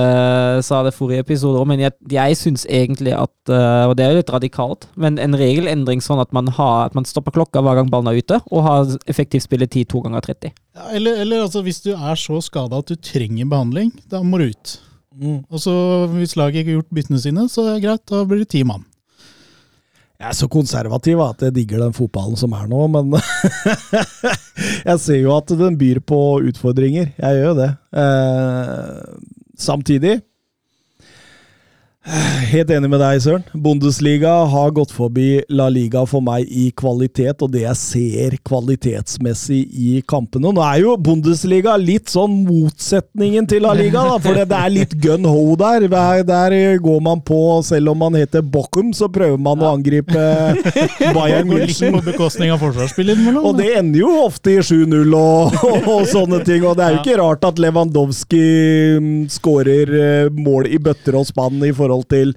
sa det forrige episode òg, men jeg, jeg syns egentlig at eh, Og det er jo litt radikalt, men en regelendring sånn at man, har, at man stopper klokka hver gang ballen er ute, og har effektiv spilletid to ganger 30. Ja, eller, eller altså, hvis du er så skada at du trenger behandling, da må du ut. mm. Og så hvis laget ikke har gjort byttene sine, så er det greit, da blir det ti mann. Jeg er så konservativ at jeg digger den fotballen som er nå, men jeg ser jo at den byr på utfordringer. Jeg gjør jo det. Eh, samtidig Helt enig med deg, Søren. Bundesliga har gått forbi La Liga for meg i kvalitet, og det jeg ser kvalitetsmessig i kampene. Nå er jo Bundesliga litt sånn motsetningen til La Liga, da, for det er litt gun ho der. Der, går man på, selv om man heter Bochum, så prøver man å angripe Bayern München. på bekostning av forsvarsspillet. Og det ender jo ofte i 7-0 og, og, sånne ting. Og det er jo ikke rart at Lewandowski mm, skårer eh, mål i bøtter og spann i forhold til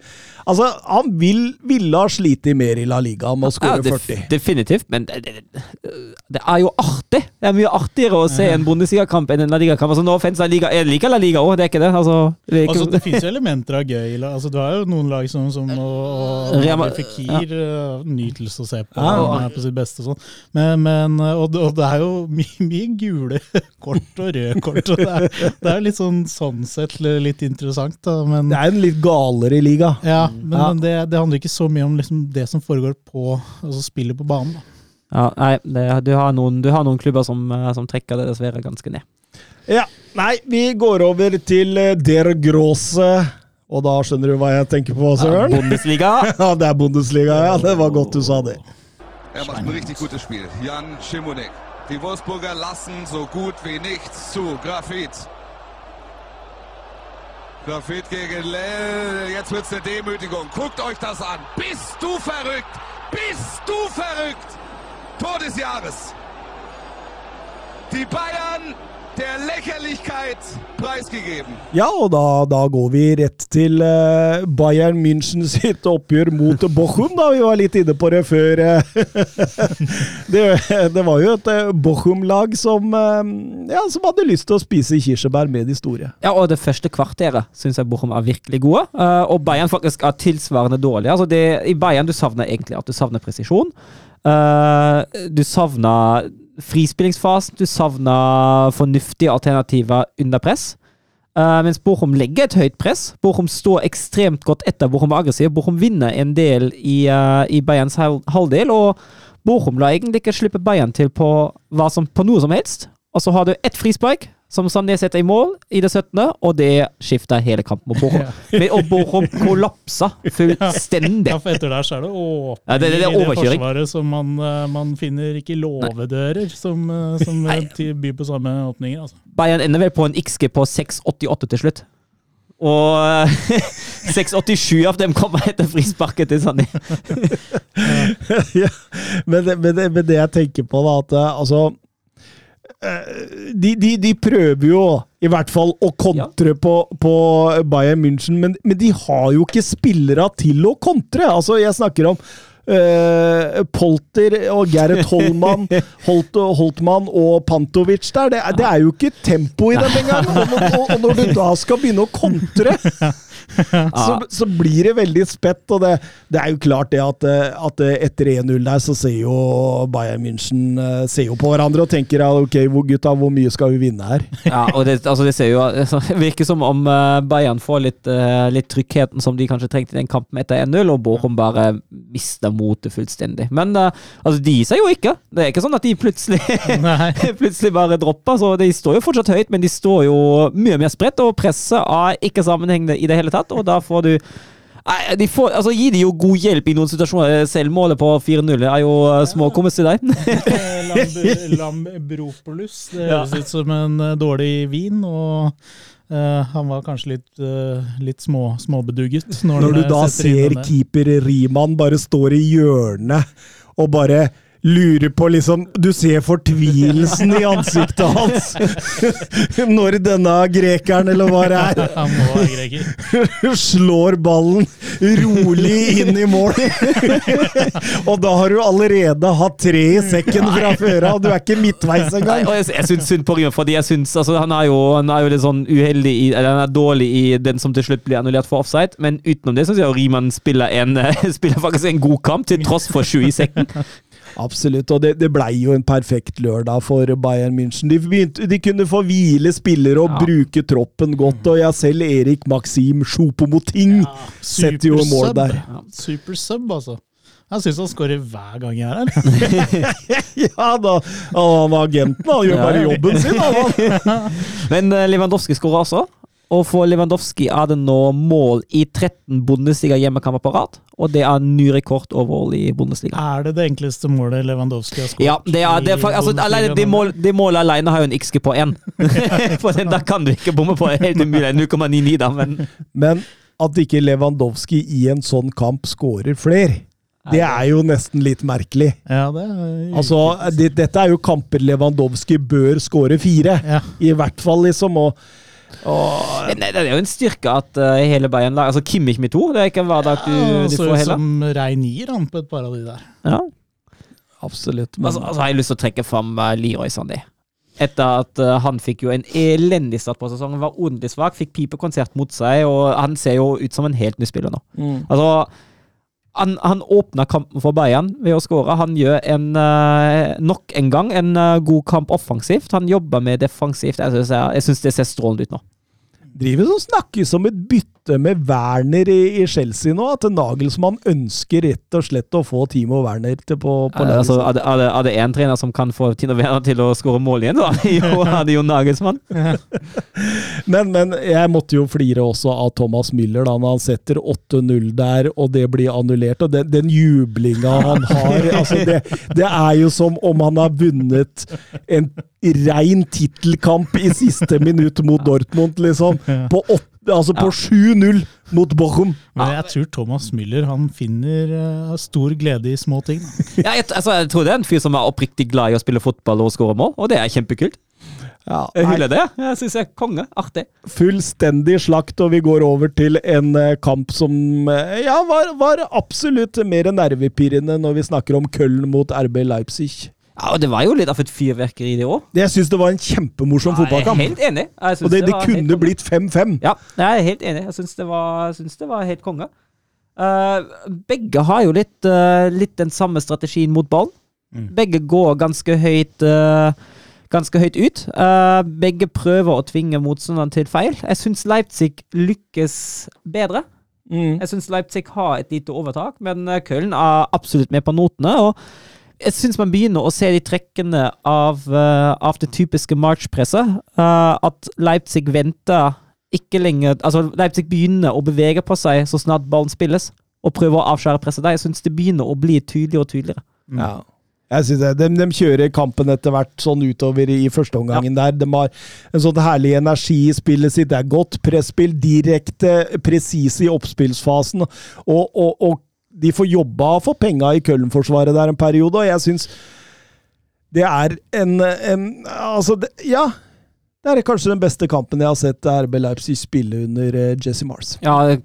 Altså, han vil, ville ha slitt mer i La Liga med å skåre def- 40. definitivt, men det, det, det er jo artig! Det er mye artigere å se en Bundesliga-kamp enn en La Liga-kamp. Altså, no offense, La Liga, jeg liker La Liga òg, det er ikke det. Altså, det ikke, Altså, det finnes jo elementer av gøy. Altså, du har jo noen lag som, som og, og Fikir, ja. nytelse å se på. Ja. Han er på sitt beste og sånn. Men, men, og, det- og det er jo mye, mye gule kort og røde kort. Og det, er, det er litt sånn sånn sett litt interessant, da. Men, Det er en litt galere liga. ja, men, Ja. men det, det handler ikke så mye om liksom, det som foregår på altså spillet på banen. Da. ja, nei, det, du, har noen, du har noen klubber som, eh, som trekker det dessverre ganske ned. Ja, nei, vi går over til eh, Der Grosse. Og da skjønner du hva jeg tenker på, Ja, Søren? Bundesliga. Ja, det er Bundesliga, ja. Det var godt du sa det. Er macht ein richtig gutes Spiel. Jan Schimonek. Die Wolfsburger lassen so gut wie nichts zu. Grafit. Grafit gegen Lell. Jetzt wird's eine Demütigung. Guckt euch das an. Bist du verrückt? Bist du verrückt? Tor des Jahres. Die Bayern der Lächerlichkeit preisgegeben. Ja, og da, da går vi rett til eh, Bayern München sitt oppgjør mot Bochum. da, Vi var litt inne på det før. eh. det, det var jo et eh, Bochum-lag som, ja, som hadde lyst til å spise kirsebær med de store. Ja, og det første kvarteret syns jeg Bochum er virkelig gode. og Bayern faktisk er tilsvarende dårlig. Altså det, I Bayern du savner egentlig at du savner presisjon. Eh, du savner frispillingsfasen. Du savner fornuftige alternativer under press. Uh, mens Bochum legger et høyt press. Bochum står ekstremt godt etter Bochum er aggressiv. Bochum vinner en del i, uh, i Bayerns halvdel, og Bochum lar egentlig ikke slippe Bayern til på, som, på noe som helst. Og så har du ett frispark som Sané setter i mål i det 17., og det skifter hele kampen mot Bochum. Men- Og Bochum kollapser fullstendig. Ja, for etter der så er det åpning Ja, det- det- det er i det forsvaret som man, eh, man finner ikke låvedører som, eh, som eh, byr på samme åpninger. Altså. Bayern ender vel på en XG på 6,88 til slutt. Og 6,87 av dem kommer etter frisparket til Sané. ja, men, men, men det jeg tenker på, da, at altså de, de, de prøver jo i hvert fall å kontre på, på Bayern München, men, men de har jo ikke spillere til å kontre. Altså, jeg snakker om eh, Polter og Gerrit Holman, Holt, Holtmann og Pantovic der. Det, det er jo ikke tempo i dem engang! Og, når- og, og når du da skal begynne å kontre så, så blir det veldig spett, og det, det er jo klart det at, eh, at eh, etter 1-0 der, så ser jo Bayern München ser jo på hverandre og tenker ja, ok, hvor, gutta, hvor mye skal vi vinne her? Ja, og det, altså det ser jo altså, virker som om Bayern får litt, litt tryggheten som de kanskje trengte i den kampen etter 1-0, og Bochum bare mister motet fullstendig. Men uh, altså, de sier jo ikke. Det er ikke sånn at de plutselig plutselig bare dropper. Så de står jo fortsatt høyt, men de står jo mye mer spredt, og presset er ikke sammenhengende i det hele tatt, og da får du Nei, de får, altså Gi de jo god hjelp i noen situasjoner. Selvmålet på 4-0 er jo uh, småkommers til deg. Lambropolus. Det Ja. høres ut som en eh, dårlig vin, og eh, han var kanskje litt, uh, litt små, småbedugget. Når, Når du da ser keeper Riemann bare står i hjørnet og bare lurer på liksom Du ser fortvilelsen i ansiktet hans når denne grekeren, eller hva det er, slår ballen rolig inn i mål. og da har du allerede hatt tre i sekken fra før av, du er ikke midtveis Nei, engang. og jeg, jeg syns synd på Riemann, fordi jeg synes, altså, han, er jo, han er jo litt sånn uheldig i, eller han er dårlig i den som til slutt blir annullert for offside, men utenom det syns jeg Riemann spiller, en, spiller faktisk en god kamp, til tross for sju i sekken. Absolutt, og det, det blei jo en perfekt lørdag for Bayern München. De, begynte, de kunne få hvile spillere og Ja. bruke troppen godt, og jeg selv Erik Maxim Choupo-Moting setter jo mål der. der. Super sub, altså. Jeg syns han skårer hver gang jeg er her. Ja da, han var agenten, han gjør Ja, bare jobben sin. Han. Men eh, Lewandowski skårer også. Og for Lewandowski er det nå mål i 13 Bundesliga hjemmekamper på rad. Og det er ny rekord overall i Bundesliga. Er det det enkleste målet Lewandowski har skåret? Ja, det, er, det, er, altså, alene, de mål, de målet alene har jo en XG på én. For den da kan du ikke bomme på. Helt umulig. 0,99, da, men Men at ikke Lewandowski i en sånn kamp skårer flere, det er jo nesten litt merkelig. Ja, det er Altså, det, Dette er jo kamper Lewandowski bør skåre fire, Ja. i hvert fall, liksom. og og Nei, det er jo en styrke at uh, hele Bayern lag Altså Kimmich med to, det er ikke en hverdag du, Ja, du får ut heller. som Reinier han på et par av de der. Ja. Absolutt. Men, Altså, altså har jeg lyst til å trekke fram uh, Leroy Sandy. Etter at uh, han fikk jo en elendig start på sesongen, var ordentlig svak, fikk pipekonsert mot seg, og han ser jo ut som en helt ny spiller nå. Mm. Altså, han, han åpna kampen for Bayern ved å skåre. Han gjør en, eh, nok en gang en eh, god kamp offensivt. Han jobber med defensivt. Jeg syns, det ser strålende ut nå. Driver og snakkes om et bytte med Werner i, i Chelsea nå. At Nagelsmann ønsker rett og slett å få Timo Werner til på, på Eh, laget altså, er, det, er, det, er det én trener som kan få Tino Werner til å skåre mål igjen, da? Jo, er det jo Nagelsmann. Men, men jeg måtte jo flire også av Thomas Müller da når han setter 8-0 der, og det blir annullert. Og den, den jublinga han har altså det, det er jo som om han har vunnet en rein tittelkamp i siste minutt mot Dortmund, liksom. På, åtte- altså på 7-0 mot Bochum. Men jeg tror Thomas Müller han finner uh, stor glede i små ting. Ja, jeg, altså, jeg tror det er en fyr som er oppriktig glad i å spille fotball og skåre mål, og det er kjempekult. Ja, Jeg hyller det. Jeg syns jeg er konge. Artig. fullstendig slakt, og vi går over til en eh, kamp som eh, ja, var, var absolutt mer nervepirrende når vi snakker om Köln mot RB Leipzig. Ja, og Det var jo litt av et fyrverkeri, det òg. Jeg syns det var en kjempemorsom Jeg er fotballkamp. helt enig. Og det, det det kunne blitt 5-5. Ja, jeg er helt enig. Jeg syns det, var- det var helt konge. Uh, begge har jo litt, uh, litt den samme strategien mot ballen. Mm. Begge går ganske høyt uh, Ganske høyt ut. Begge prøver å tvinge motstanderen til feil. Jeg syns Leipzig lykkes bedre. Mm. Jeg syns Leipzig har et lite overtak, men Köln er absolutt med på notene. og jeg syns man begynner å se de trekkene av, uh, av det typiske March-presset. Uh, at Leipzig venter ikke lenger Altså, Leipzig begynner å bevege på seg så snart ballen spilles, og prøver å avskjære presset der. Jeg syns det begynner å bli tydeligere og tydeligere. Ja. Jeg synes det. De, de kjører kampen etter hvert sånn utover i første omgangen der. De har en sånn herlig energi i spillet sitt. Det er godt presspill, direkte presise i oppspillsfasen. Og, og, og de får jobba for penga i Køllen-forsvaret der en periode, og jeg syns det er en, en Altså, det, ja. Det er kanskje den beste kampen jeg har sett RB Leipzig spille under eh, Jesse Mars. Ja,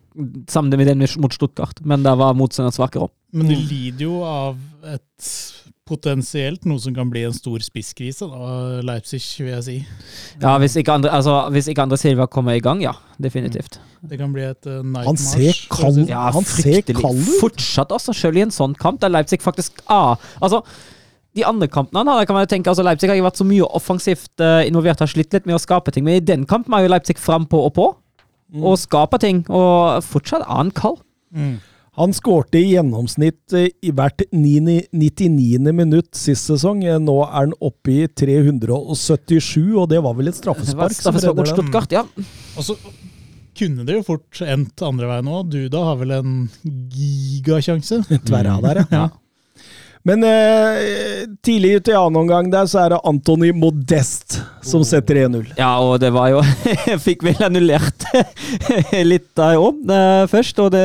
Sammen med den mot Stuttgart, men der var motstanderen svakere. Men de lider jo av et potensielt noe som kan bli en stor spisskrise, da, Leipzig, vil jeg si. Ja, hvis ikke, andre, altså, hvis ikke Andre Silva kommer i gang, ja. Definitivt. Det kan bli et uh, night Han ser kald ut! sånn. Ja, Han ser kald ut. Fortsatt altså, selv i en sånn kamp der Leipzig faktisk ah, Altså, de andre kampene han kan man jo tenke, altså Leipzig har ikke vært så mye offensivt uh, involvert, har slitt litt med å skape ting, men i den kampen er jo Leipzig frampå og på, og skaper ting, og fortsatt annen kall. Mm. Han skårte i gjennomsnitt eh, i hvert 99. minutt sist sesong. Eh, Nå er han oppe i 377, og det var vel et Det var straffespark som straffespark. Stuttgart, ja. Og så kunne det jo fort endt andre veien òg. Duda har vel en gigasjanse. Tverra der, ja. Ja. Men eh, tidlig ute i annen omgang der, så er det Antony Modest som setter 1-0. Ja, og det var jo Fikk vel annullert litt der òg, først, og det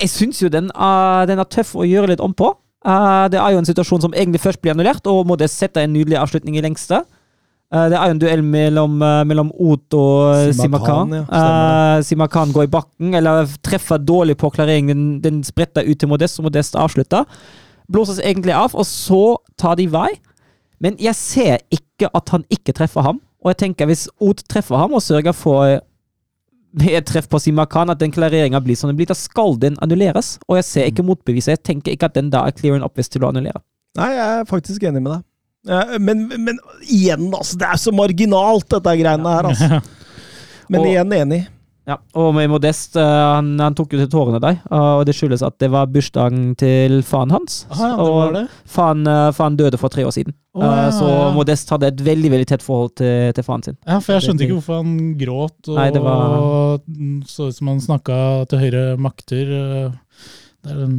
Jeg syns jo den er, den er tøff å gjøre litt om på. Uh, det er jo en situasjon som egentlig først blir annullert, og Modest setter en nydelig avslutning i lengste. Eh, det er jo en duell mellom, mellom Ot og Simakan, Simakan. ja, Simakan går i bakken, eller treffer dårlig på klareringen. Den, den spretter ut til Modest, og Modest avslutter. Blåses egentlig av, og så tar de vei. Men jeg ser ikke at han ikke treffer ham. Og jeg tenker hvis Ot treffer ham og sørger for med et treff på Simakan at den klareringa blir som den blir, da skal den annulleres. Og jeg ser ikke motbeviset. Jeg tenker ikke at den da er clear and obvious til å annullere. Nei, jeg er faktisk enig med deg. Men, men igjen, altså. Det er så marginalt, dette greiene her, altså. Men Og- igjen enig. Ja, og med Modest, eh, han, han tok jo til tårene der, eh, og det skyldes at det var bursdagen til faren hans. Aha, ja, det og var det. Faren, eh, faren døde for tre år siden. oh, ja, ja, så. Modest hadde et veldig veldig tett forhold til, til faren sin. Ja, for jeg skjønte ikke hvorfor han gråt og Nei, det var- så ut som han snakka til høyre makter. eh, er en,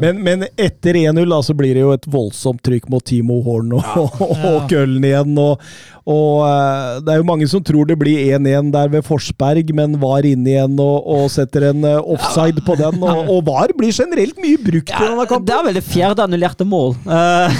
Men, men etter 1-0 da, så blir det jo et voldsomt trykk mot Timo Horn og, og Køllen igjen. Og, og eh, det er jo mange som tror det blir 1-1 der ved Forsberg, men VAR inne igjen og, og setter en offside offside på den. Og, og VAR blir generelt mye brukt i denne kampen. Det er vel det fjerde annullerte mål. Eh,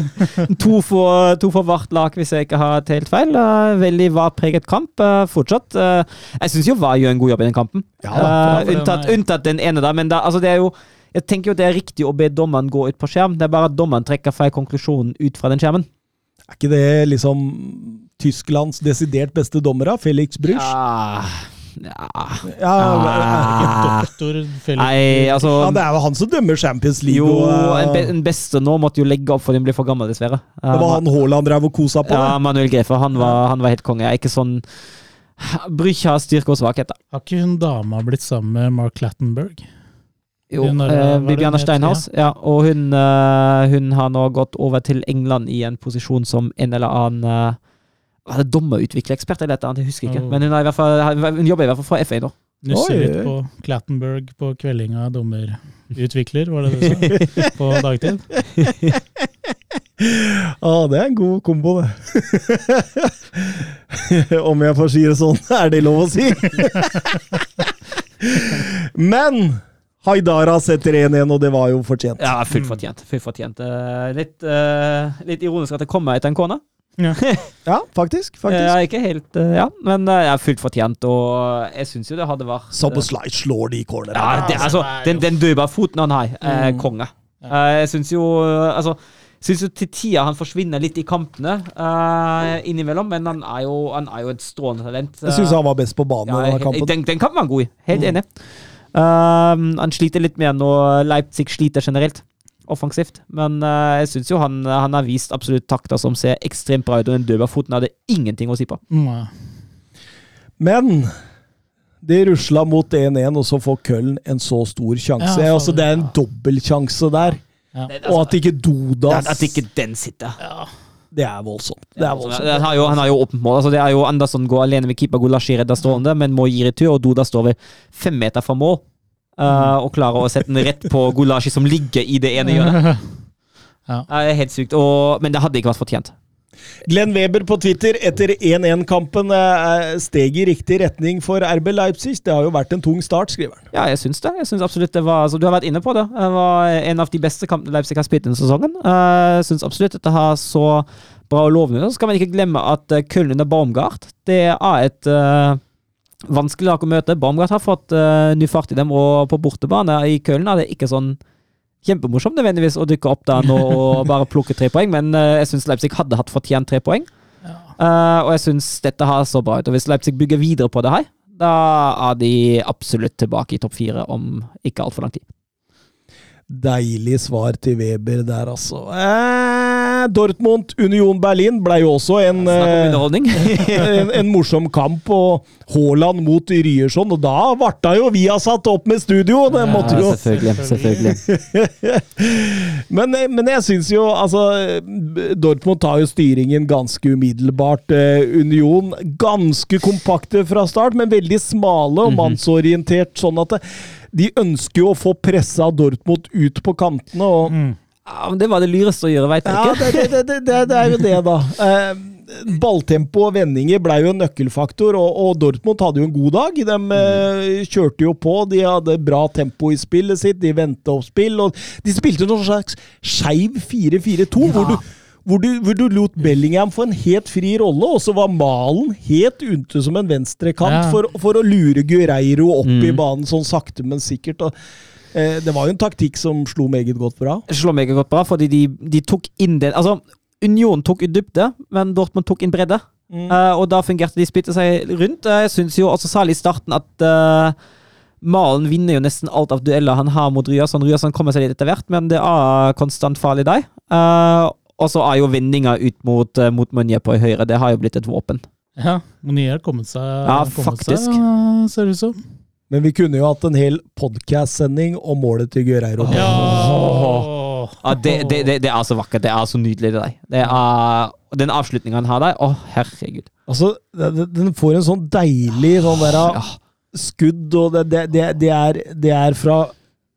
to for, to for hvert lag, hvis jeg ikke har helt feil. Eh, veldig VAR-preget kamp eh, fortsatt. Eh, jeg syns jo VAR gjør en god jobb i den kampen. Ja, Eh, unntatt, unntatt den ene, da. Men da, altså, det er jo jeg tenker jo det er riktig å be dommeren gå ut på skjerm. Det er bare at dommeren trekker feil konklusjon ut fra den skjermen. Er ikke det liksom Tysklands desidert beste dommer, da? Felix Brüch? Ja, ja. Ja, Ah. doktor Felix Nei, altså ja, det er jo han som dømmer Champions League. Jo, og, eh, en, be, en beste nå måtte jo legge opp fordi den blir for gammel, dessverre. det var han Haaland drev og kosa på. Ja, det. Manuel Grefe. Han var, han var helt konge. Jeg er ikke sånn Brüch har styrke og svakheter. Har ikke hun dama blitt sammen med Mark Clattenburg? Jo, Hun er- eh, var Bibiana Steinhaus. Ja, og hun, eh, hun har nå gått over til England i en posisjon som en eller annen uh, Var det dommerutviklerekspert eller et eller annet? Jeg husker ikke. Oh. Men hun, er i hvert fall, hun jobber i hvert fall for FA nå. Nusser litt på Clattenburg på kveldinga dommerutvikler, var det det du sa? På dagtid? Ja, det er en god kombo, det. Om jeg får si det sånn, er det lov å si? Men Haidara setter 1-1, og det var jo fortjent. Ja, fullt fortjent. Fullt fortjent. Eh, litt, uh, litt ironisk at det kommer etter en corner. Ja, faktisk. faktisk. Ja, ikke helt, eh, ja, men uh, er fullt fortjent, og jeg syns jo det hadde vært Soboslai slår de cornerne. Ja, det, altså, den, den dødballfoten han har, er konge. Eh, jeg syns jo eh, Altså, syns jo til tida han forsvinner litt i kampene uh, innimellom, men han er jo, han er jo et strålende talent. Jeg syns han var best på banen ja, den, den kampen var han god i. Helt enig. Um, han sliter litt mer nå Leipzig sliter generelt, offensivt. Men uh, jeg syns jo han, han har vist absolutt takter som ser ekstremt bra ut, og den døverfoten hadde ingenting å si på. Nei. Men de rusla mot 1-1, og så får Köln en så stor sjanse. Ja, altså, det er en dobbeltsjanse der. Og at ikke Dodas At ikke den sitter. Det er voldsomt. Det er voldsomt. Han har jo, han har jo åpent mål. Altså, det er jo Andersson går alene med keeper Gulashi redder stående, men må gi retur, og Doda står ved fem meter fra mål. uh, og klarer å sette den rett på Gulashi, som ligger i det ene hjørnet. Ja. Det er helt sykt. Og, men det hadde ikke vært fortjent. Glenn Weber på Twitter etter 1-1-kampen eh, steg i riktig retning for RB Leipzig. Det har jo vært en tung start, skriver han. Ja, jeg syns det. Jeg synes absolutt det var altså, Du har vært inne på det. Det var en av de beste kampene Leipzig har spilt denne sesongen. Uh, jeg syns absolutt at det har så bra og lovende. Så skal man ikke glemme at Köln under Baumgart det er et uh, vanskelig lag å møte. Baumgart har fått uh, ny fart i dem, og på bortebane i Köln er det ikke sånn kjempemorsomt nødvendigvis å dykke opp da nå og bare plukke tre poeng, men uh, jeg syns Leipzig hadde hatt fortjent tre poeng. Uh, og jeg syns dette har så bra ut. Og hvis Leipzig bygger videre på det her, da er de absolutt tilbake i topp fire om ikke altfor lang tid. Deilig svar til Weber der, altså. Eh, Dortmund, Union Berlin ble jo også en, eh, en, en morsom kamp, og Haaland mot Ryerson. Og da varta jo vi har satt opp med studio! Det måtte jo selvfølgelig. selvfølgelig. Men, men jeg syns jo altså Dortmund tar jo styringen ganske umiddelbart. Eh, Union ganske kompakte fra start, men veldig smale og mannsorientert. Sånn at det, de ønsker jo å få pressa Dortmund ut på kantene. og Mm. Ja, men det var det lureste å gjøre, veit jeg Ja, ikke. det, det, det, det, det er jo det, da. Eh, balltempo og vendinger ble jo en nøkkelfaktor, og, og Dortmund hadde jo en god dag. De eh, kjørte jo på, de hadde bra tempo i spillet sitt, de vendte opp spill, og de spilte noen slags skeiv 4-4-2, hvor, du, hvor, du, hvor du lot Bellingham få en helt fri rolle, og så var Malen helt ute som en venstrekant Ja. for, for å lure Gureiro opp i Mm. banen sånn sakte, men sikkert. Og, det var jo en taktikk som slo meget godt bra. Det meget meg godt bra, fordi de, de tok inn det Altså, Union tok ut dybde, men Dortmund tok inn bredde. Eh, og da fungerte de, spilte seg rundt. Uh, Jeg syns jo også særlig i starten at uh, Malen vinner jo nesten alt av dueller han har mot Ryerson. Ryerson kommer seg litt etter hvert, men det er konstant farlig der. Eh, og så er jo vendinga ut mot, uh, mot Monier på høyre. Det har jo blitt et våpen. Ja, Monier har kommet seg, Ja, kommet faktisk. seg, eh, ser det ut som. Men vi kunne jo hatt en hel podcast-sending om målet til Gureiro. Ja! Ja, det, det, det, det er så vakkert. Det er så nydelig, det der. Det er, den avslutninga han har der, å herregud. Altså, den den får en sånn deilig sånn der, Ja. skudd, og det, det, det, det, er, det er fra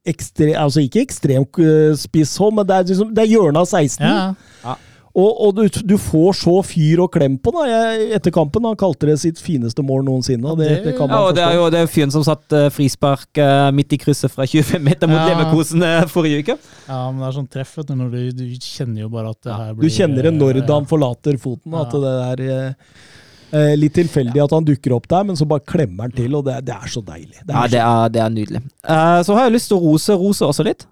ekstre, altså ikke ekstrem spisshold, men det er, liksom, det er hjørnet av 16. Ja. Ja. Og, og du, du får så fyr og klem på da. Jeg, etter kampen han kalte det sitt fineste mål noensinne. Og det, det- det kan man Ja, og det er forstå. jo det er jo fyren som satt uh, frispark uh, midt i krysset fra 25 meter mot Ja. Leverkosen uh, forrige uke. ja, men det er sånn treff, du. Når du, du kjenner jo bare at det her blir Du kjenner det når han forlater foten, at Ja. det er litt tilfeldig at han dukker opp der, men så bare klemmer han til, og det, det er så deilig. Det Ja, er det er, det er nydelig. Eh, så har jeg lyst til å rose Rose også litt.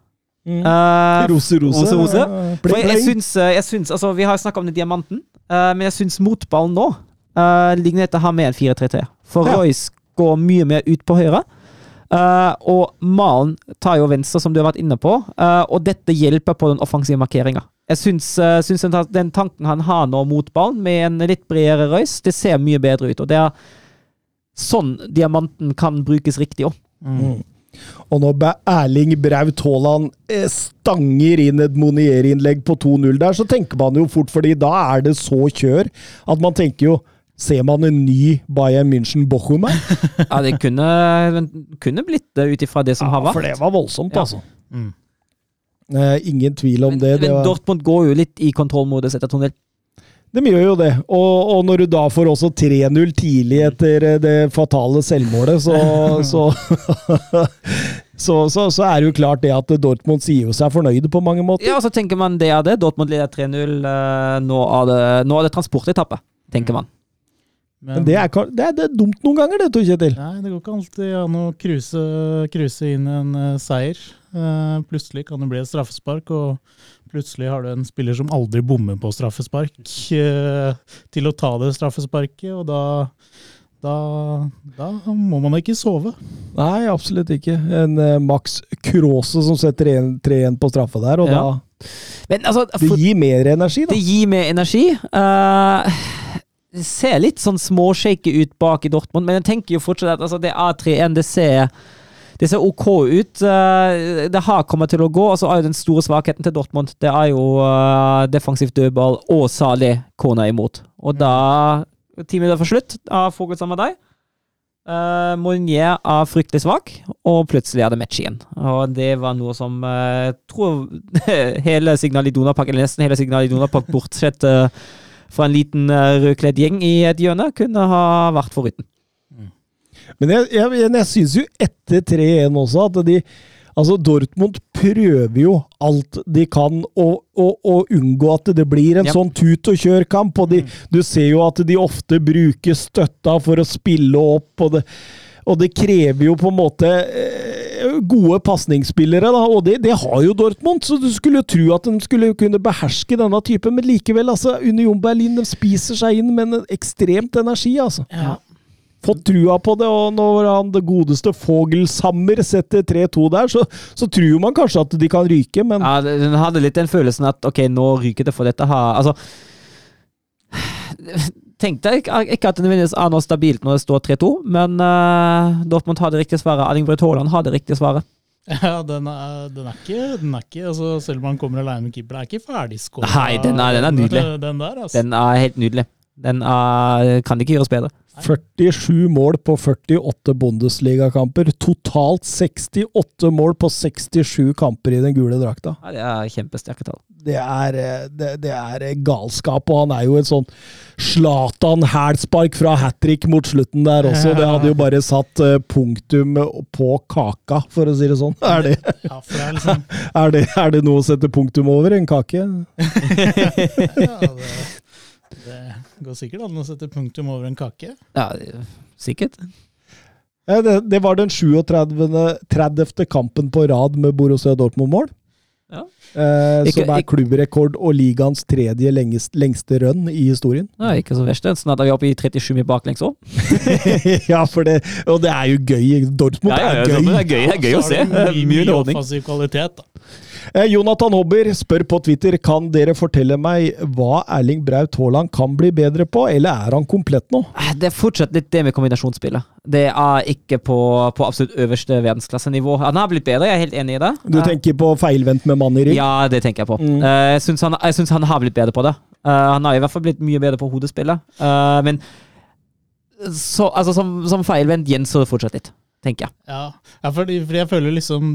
Mm. Eh, Rose, rose. Rose, rose. Bling, for jeg, syns, eh, jeg syns altså, Vi har snakka om den diamanten, uh, men jeg syns motballen nå uh, ligner etter å ha med en 4-3-3. For Ja. Royce går mye mer ut på høyre. Uh, og Malen tar jo venstre, som du har vært inne på, eh, og dette hjelper på den offensive markeringa. Jeg syns, syns den, den tanken han har nå mot ballen, med en litt bredere Royce, det ser mye bedre ut. Og det er sånn diamanten kan brukes riktig òg. Mm. Og når Erling Braut Haaland eh, stanger inn et Monier-innlegg på 2-0 der, så tenker man jo fort, fordi da er det så kjør at man tenker jo Ser man en ny Bayern München-Bochum her? Ja, det kunne, kunne blitt det ut ifra det som har Ja, vært. for det var voldsomt, Ja. altså. Mm. Eh, ingen tvil om Men, det. det men var, Dortmund går jo litt i kontrollmodus etter 2-0. De gjør jo det. Og, og når du da får også 3-0 tidlig etter eh, det fatale selvmålet, så så, så, så så er det jo klart det at Dortmund sier jo seg fornøyde på mange måter. Ja, så tenker man det er det. Dortmund leder 3-0. eh, Nå er det, nå er det transportetappe, tenker man. Men det er, det, er, det er dumt noen ganger, det, Tor Kjetil. Nei, det går ikke alltid an å cruise, cruise inn en uh, seier. Uh, plutselig kan det bli et straffespark, og plutselig har du en spiller som aldri bommer på straffespark, uh, til å ta det straffesparket, og da, da, da må man ikke sove. Nei, absolutt ikke. En Max Krause som setter 1-3-1 på straffe der, og Ja. Men altså, da Det gir mer energi, da. det gir mer energi. Eh, det ser litt sånn småshaky ut bak i Dortmund, men jeg tenker jo fortsatt at altså, det er 3-1. Det ser, det ser ok ut. Eh, det har kommet til å gå. Og så er jo den store svakheten til Dortmund Det er jo eh, defensivt dødball og salig kona imot. Og da Ti minutter for slutt av Fogelsam med deg. Uh, Monier er fryktelig svak, og plutselig er det match igjen. Og det var noe som eh, jeg tror hele Signal i Park, eller nesten hele Signal i Park, bortsett eh, fra en liten uh, rødkledd gjeng i et hjørne, kunne ha vært foruten. Men jeg, jeg, jeg, jeg syns jo etter 3-1 også at de Altså, Dortmund prøver jo alt de kan å, unngå at det blir en yep. sånn tut og. Og de, du ser jo at de ofte bruker støtta for å spille opp, og det, og det krever jo på en måte eh, gode pasningsspillere, da, og det, det har jo Dortmund. Så du skulle jo tro at de skulle kunne beherske denne typen, men likevel, altså, Union Berlin de spiser seg inn med en ekstremt energi, altså. Fått trua på det, og når han det godeste Fogelsammer setter 3-2 der, så, så tror man kanskje at de kan ryke, men Ja, den hadde litt den følelsen at ok, nå ryker det for dette her. Altså Tenkte jeg ikke, at det nødvendigvis er noe stabilt når det står 3-2, men uh, Dortmund har det riktige svaret. Erling Braut Haaland har det riktige svaret. Ja, den er, den er ikke, den er ikke altså, Selv om han kommer alene med keeper, det er ikke ferdigskåra. Nei, den er- den er nydelig. Den, den der, altså. Den er helt nydelig. Den er, kan ikke gjøres bedre. 47 mål på 48 Bundesligakamper. Totalt 68 mål på 67 kamper i den gule drakta. Ja, det er kjempesterke tall. Det er, eh, det, det er galskap, og han er jo en sånn Zlatan-hælspark fra hat trick mot slutten der også. Det hadde jo bare satt eh, punktum på kaka, for å si det sånn. Er det, Ja, det er liksom er det, er det noe å sette punktum over? En kake? ja, det, det går sikkert an å sette punktum over en kake. Ja, sikkert. Ja, det, det var den 37. 30. kampen på rad med Borussia Dortmund-mål. Ja. Eh, Ikke- som er klubbrekord og ligaens tredje lengst, lengste run i historien. Ja, ikke så verst. det. Snart er vi oppe i 37 mil baklengs òg. ja, for det, og det er jo gøy. Dortmund Ja, ja, ja, er gøy. det er gøy, det er gøy å Så se. Mye Mye offensiv kvalitet, da. Eh, Jonathan Hobber spør på Twitter kan dere fortelle meg hva Erling Braut Haaland kan bli bedre på, eller er han komplett nå? Det er fortsatt litt det med kombinasjonsspillet. Det er ikke på, på absolutt øverste verdensklassenivå. Han har blitt bedre, jeg er helt enig i det. Du tenker på feilvendt med mann i rygg? Ja, det tenker jeg på. Mm. Eh, jeg syns han, han har blitt bedre på det. Eh, han har i hvert fall blitt mye bedre på hodespillet. Eh, men så, altså, som, som feilvendt gjenstår det fortsatt litt, tenker jeg. Ja, ja fordi, fordi jeg føler liksom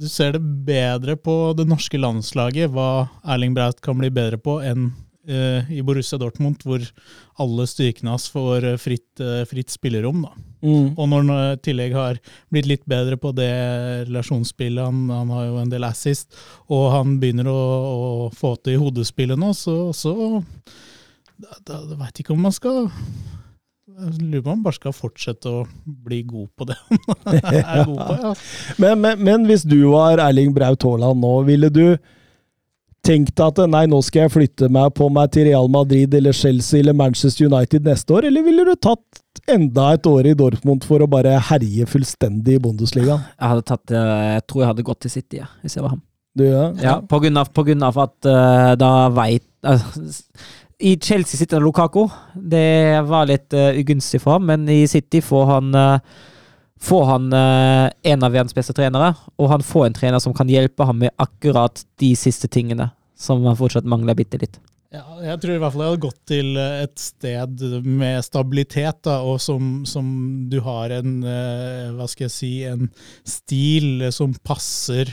Du ser det bedre på det norske landslaget hva Erling Braut kan bli bedre på, enn uh, i Borussia Dortmund, hvor alle styrkene hans får eh, fritt, uh, fritt spillerom. da. Mm. Og når han i tillegg har blitt litt bedre på det relasjonsspillet, han, han har jo en del assist, og han begynner å, å få til hodespillet nå, så, så da, da, da veit ikke om man skal lurer på om han bare skal fortsette å bli god på det han er god på. Ja. Men, men, men hvis du var Erling Braut Haaland nå, ville du tenkt at nei, nå skal jeg flytte meg på meg til Real Madrid eller Chelsea eller Manchester United neste år, eller ville du tatt enda et år i Dortmund for å bare herje fullstendig i Bundesligaen? Jeg hadde tatt, eh, jeg tror jeg hadde gått til City, ja, hvis jeg var ham. Du, ja? Ja, på grunn av, på grunn av at uh, da veit I Chelsea sitter Lukaku. Det var litt uh, ugunstig for ham, men i City får han uh, Får han uh, en av verdens beste trenere, og han får en trener som kan hjelpe ham med akkurat de siste tingene som han fortsatt mangler bitte litt. Ja, jeg tror i hvert fall jeg hadde gått til et sted med stabilitet, da, og som, som du har en Hva skal jeg si En stil som passer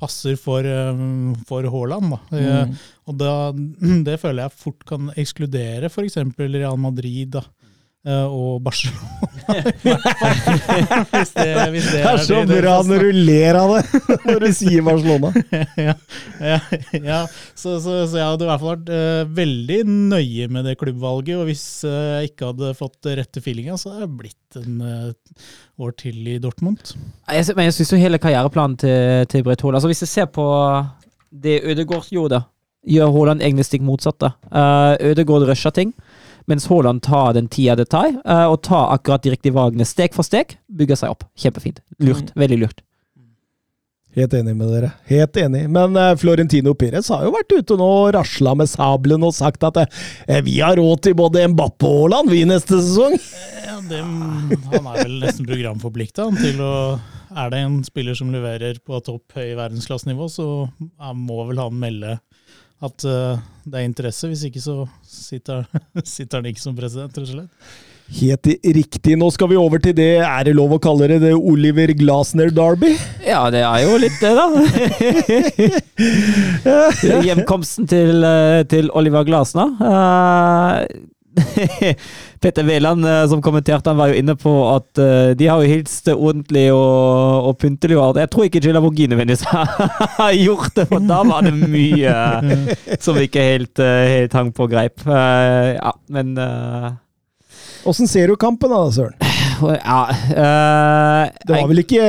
passer for, eh, for Haaland. Da. Mm. Og da, det føler jeg fort kan ekskludere f.eks. Real Madrid da, og Barcelona. hvis det, hvis det Det er så bra når du ler av det, når du sier Barcelona. ja, ja, ja. Så, så, så jeg hadde i hvert fall vært uh, veldig nøye med det klubbvalget. Og hvis uh, jeg ikke hadde fått rette feelinga, så hadde jeg blitt en uh, år til i Dortmund. Jeg, men jeg syns jo hele karriereplanen til, til Braut Haaland altså Hvis jeg ser på det Ødegaard gjorde, gjør Haaland egentlig stikk motsatt. Uh, Ødegaard rusher ting, mens Haaland tar den tida det tar, eh, og tar akkurat de riktige valgene steg for steg. Bygger seg opp. Kjempefint. Lurt. Veldig lurt. Helt enig med dere. Helt enig. Men eh, Florentino Pires har jo vært ute nå og rasla med sabelen og sagt at eh, vi har råd til både Mbappe og Haaland vi neste sesong. Ja, det, han er vel nesten programforplikta til å Er det en spiller som leverer på topp høy verdensklassenivå, så må vel han melde at uh, det er interesse. Hvis ikke så sitter, sitter han ikke som president, rett og slett. Helt riktig. Nå skal vi over til det, er det lov å kalle det, det Oliver Glasner Derby? Ja, det er jo litt det, da. Hjemkomsten til, eh, til Oliver Glasner. Eh, Petter Wæland, eh, som kommenterte, han var jo inne på at uh, de har jo hilst ordentlig og, og pyntelig. og alt. Jeg tror ikke Gilla Borghini nødvendigvis har gjort det, for da var det mye som ikke helt, uh, helt hang på greip. Ja, men Åssen ser du kampen da, Søren? Ja eh, Det var vel ikke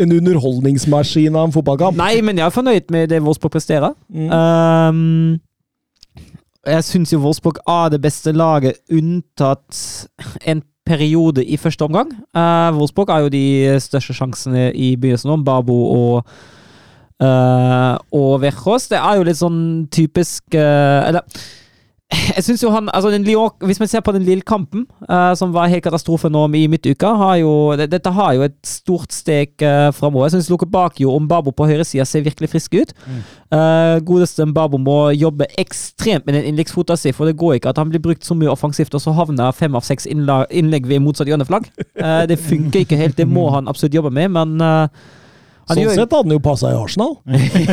en underholdningsmaskin av en fotballkamp? Nei, men jeg er fornøyd med det Wolfsburg presterer. Mm. Um, jeg syns jo Wolfsburg er det beste laget, unntatt en periode i første omgang. Uh, Wolfsburg er jo de største sjansene i begynnelsen nå, Babo og uh, og Verhos. Det er jo litt sånn typisk uh, Eller Jeg synes jo han, altså den Lyon, Hvis man ser på den lille kampen, uh, som var helt katastrofe nå i midtuka har jo, det, Dette har jo et stort steg uh, framover. Jeg syns Bakio og Mbabo på høyresida ser virkelig friske ut. Mm. Uh, godeste Mbabo må jobbe ekstremt med den innleggsfota si, for det går ikke at han blir brukt så mye offensivt, og så havner fem av seks innlegg ved motsatt hjørneflagg. Uh, det funker ikke helt, det må han absolutt jobbe med, men uh, han sånn sett hadde han jo passa i Arsenal.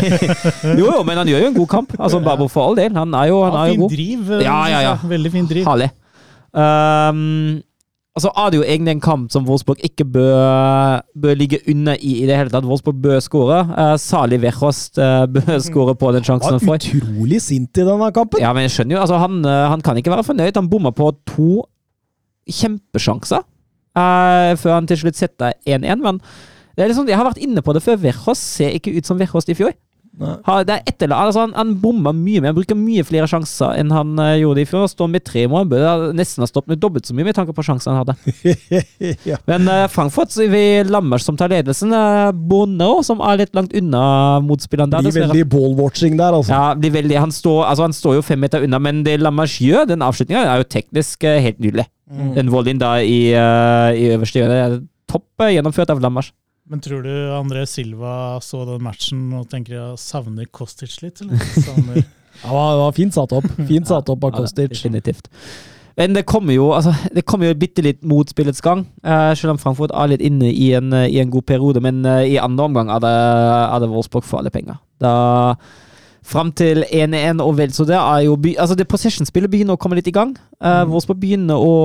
jo, jo, men han gjør jo en god kamp. Altså, Babo for all del. Han er jo, han er jo god. Fin driv. Ja, ja, ja. Veldig fin driv. Herlig. Um, altså, er det jo egentlig en kamp som Wolfsburg ikke bør, bør ligge unna i i det hele tatt. Wolfsburg bør skåre. Uh, Sali Verhost uh, bør skåre på den sjansen han får. Utrolig sint i denne kampen. Ja, men jeg skjønner jo. Altså, han, han kan ikke være fornøyd. Han bomma på to kjempesjanser uh, før han til slutt setter 1-1. men liksom, jeg har vært inne på det før. Verhos ser ikke ut som Verhos i fjor. Ha, det er et altså han, han bomma mye mer, han bruker mye flere sjanser enn han uh, gjorde i fjor. Står med tre mål, burde nesten ha stoppet med dobbelt så mye med tanke på sjansene han hadde. ja. Men uh, Frankfurt ved Lammers som tar ledelsen. Uh, Bono, som er litt langt unna motspilleren der. Blir veldig ball-watching der, altså. Ja, blir veldig, han, står, altså, han står jo fem meter unna, men det Lammers gjør, den avslutninga, er jo teknisk helt nydelig. Mm. Den volleyen da i, i øverste hjørne er topp gjennomført av Lammers. Men tror du André Silva så den matchen og tenker jeg savner Kostic litt? eller? Savner... ja, det var fint satt opp. Fint satt opp av Kostic. Ja, definitivt. Men det kommer jo altså, det kommer jo bitte litt mot spillets gang. Uh, selv om Frankfurt er litt inne i en, uh, i en god periode. Men uh, i andre omgang er det, er det Wolfsburg for alle penger. Da Fram til 1-1 og vel så det er jo by, altså det Possession-spillet begynner å komme litt i gang. Uh, mm. Wolfsburg begynner å,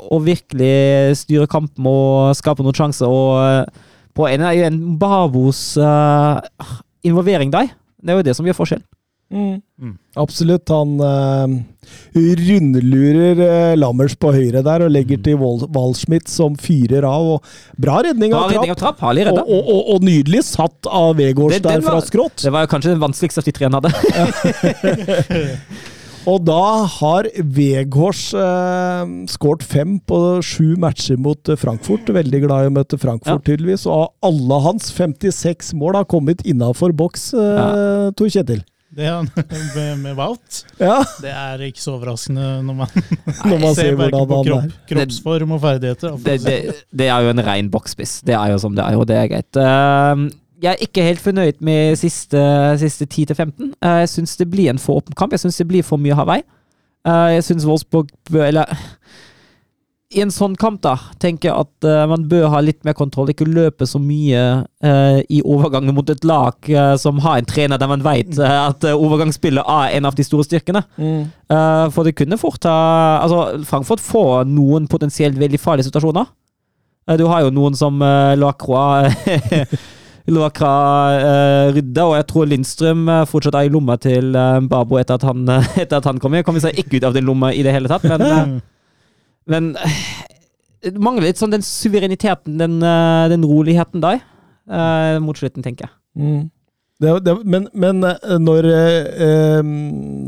å, virkelig styre kampen og skape noen sjanser. og på en er jo en Bavos uh, involvering der. Det er jo det som gjør forskjell. Mm. Mm. Absolutt. Han uh, rundlurer uh, Lammers på høyre der og legger mm. til Waldschmidt som fyrer av. Og bra redning av bra Trapp. Trapp. Og, og, og, og, nydelig satt av Vegårs der fra skrått. Det var jo kanskje den vanskeligste av de tre han hadde. Og da har Veghors eh, skåret fem på sju matcher mot eh, Frankfurt. Veldig glad i å møte Frankfurt, ja. tydeligvis. Og alle hans 56 mål har kommet innafor boks, eh, ja. Tor Kjetil. Det er med, med Wout. Ja. Det er ikke så overraskende når man, når man ser, hvordan på kropp, kroppsform og ferdigheter. Det, det, det, er jo en ren boksspiss. Det er jo som det er, og det er greit. Uh, jeg er ikke helt fornøyd med siste, siste 10-15. Uh, jeg syns det blir en for åpen kamp. Jeg syns det blir for mye Hawaii. Uh, jeg syns Wolfsburg Eller i en sånn kamp, da, tenker jeg at uh, man bør ha litt mer kontroll. Ikke løpe så mye uh, i overgangen mot et lag uh, som har en trener der man vet at overgangsspillet er en av de store styrkene. Mm. for det kunne fort ha Altså, Frankfurt får noen potensielt veldig farlige situasjoner. du har jo noen som Lacroix Luakra uh, rydda, og jeg tror Lindstrøm uh, fortsatt er i lomma til uh, Babo etter at han, uh, etter at han kom. Jeg kommer seg ikke ut av den lomma i det hele tatt, men, men det mangler litt sånn den suvereniteten, den, den roligheten der, mot slutten, tenker jeg. Mm. Det, det, men, men, når, eh,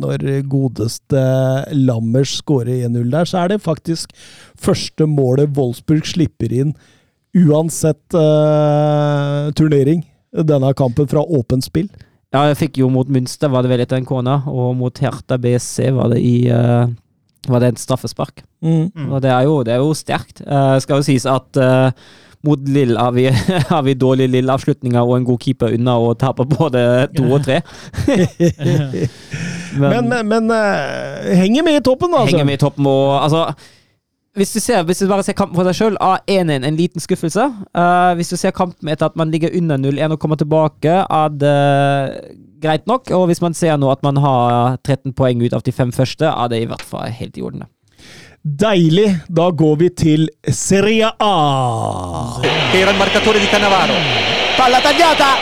når godeste Lammers skårer 1-0 der, så er det faktisk første målet Wolfsburg slipper inn uansett uh, turnering, denne kampen fra åpent spill. Ja, jeg fikk jo mot Münster, var det vel etter en kone, og mot Hertha BSC var det i uh, var det et straffespark. Mm. Og det er jo, det er jo sterkt. Uh, skal jo sies at uh, mot Lill har vi, har vi dårlige Lill-avslutninger og en god keeper unna å tape både to og tre. men, men, men uh, henger med i toppen, altså. Henger med i toppen, og altså hvis du, ser, hvis du bare ser kampen for deg sjøl, av 1-1 en liten skuffelse. Uh, hvis du ser kampen etter at man ligger under 0-1 og kommer tilbake, er det greit nok. Og hvis man ser nå at man har 13 poeng ut av de fem første, er det i hvert fall helt i orden. Deilig! Da går vi til Serie A. Era il marcatore di Cannavaro. Palla tagliata,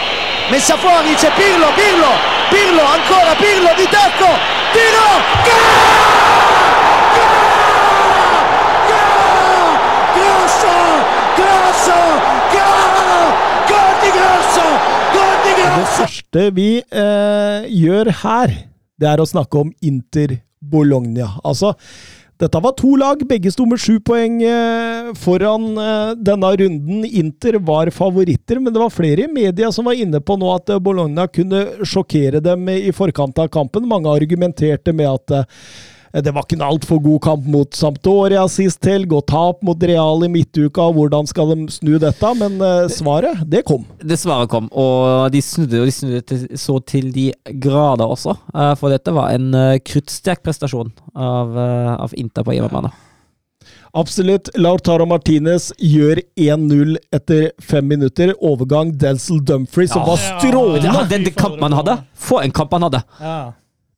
messa fuori, c'è Pirlo, Pirlo, Pirlo, ancora Pirlo di tacco, tiro, gol! Det første vi eh, gjør her, det er å snakke om Inter Bologna. Altså, dette var to lag, begge sto med sju poeng eh, foran eh, denne runden. Inter var favoritter, men det var flere i media som var inne på nå at eh, Bologna kunne sjokkere dem i forkant av kampen. Mange argumenterte med at Det var ikke en altfor god kamp mot Sampdoria sist helg, og tap mot Real i midtuka. Hvordan skal de snu dette? Men eh, svaret, det kom. Det svaret kom, og de snudde, og de snudde til, så til de grader også. Eh, For dette var en eh, kruttsterk prestasjon av, eh, av Inter på hjemmebane. Absolutt. Lautaro Martinez gjør 1-0 etter fem minutter. Overgang Denzel Dumfries, som Ja. var strålende. Ja, den kampen han hadde! For en kamp han hadde! Ja.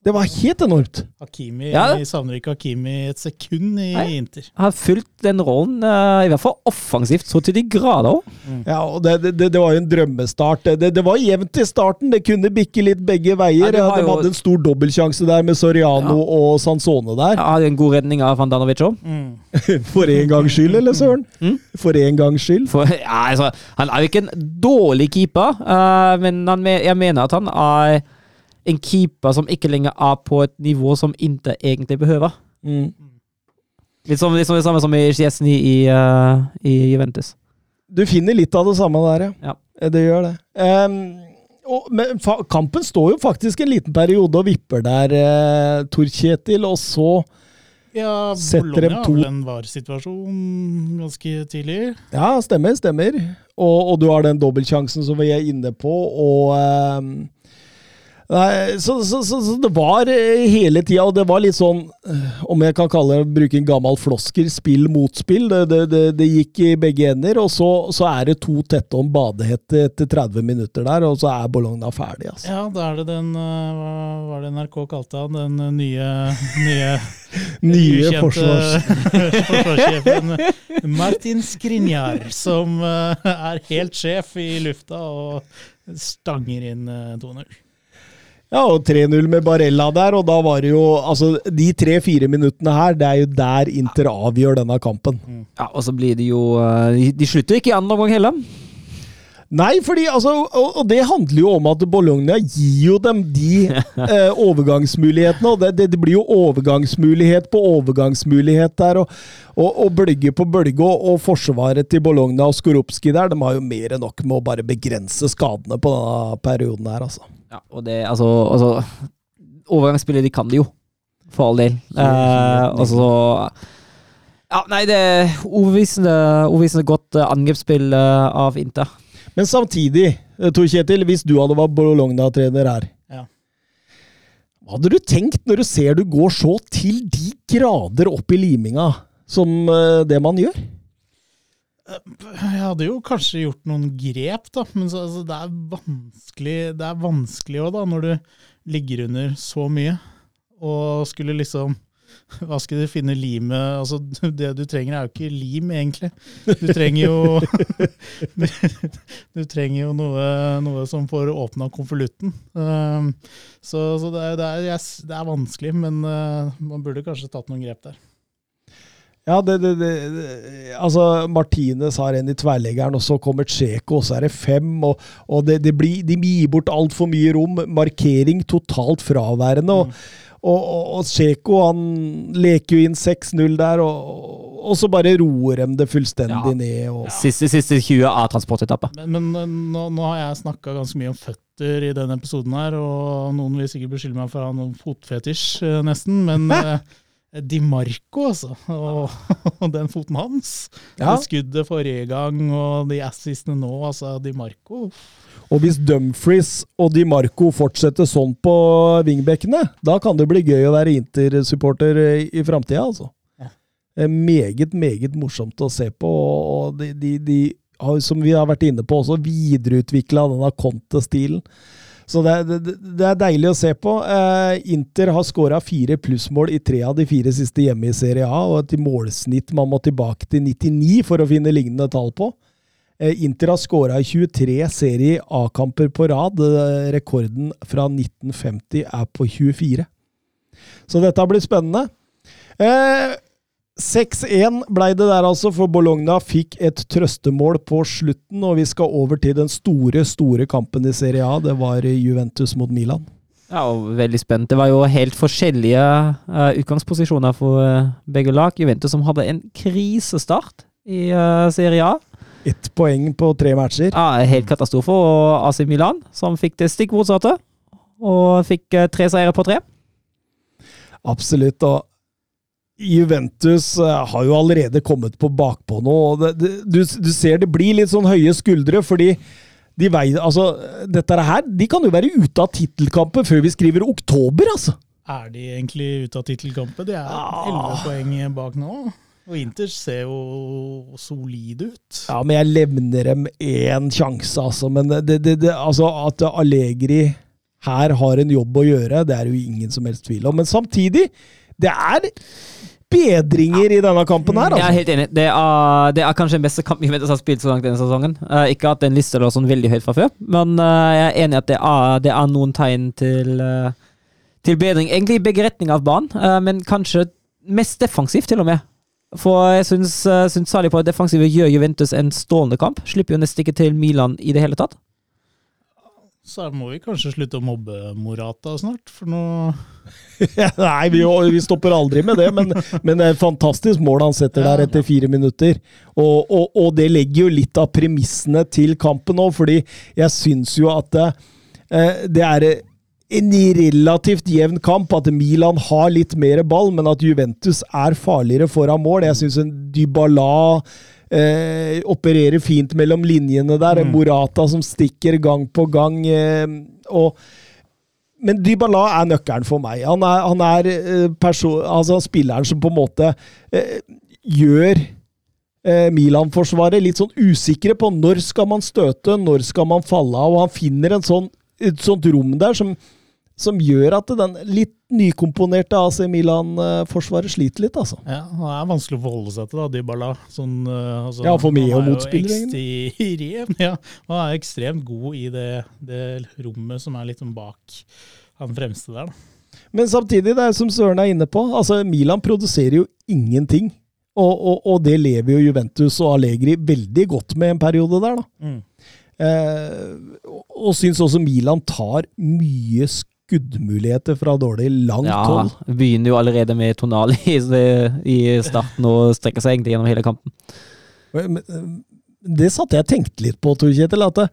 Det var helt enormt. Hakimi, Ja. Vi savner ikke Hakimi et sekund i Nei. Inter. Har fulgt den rollen, eh, i hvert fall offensivt, så til de grader òg. Ja, og det, det, det var jo en drømmestart. Det, det var jevnt i starten. Det kunne bikke litt begge veier. Ja, De jo- hadde en stor dobbeltsjanse der med Soriano Ja. og Sansone der. Ja, hadde en god redning av Van Danovic òg. Mm. For en gangs skyld, eller søren? Mm. For en gangs skyld. For ja, altså, han er jo ikke en dårlig keeper, uh, men han, jeg mener at han er en keeper som ikke lenger er på et nivå som Inter egentlig behøver. Mm. Litt som, litt som det samme som i Chesney i, uh, i Juventus. Du finner litt av det samme der, Ja. ja. Det gjør det. Um, og, men fa kampen står jo faktisk en liten periode og vipper der, uh, Tor Kjetil, og så Ja, Setter Bologna to- har vel en VAR-situasjon ganske tidlig. Ja, stemmer, stemmer. Og, og du har den dobbeltsjansen som vi er inne på, og ehm, Nei, så, så, så, så det var eh, hele tida, og det var litt sånn eh, Om jeg kan kalle det, bruke en gammel flosker, spill mot spill. Det, det, det, det gikk i begge ender, og så, så er det to tette om badehette etter 30 minutter der, og så er Bologna ferdig, altså. Ja, da er det den eh, Hva var det NRK kalte han? Den nye, nye Nye forsvars... forsvarssjefen Martin Skrinjar, som er helt sjef i lufta og stanger inn eh, 2-0. Ja, og 3-0 med Barella der, og da var det jo Altså, de tre-fire minuttene her, det er jo der Inter avgjør denne kampen. Ja, Og så blir det jo eh, De, slutter slutter ikke i annen omgang heller. Nei, fordi altså Og, det handler jo om at Bologna gir jo dem de eh, overgangsmulighetene, og det, det, det blir jo overgangsmulighet på overgangsmulighet der, og, og, og bølge på bølge, og, og forsvaret til Bologna og Skorupski der, de har jo mer enn nok med å bare begrense skadene på denne perioden her, altså. Ja, og det, altså, altså Overgangsspillet, de kan det jo. For all del. Eh, og så Ja, nei, det er overvisende, overvisende godt eh, angrepsspill eh, av Inter. Men samtidig, eh, Tor Kjetil, hvis du hadde vært Bologna-trener her, Ja. hva hadde du tenkt når du ser du går så til de grader opp i liminga som det man gjør? Jeg hadde jo kanskje gjort noen grep, da, men så, altså, det er vanskelig Det er vanskelig òg, da, når du ligger under så mye, og skulle liksom hva skal du finne limet altså, Det du trenger, er jo ikke lim, egentlig. Du trenger jo Du trenger jo noe, noe som får åpna konvolutten. Um, så så det, er, det, er, det er vanskelig, men uh, man burde kanskje tatt noen grep der. Ja, det, det, det, Altså, Martinez har en i tverrleggeren, og så kommer Tsjeko, og så er det fem, og, og det, det blir, de gir bort altfor mye rom. Markering totalt fraværende. og Og, og, og Tsjeko han leker jo inn 6-0 der, og, og så bare roer de det fullstendig Ja. ned. Og, Siste, siste 20 av transportetappet. Men, men nå, nå har jeg snakka ganske mye om føtter i denne episoden her, og noen vil sikkert beskylde meg for å ha noen fotfetisj, uh, nesten. Men uh, Di Marco, altså. Og, og den foten hans. Ja. Det skuddet forrige gang, og de assistene nå. Altså, Di Marco og hvis Dumfries og Di Marco fortsetter sånn på vingbekkene, da kan det bli gøy å være Inter-supporter i, i framtida, altså. Ja. Eh, Meget, meget morsomt å se på, og de, de, de som vi har vært inne på, også videreutvikla denne Conte-stilen. Så det, det, det er deilig å se på. Eh, Inter har skåra fire plussmål i tre av de fire siste hjemme i Serie A, og et målsnitt man må tilbake til 99 for å finne lignende tall på. Eh, Inter har skåra i 23 serie A-kamper på rad. Eh, Rekorden fra 1950 er på 24. Så dette blir spennende. Eh, 6-1 blei det der, altså, for Bologna fikk et trøstemål på slutten. Og vi skal over til den store, store kampen i Serie A. Det var Juventus mot Milan. Ja, og veldig spent. Det var jo helt forskjellige uh, utgangsposisjoner for uh, begge lag. Juventus som hadde en krisestart i uh, Serie A. Ett poeng på tre matcher. Ja, helt katastrofe. Og AC Milan, som fikk det stikk motsatte. Og fikk tre seire på tre. Absolutt. Og Juventus eh, har jo allerede kommet på bakpå nå. du, du ser det blir litt sånn høye skuldre, fordi de veier Altså, dette her De kan jo være ute av tittelkampen før vi skriver oktober, altså! Er de egentlig ute av tittelkampen? De er Ah. elleve poeng bak nå. Og Inter ser jo solide ut. Ja, men jeg levner dem én sjanse, altså. Men det, det, det, altså at Allegri her har en jobb å gjøre, det er jo ingen som helst tvil om. Men samtidig, det er bedringer i denne kampen her, Altså. Jeg er altså. helt enig. Det er, det er kanskje den beste kampen Juventus har spilt så langt denne sesongen. Uh, ikke at den lista lå sånn veldig høyt fra før, men uh, jeg er enig i at det er, det er noen tegn til, uh, til bedring. Egentlig i begge retninger av banen, men kanskje mest defensivt, til og med. For jeg syns, uh, syns særlig på det defensive gjør Juventus en stålende kamp. Slipper jo nesten ikke til Milan i det hele tatt. Så må vi kanskje slutte å mobbe Morata snart, for nå Nei, vi, vi stopper aldri med det, men, men det er et fantastisk mål han setter der etter fire minutter. Og, og, og det legger jo litt av premissene til kampen òg, fordi jeg syns jo at det, eh, det er en relativt jevn kamp. At Milan har litt mer ball, men at Juventus er farligere foran mål. Jeg syns Dybala eh, opererer fint mellom linjene der. Morata som stikker gang på gang. Eh, og men Dybala er nøkkelen for meg. Han er, han er person, altså spilleren som på en måte eh, gjør eh, Milan-forsvaret litt sånn usikre på når skal man støte, når skal man falle av. og Han finner en sånn, et sånt rom der som, som gjør at den litt nykomponerte AC Milan-forsvaret sliter litt, altså. Ja, Det er vanskelig å forholde seg til, da, Dybala. Sånn, eh, altså, Ja, for er jo motspillere, ekstrem- Ja, han er ekstremt god i det, det rommet som er litt sånn bak han fremste der. da. Men samtidig, det er som Søren er inne på, altså Milan produserer jo ingenting. Og, og, og det lever jo Juventus og Allegri veldig godt med en periode der, da. Mm. Eh, og- og syns også Milan tar mye skuddmuligheter fra dårlig langt Ja, hold. begynner jo allerede med Tonali i, i starten og strekker seg egentlig gjennom hele kampen. Eh, Det satt jeg og tenkte litt på, Tor Kjetil. At det,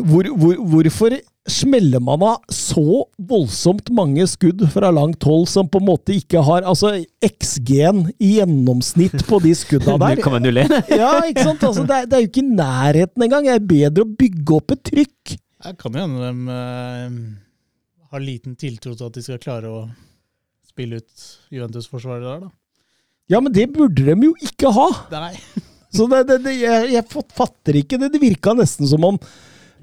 hvor, hvor, hvorfor smeller man av så voldsomt mange skudd fra langt hold som på en måte ikke har Altså, XG-en i gjennomsnitt på de skudda der Ja, ikke sant? Altså, det, er, det er jo ikke i nærheten engang. Det er bedre å bygge opp et trykk. Det kan jo hende de uh, har liten tiltro til at de skal klare å spille ut Juventus-forsvaret der, da. Ja, men det burde de jo ikke ha! Nei. Så det, det, det, jeg, jeg fatter ikke det. Det virka nesten som om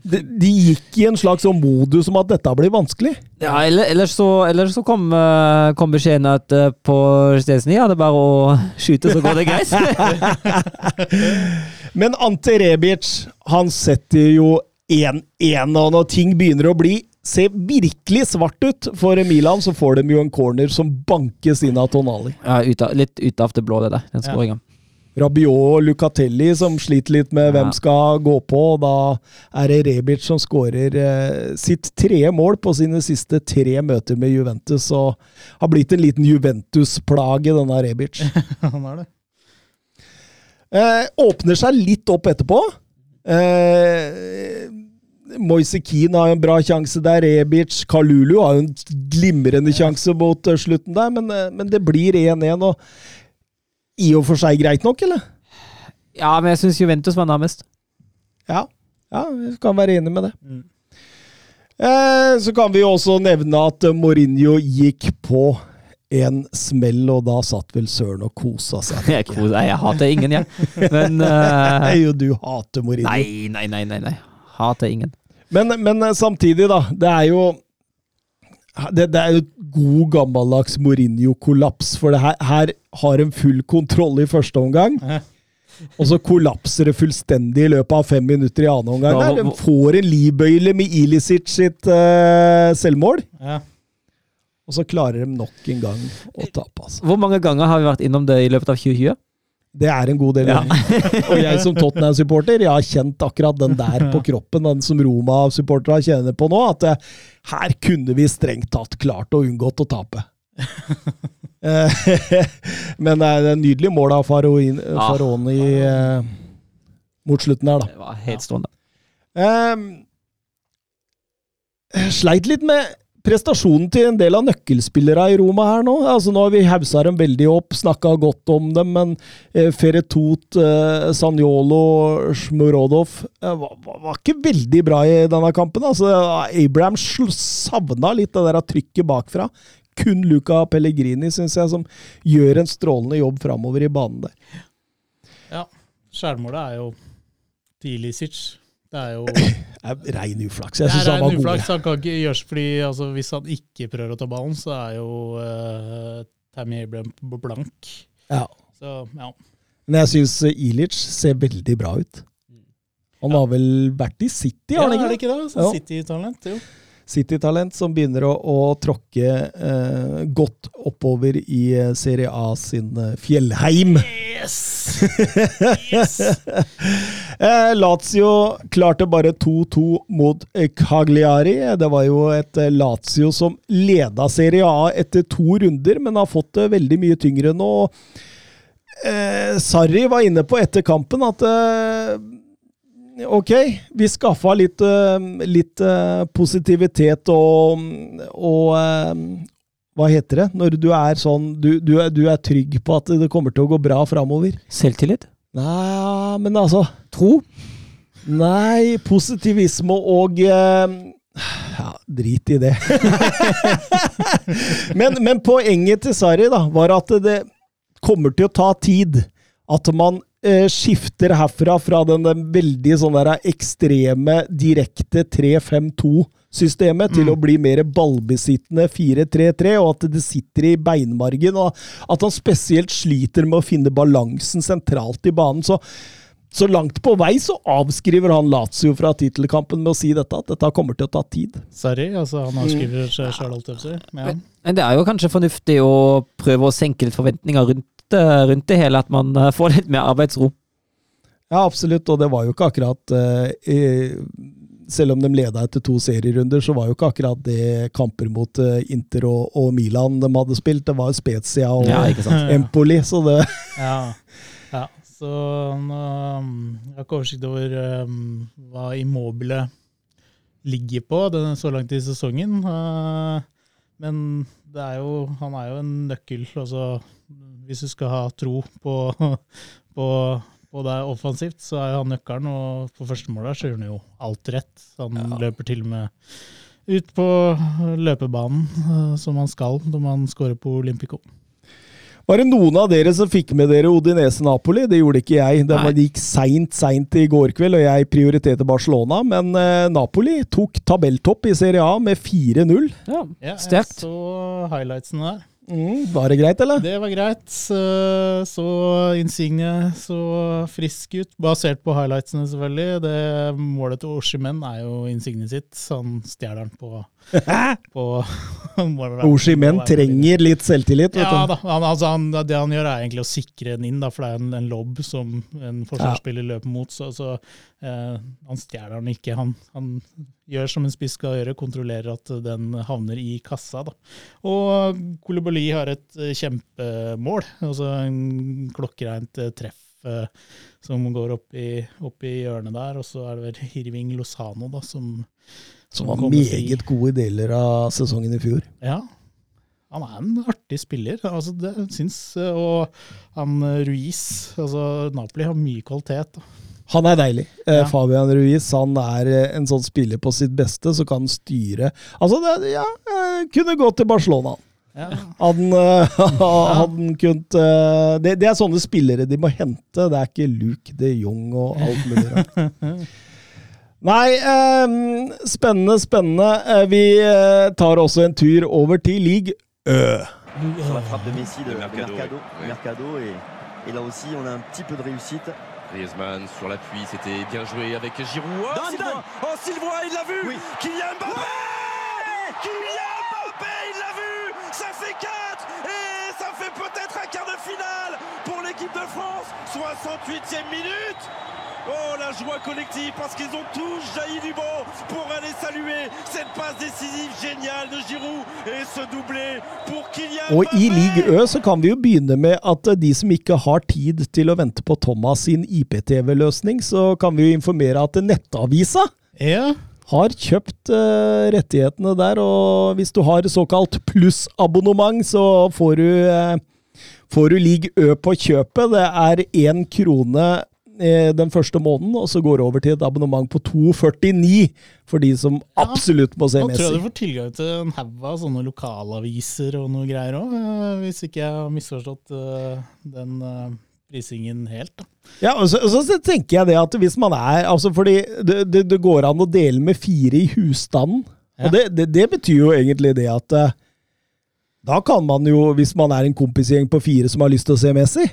de, de gikk i en slags sånn modus om at dette blir vanskelig. Ja, eller, ellers så, ellers så kom, eh, kom beskjeden at eh, på Stensny ja, det er bare å skyte, så går det greit. Men Ante Rebic, han setter jo 1-1, og når ting begynner å bli Se virkelig svart ut for Milan, så får de jo en corner som bankes inn av Tonali. ja, ut av, litt ut av det blå, det der, den ja. Rabiot og Lucatelli som sliter litt med Ja. hvem skal gå på. og Da er det Rebic som skårer eh, sitt tredje mål på sine siste tre møter med Juventus. Og har blitt en liten Juventus-plage, denne Rebic. Han er det. Eh, åpner seg litt opp etterpå. Eh, Moise Keane har en bra sjanse der. Rebic, Kalulu har en glimrende sjanse mot eh, slutten der, men, eh, men det blir 1-1. og I og for seg greit nok, eller? Ja, men jeg syns Juventus var nærmest. Ja, ja vi kan være enig med det. Mm. Eh, så kan vi jo også nevne at Mourinho gikk på en smell, og da satt vel Søren og kosa seg. Jeg, koser- jeg hater ingen, jeg. Men uh, Nei, jo, du hater Mourinho. Nei, nei, nei, nei. nei. Hater ingen. Men, men eh, samtidig, da. Det er jo det, det er jo god, gammeldags Mourinho-kollaps. For det her, her har en full kontroll i første omgang. Og så kollapser det fullstendig i løpet av fem minutter i annen omgang. Ja, Der. De får en livbøyle med Ilicic sitt uh, selvmål. Ja. Og så klarer de nok en gang å tape, altså. Hvor mange ganger har vi vært innom det i løpet av 2020? Det er en god del. Ja. Og jeg som Tottenham-supporter, jeg har kjent akkurat den der på kroppen, den som Roma-supportere kjenner på nå, at eh, her kunne vi strengt tatt klart og unngått å tape. Eh, Men det er en nydelig mål av Faroni Faraoni eh, mot slutten her, da. Det var helt stående. Jeg sleit litt med prestasjonen til en del av nøkkelspillere i Roma her nå. Altså Nå har vi hausa dem veldig opp, snakka godt om dem, men eh, Feretot, eh, Sanjolo, Smurodov eh, var, var, ikke veldig bra i denne kampen. Altså Abraham savna litt det der trykket bakfra. Kun Luca Pellegrini, syns jeg, som gjør en strålende jobb framover i banen der. Ja. Skjærmålet er jo til Ilicic. Det er jo Det er Rein uflaks. Jeg syns han var god. Han kan ikke gjøres fordi altså, hvis han ikke prøver å ta ballen, så er jo uh, Tammy Abraham blank. Ja. Så ja. Men jeg syns Ilic ser veldig bra ut. Han har vel vært i City, ja har han er det ikke? ikke det? Så Ja. City-talent, jo. City-talent som begynner å, å tråkke eh, godt oppover i eh, Serie A sin eh, fjellheim. Yes! yes! Eh, Lazio klarte bare 2-2 mot eh, Cagliari. Det var jo et Lazio som leda Serie A etter to runder, men har fått det veldig mye tyngre nå. Eh, Sarri var inne på etter kampen at eh, Ok, vi skaffa litt, eh, litt eh, positivitet og, og eh, Hva heter det? Når du er sånn du, du, er, du er trygg på at det kommer til å gå bra framover. Selvtillit? Nei, men altså Tro? Nei, positivisme og Ja, drit i det. men, men poenget til Sarri da, var at det kommer til å ta tid. At man skifter herfra fra den, den veldig sånn der ekstreme, direkte 3-5-2-systemet til å bli mer ballbesittende 4-3-3, og at det sitter i beinmargen. Og at han spesielt sliter med å finne balansen sentralt i banen. så så langt på vei så avskriver han Lazio fra tittelkampen med å si dette, at dette kommer til å ta tid. Sorry, altså han avskriver seg sjøl, holdt jeg på å si. Men det er jo kanskje fornuftig å prøve å senke litt forventninger rundt, eh, rundt det hele, at man eh, får litt mer arbeidsro. Ja, absolutt, og det var jo ikke akkurat eh, Selv om de leda etter to serierunder, så var jo ikke akkurat det kamper mot eh, Inter og, og Milan de hadde spilt. Det var jo Spezia og Ja. Empoli, så det Ja. ja. Så nå Jeg har ikke oversikt over um, hva Immobile ligger på den, så langt i sesongen. Uh, men det er jo, han er jo en nøkkel. Altså, hvis du skal ha tro på, på, på det offensivt, så er jo han nøkkelen. Og på første mål der så gjør han jo alt rett. Han løper til og med ut på løpebanen, uh, som han skal når man scorer på Olympico. Var det noen av dere som fikk med dere Odinese Napoli? Det gjorde ikke jeg. Det Nei. gikk seint, seint i går kveld, og jeg prioriterte Barcelona. Men eh, Napoli tok tabelltopp i Serie A med 4-0. Ja, Ja, Sterkt. Jeg så highlightsene der. Mm, var det greit, eller? Det var greit. Så- Så Insigne så frisk ut, basert på highlightsene, selvfølgelig. Det Målet til Oshimen er jo Insigne sitt. sånn stjeler den på, på Oshimen trenger litt selvtillit. vet ja da, han, altså han, Det han gjør, er egentlig å sikre den inn, da, for det er en, en lobb som en forsvarsspiller løper mot. Så, så eh, han stjeler den ikke. Han, han gjør som en spiss skal gjøre, kontrollerer at den havner i kassa. Da. Og Kolibali har et eh, kjempemål, altså en klokkereint eh, treff. eh, Som går opp i, opp i hjørnet der, og så er det vel Hirving Lozano da, som, Som var meget gode deler av sesongen i fjor. Ja. Han er en artig spiller, altså det syns eh, Og han eh, Ruiz altså Napoli har mye kvalitet. Han er deilig. Eh, Ja. Fabian Ruiz han er en sånn spiller på sitt beste, som kan styre Altså, det, ja, kunne gå til Barcelona. Ja. Han, han kunne det, det er sånne spillere de må hente. Det er ikke Luke de Jong og alt mulig rart. Nei, eh, spennende, spennende. Eh, vi eh, tar også en tur over til league Ø. sur la frappe de Messi de, de Mercado, Mercado, oui. Mercado et, et là aussi on a un petit peu de réussite. Griezmann sur l'appui, c'était bien joué avec Giroud. Oh, Dan. Oh, Sylvain, il l'a vu Oui. Kylian Mbappé Kylian Mbappé, il l'a vu Ça fait 4 Et ça fait peut-être un quart de finale pour l'équipe de France 68e minute la joie collective parce qu'ils ont tous jailli du banc pour aller saluer cette passe décisive géniale de Giroud et ce doublé pour Kylian Og i Ligue Ø så kan vi jo begynne med at eh, de som ikke har tid til å vente på Thomas sin IPTV-løsning, så kan vi jo informere at Nettavisa Ja. har kjøpt uh, rettighetene der, og hvis du har såkalt plussabonnement, så får du, uh, får du League Ø på kjøpet. Det er én krone eh, den første måneden, og så går det over til et abonnement på 2,49 for de som absolutt må se Nå tror jeg du får tilgang til en haug av sånne lokalaviser og noe greier òg, hvis ikke jeg har misforstått eh, den eh, prisingen helt. da. Ja, og så, og så tenker jeg det at hvis man er altså Fordi det, det, det går an å dele med fire i husstanden. Ja. Og det, det, det betyr jo egentlig det at eh, da kan man jo, hvis man er en kompisgjeng på fire som har lyst til å se Messi,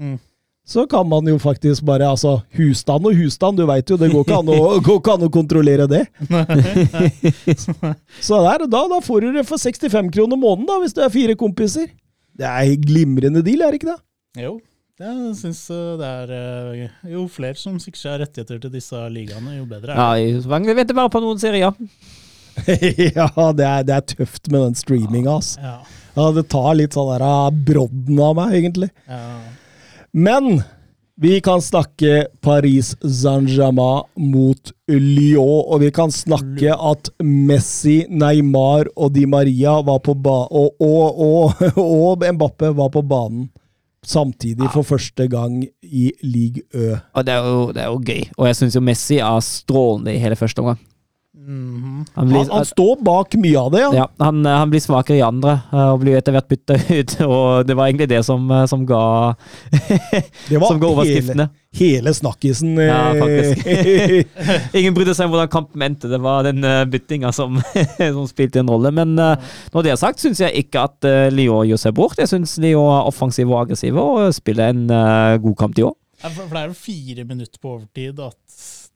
Mm. Så kan man jo faktisk bare Altså, husstand og husstand, du veit jo, det går ikke an å, går ikke an å kontrollere det. Så der, da, da får du det for 65 kroner måneden, da, hvis du er fire kompiser. Det er glimrende deal, er det ikke det? Jo, jeg syns det er eh, Jo flere som sikrer seg rettigheter til disse ligaene, jo bedre Ja, er det. vi venter bare på noen serier. ja, det er, det er tøft med den streaminga, altså. Ja, Ja, det tar litt sånn der brodden av meg, egentlig. ja. Men vi kan snakke Paris Saint-Germain mot Lyon, og vi kan snakke at Messi, Neymar og Di Maria var på ba og, og, og, og Mbappé var på banen samtidig for første gang i League Ø. Og det er jo, det er jo gøy. Og jeg syns jo Messi er strålende i hele første omgang. Mhm. Han blir, Han, han står bak mye av det, ja. ja, han, han blir svakere i andre, eh, og blir etter hvert bytta ut. Og det var egentlig det som, eh, som ga Det var Som ga hele, overskriftene. hele snakkisen. Ja, eh, faktisk. Ingen brydde seg om hvordan kampen endte. Det var den byttinga som, som spilte en rolle. Men eh, når det er sagt, syns jeg ikke at Lyon gjør seg bort. Jeg syns Lyon er offensive og aggressive og spiller en eh, god kamp, i år. For det er jo fire minutter på overtid at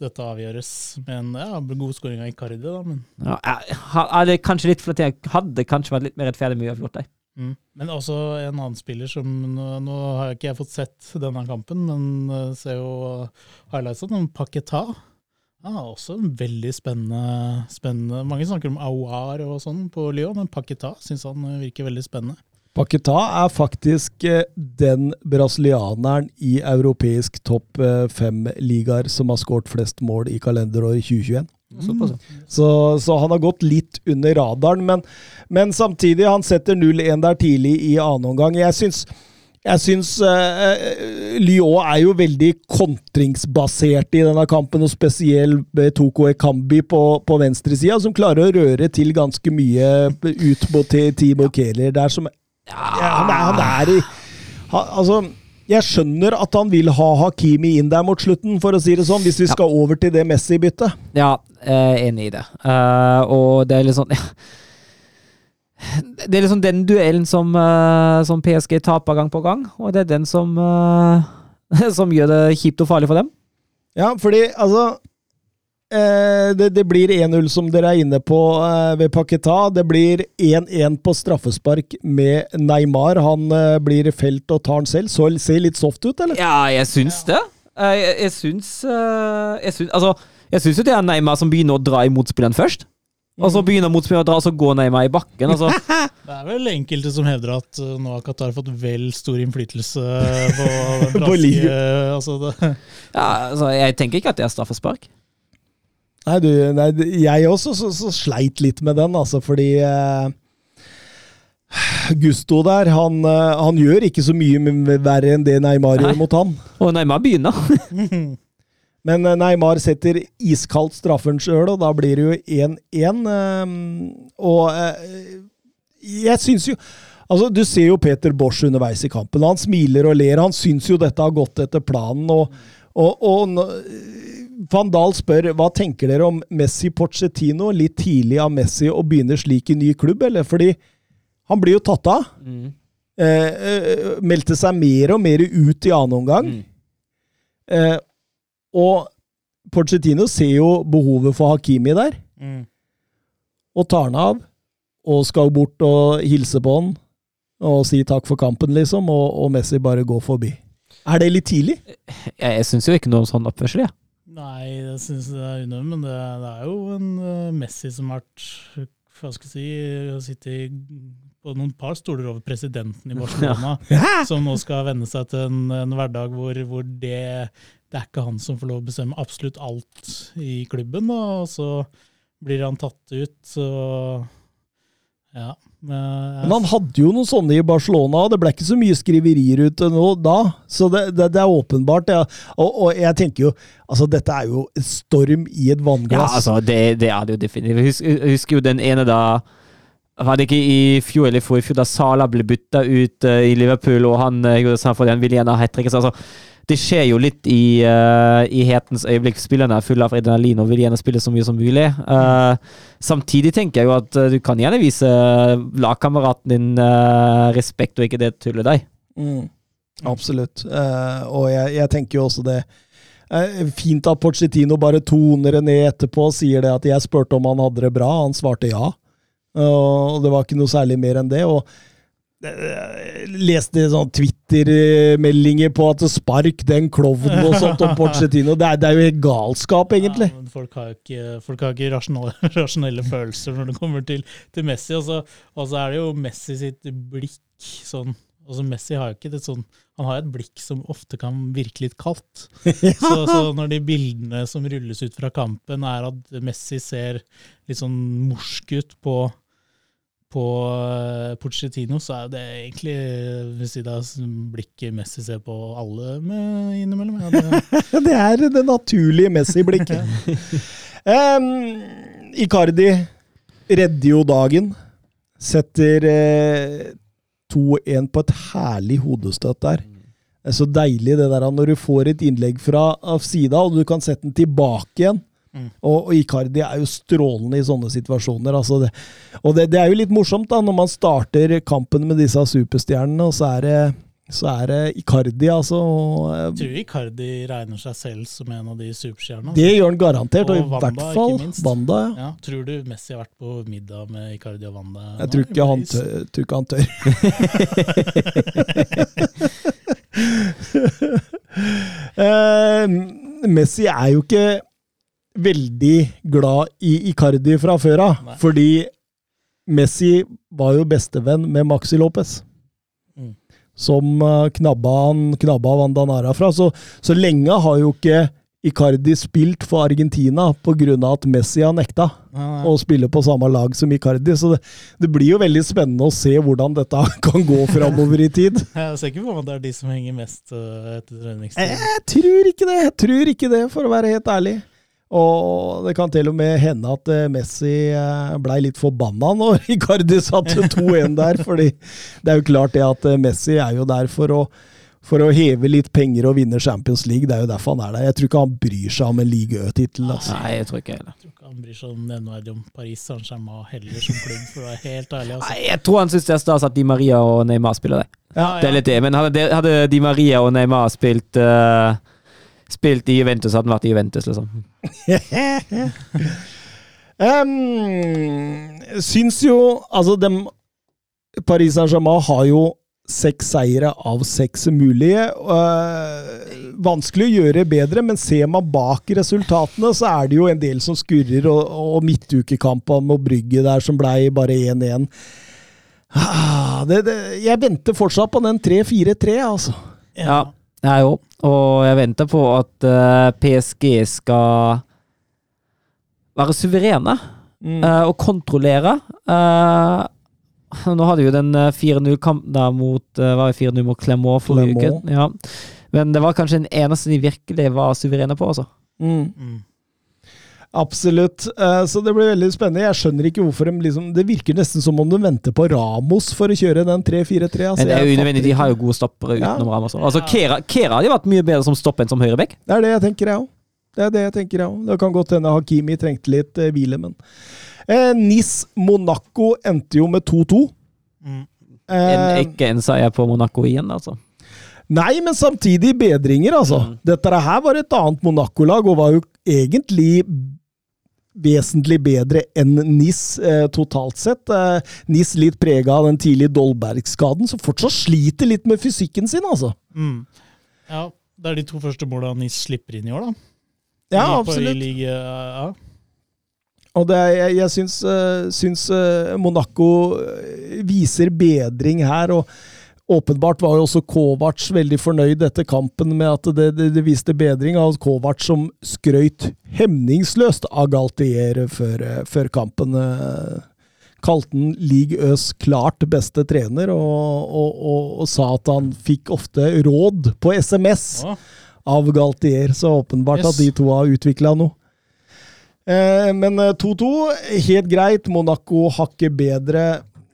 dette avgjøres med en ja, god skåring av Icardi, da, men Ja, jeg- kanskje litt jeg hadde kanskje vært litt mer rettferdig med uavgjort der. Mm. Men også en annen spiller som Nå, nå har ikke jeg fått sett denne kampen, men uh, ser jo highlightsene. Sånn, Paketa. Ja, også en veldig spennende, spennende Mange snakker om Aouar og sånn på Lyon, men Paketa syns han virker veldig spennende. Paquetá er faktisk eh, den brasilianeren i europeisk topp eh, fem-ligaer som har skåret flest mål i kalenderåret 2021. Mm. Så, så han har gått litt under radaren, men, men samtidig, han setter 0-1 der tidlig i annen omgang. Jeg syns, jeg syns uh, Lyon er jo veldig kontringsbasert i denne kampen, og spesielt Toko Ekambi på, på venstresida, som klarer å røre til ganske mye ut mot Ti- Timo Kehler der, som ja, han, er, han er i han, Altså, jeg skjønner at han vil ha Hakimi inn der mot slutten, for å si det sånn, hvis vi skal over til det Messi-byttet. Ja, jeg er enig i det. Uh, og det er litt sånn Det er liksom den duellen som, uh, som PSG taper gang på gang, og det er den som, uh, som gjør det kjipt og farlig for dem. Ja, fordi altså eh, det, det blir 1-0, som dere er inne på eh, ved Paketa. Det blir 1-1 på straffespark med Neymar. Han eh, blir felt og tar den selv. Så ser litt soft ut, eller? Ja, jeg syns det. Eh, jeg, jeg syns eh, jeg syns, Altså, jeg syns jo det er Neymar som begynner å dra i motspilleren først. Og så begynner motspilleren å dra, og så går Neymar i bakken. Altså. Det er vel enkelte som hevder at nå har Qatar fått vel stor innflytelse på På livet. altså Ja, altså, jeg tenker ikke at det er straffespark. Nei, du, nei, jeg også så, så sleit litt med den, altså, fordi eh, Gusto der, han, eh, han gjør ikke så mye verre enn det Neymar Nei. gjør mot han. Og Neymar begynner. Men eh, Neymar setter iskaldt straffen sjøl, og da blir det jo 1-1. eh, Og eh, jeg syns jo Altså, Du ser jo Peter Bosch underveis i kampen. Han smiler og ler. Han syns jo dette har gått etter planen. og, og, og Van Dahl spør hva tenker dere om Messi Pochettino litt tidlig av Messi å begynne slik i ny klubb, eller? Fordi han blir jo tatt av. Mm. Eh, eh, meldte seg mer og mer ut i annen omgang. Mm. Eh, og Pochettino ser jo behovet for Hakimi der, mm. og tar han av. Og skal bort og hilse på han og si takk for kampen, liksom, og, og Messi bare går forbi. Er det litt tidlig? Jeg, jeg syns jo ikke noe sånn oppførsel, jeg. Nei, jeg syns det er unødvendig, men det, det er jo en uh, Messi som har vært hva skal jeg si, sittet på noen par stoler over presidenten i Barcelona, som nå skal venne seg til en, en hverdag hvor, hvor det, det er ikke han som får lov å bestemme absolutt alt i klubben. da, Og så blir han tatt ut, så Ja. Men, Men han hadde jo noen sånne i Barcelona, og det ble ikke så mye skriverier ute nå da. Så det, det, det er åpenbart. Ja. Og, og jeg tenker jo Altså, dette er jo en storm i et Ja, vannglass. altså, det, det er det jo definitivt. Jeg husker, husker jo den ene da Var det ikke i fjor eller i fjor, da Sala ble bytta ut uh, i Liverpool, og han uh, gjorde sånn fordi han ville gjerne ha hat trick. Altså, det skjer jo litt i, uh, i hetens øyeblikk. Spillerne er fulle av adrenalin og vil gjerne spille så mye som mulig. Uh, samtidig tenker jeg jo at eh, du kan gjerne vise lagkameraten din uh, respekt, og ikke det tuller deg. Mm, absolutt. Eh, og jeg, jeg tenker jo også det Fint at Porcetino bare toner det ned etterpå og sier det at jeg spurte om han hadde det bra. Han svarte ja. Og det var ikke noe særlig mer enn det. og leste sånn Twitter-meldinger på at spark den klovnen og sånt om Porcetino. Det er, det er jo helt galskap, egentlig. Ja, folk har ikke, folk har ikke rasjonelle, rasjonelle følelser når det kommer til, til Messi. Og så, og så er det jo Messi sitt blikk sånn altså Messi har jo ikke det sånn Han har et blikk som ofte kan virke litt kaldt. Så, så når de bildene som rulles ut fra kampen, er at Messi ser litt sånn morsk ut på på eh, Pochettino, så er det egentlig ved siden av blikket Messi ser på alle med innimellom. Ja, det, Det er det naturlige Messi-blikket. um, Icardi redder jo dagen. Setter eh, 2-1 på et herlig hodestøt der. Det er så deilig det der når du får et innlegg fra av sida, og du kan sette den tilbake igjen. Mm. Og, og Icardi er jo strålende i sånne situasjoner. Altså det, og det, det er jo litt morsomt da, når man starter kampen med disse superstjernene, og så er det, så er det Icardi, altså. Og, eh, jeg tror Icardi regner seg selv som en av de superstjernene. Det gjør han garantert, og, Og i Wanda, hvert fall. Wanda. Ja. Ja, tror du Messi har vært på middag med Icardi og Wanda? Jeg tror ikke, han tør, tror ikke han tør. uh, Messi er jo ikke veldig glad i Icardi fra før av, fordi Messi var jo bestevenn med Maxi Lopez. Mm. Som eh, knabba han knabba Vandanara fra. Så, så lenge har jo ikke Icardi spilt for Argentina pga. at Messi har nekta å spille på samme lag som Icardi. Så det, det blir jo veldig spennende å se hvordan dette kan gå framover i tid. Jeg ser ikke på at det er de som henger mest øh, etter treningstid. Jeg tror ikke det, jeg tror ikke det, for å være helt ærlig. Og det kan til og med hende at eh, Messi eh, blei litt forbanna når Icardi satte 2-1 der, fordi det er jo klart det at eh, Messi er jo der for å, for å heve litt penger og vinne Champions League. Det er jo derfor han er der. Jeg tror ikke han bryr seg om en Ligue Ø-tittel. Altså. Nei, jeg tror ikke heller. Jeg tror ikke han bryr seg om nevneverdig om Paris Saint-Germain heller som klubb, for å være helt ærlig. Altså. Nei, jeg tror han syns det er stas at Di Maria og Neymar spiller det. Ja, Det er litt det, men hadde, hadde Di Maria og Neymar spilt uh, Spilt i Juventus, hadde han vært i Juventus, liksom. Um, syns jo Altså, dem Paris Saint-Germain har jo seks seire av seks mulige. Uh, vanskelig å gjøre bedre, men ser man bak resultatene, så er det jo en del som skurrer, og, og midtukekampen med Brygge der som blei bare 1-1. Ah, jeg venter fortsatt på den 3-4-3, altså. Ja, jeg òg. Og jeg venter på at eh, PSG skal være suverene Mm. eh, og kontrollere. Eh, nå hadde jo den eh, 4-0-kampen der mot uh, Var det 4-0 mot Clermont forrige uke? Ja. Men det var kanskje den eneste de virkelig var suverene på, altså. Mm. Absolutt. Eh, Så det blir veldig spennende. Jeg skjønner ikke hvorfor de liksom Det virker nesten som om de venter på Ramos for å kjøre den 3-4-3. Altså, Men det er jo unødvendig, de har jo gode stoppere Ja. utenom Ramos. Altså, Kera, Kera hadde vært mye bedre som stopp enn som høyreback. Det er det jeg tenker, jeg òg. Det er det jeg tenker, jeg òg. Det kan godt hende Hakimi trengte litt eh, hvile, men eh, Nis Monaco endte jo med 2-2. Mm. En, Eh, ikke en seier på Monaco igjen, altså. Nei, men samtidig bedringer, altså. Mm. Dette her var et annet Monaco-lag, og var jo egentlig vesentlig bedre enn NIS eh, totalt sett. Eh, NIS litt prega av den tidlige Dolberg-skaden, som fortsatt sliter litt med fysikken sin, altså. Mm. Ja, det er de to første måla Nis slipper inn i år, da. Ja, I- absolutt. liga, ja. Og det, er- jeg, jeg syns, uh, syns uh, Monaco eh, viser bedring her, og, Åpenbart var jo også Kovac veldig fornøyd etter kampen med at det, det, det viste bedring av Kovac som skrøyt hemningsløst av Galtier før, eh, før kampen. eh, Kalte han League Øs klart beste trener, og, og, og, og sa at han fikk ofte råd på SMS ja. av Galtier, så åpenbart Yes. at de to har utvikla noe. Eh, men eh, 2-2, helt greit. Monaco hakket bedre,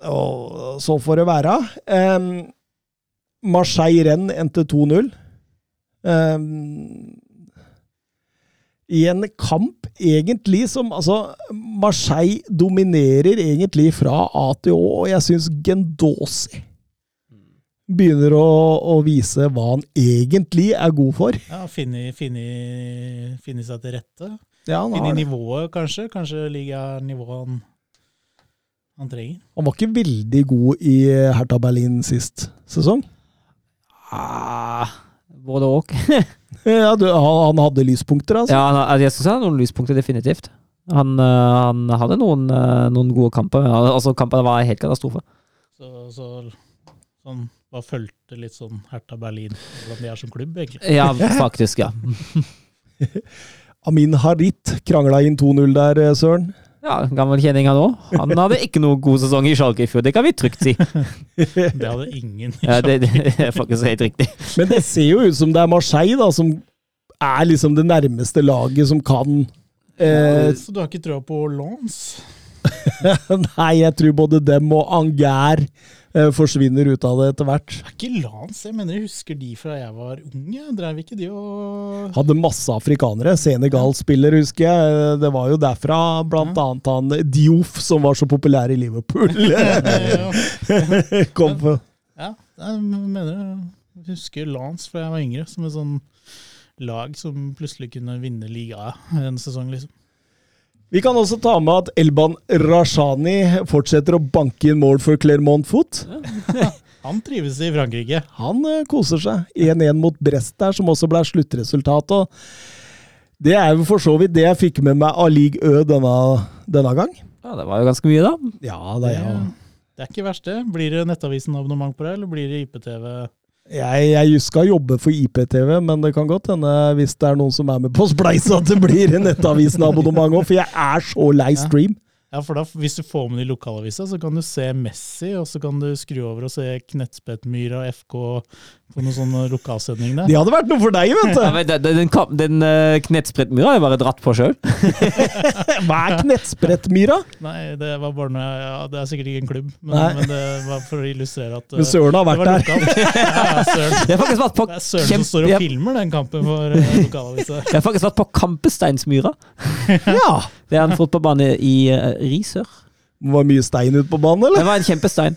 og så får det være. Eh, Marseille-Renn endte 2-0. Um, I en kamp egentlig som Altså, Marseille dominerer egentlig fra A til Å, og jeg syns Gendosi begynner å, å vise hva han egentlig er god for. ja, finne seg til rette. Ja, Finne nivået, kanskje. Kanskje ligger nivået han, han trenger. han var ikke veldig god i Hertha Berlin sist sesong. Ah, både òg. Ja, du, han, han hadde lyspunkter, altså. Ja, han, jeg syns han hadde noen lyspunkter, definitivt. Han, eh, han hadde noen, eh, noen gode kamper. men Altså, kampene var helt katastrofe. Så, så sånn, bare fulgte litt sånn Hertha Berlin, hvordan de er som klubb, egentlig. Ja, faktisk, ja. Amin Harit krangla inn 2-0 der, eh, Søren. Ja, Gammel kjenning han òg. Han hadde ikke noe god sesong i Schalke i fjor, det kan vi trygt si. Det hadde ingen. Ja, det, det er faktisk helt riktig. Men det ser jo ut som det er Marseille da, som er liksom det nærmeste laget som kan eh, Så du har ikke trua på Lance? Nei, jeg tror både dem og Anger forsvinner ut av det etter hvert. Er ikke Lance? Jeg mener jeg husker de fra jeg var ung. jeg. Drev ikke de og Hadde masse afrikanere. Senegal-spiller, husker jeg. Eh, Det var jo derfra blant annet han Diof, som var så populær i Liverpool. Kom på. Ja, jeg mener jeg husker Lance fra jeg var yngre, som et sånn lag som plutselig kunne vinne liga en sesong, liksom. Vi kan også ta med at Elban Rashani fortsetter å banke inn mål for Clermont Foot. Han trives i Frankrike. Han eh, koser seg. 1-1 mot Brest der, som også ble sluttresultat. Det er jo for så vidt det jeg fikk med meg av Ligue Ø denne, denne gang. Ja, Det var jo ganske mye, da. Ja, det er jo. det er ikke verst, det. Blir det Nettavisen-abonnement på det, eller blir det IPTV? Jeg, jeg skal jobbe for IPTV, men det kan godt hende, hvis det er noen som er med på spleis, at det blir en Nettavisen-abonnement òg, for jeg er så lei stream. Ja, for da, Hvis du får med de lokalavisa, så kan du se Messi, og så kan du skru over og se knettspettmyra, FK på noen sånn lokalsending der. Det hadde vært noe for deg, vet Ja, du! men den den, kamp- den uh, knettspredtmyra har jeg bare dratt på sjøl. Hva er knettsprettmyra? Nei, det var bare noe ja, Det er sikkert ikke en klubb, men, men det var for å illustrere at Men Søren har vært der. Ja, ja, Søren. Jeg har faktisk vært på Det er Søren som står og filmer den kampen for uh, lokalavisa. jeg har faktisk vært på Kampesteinsmyra. Ja! Det er en fotballbane i uh, Risør. Det var mye stein ute på banen, eller? Det var en kjempestein.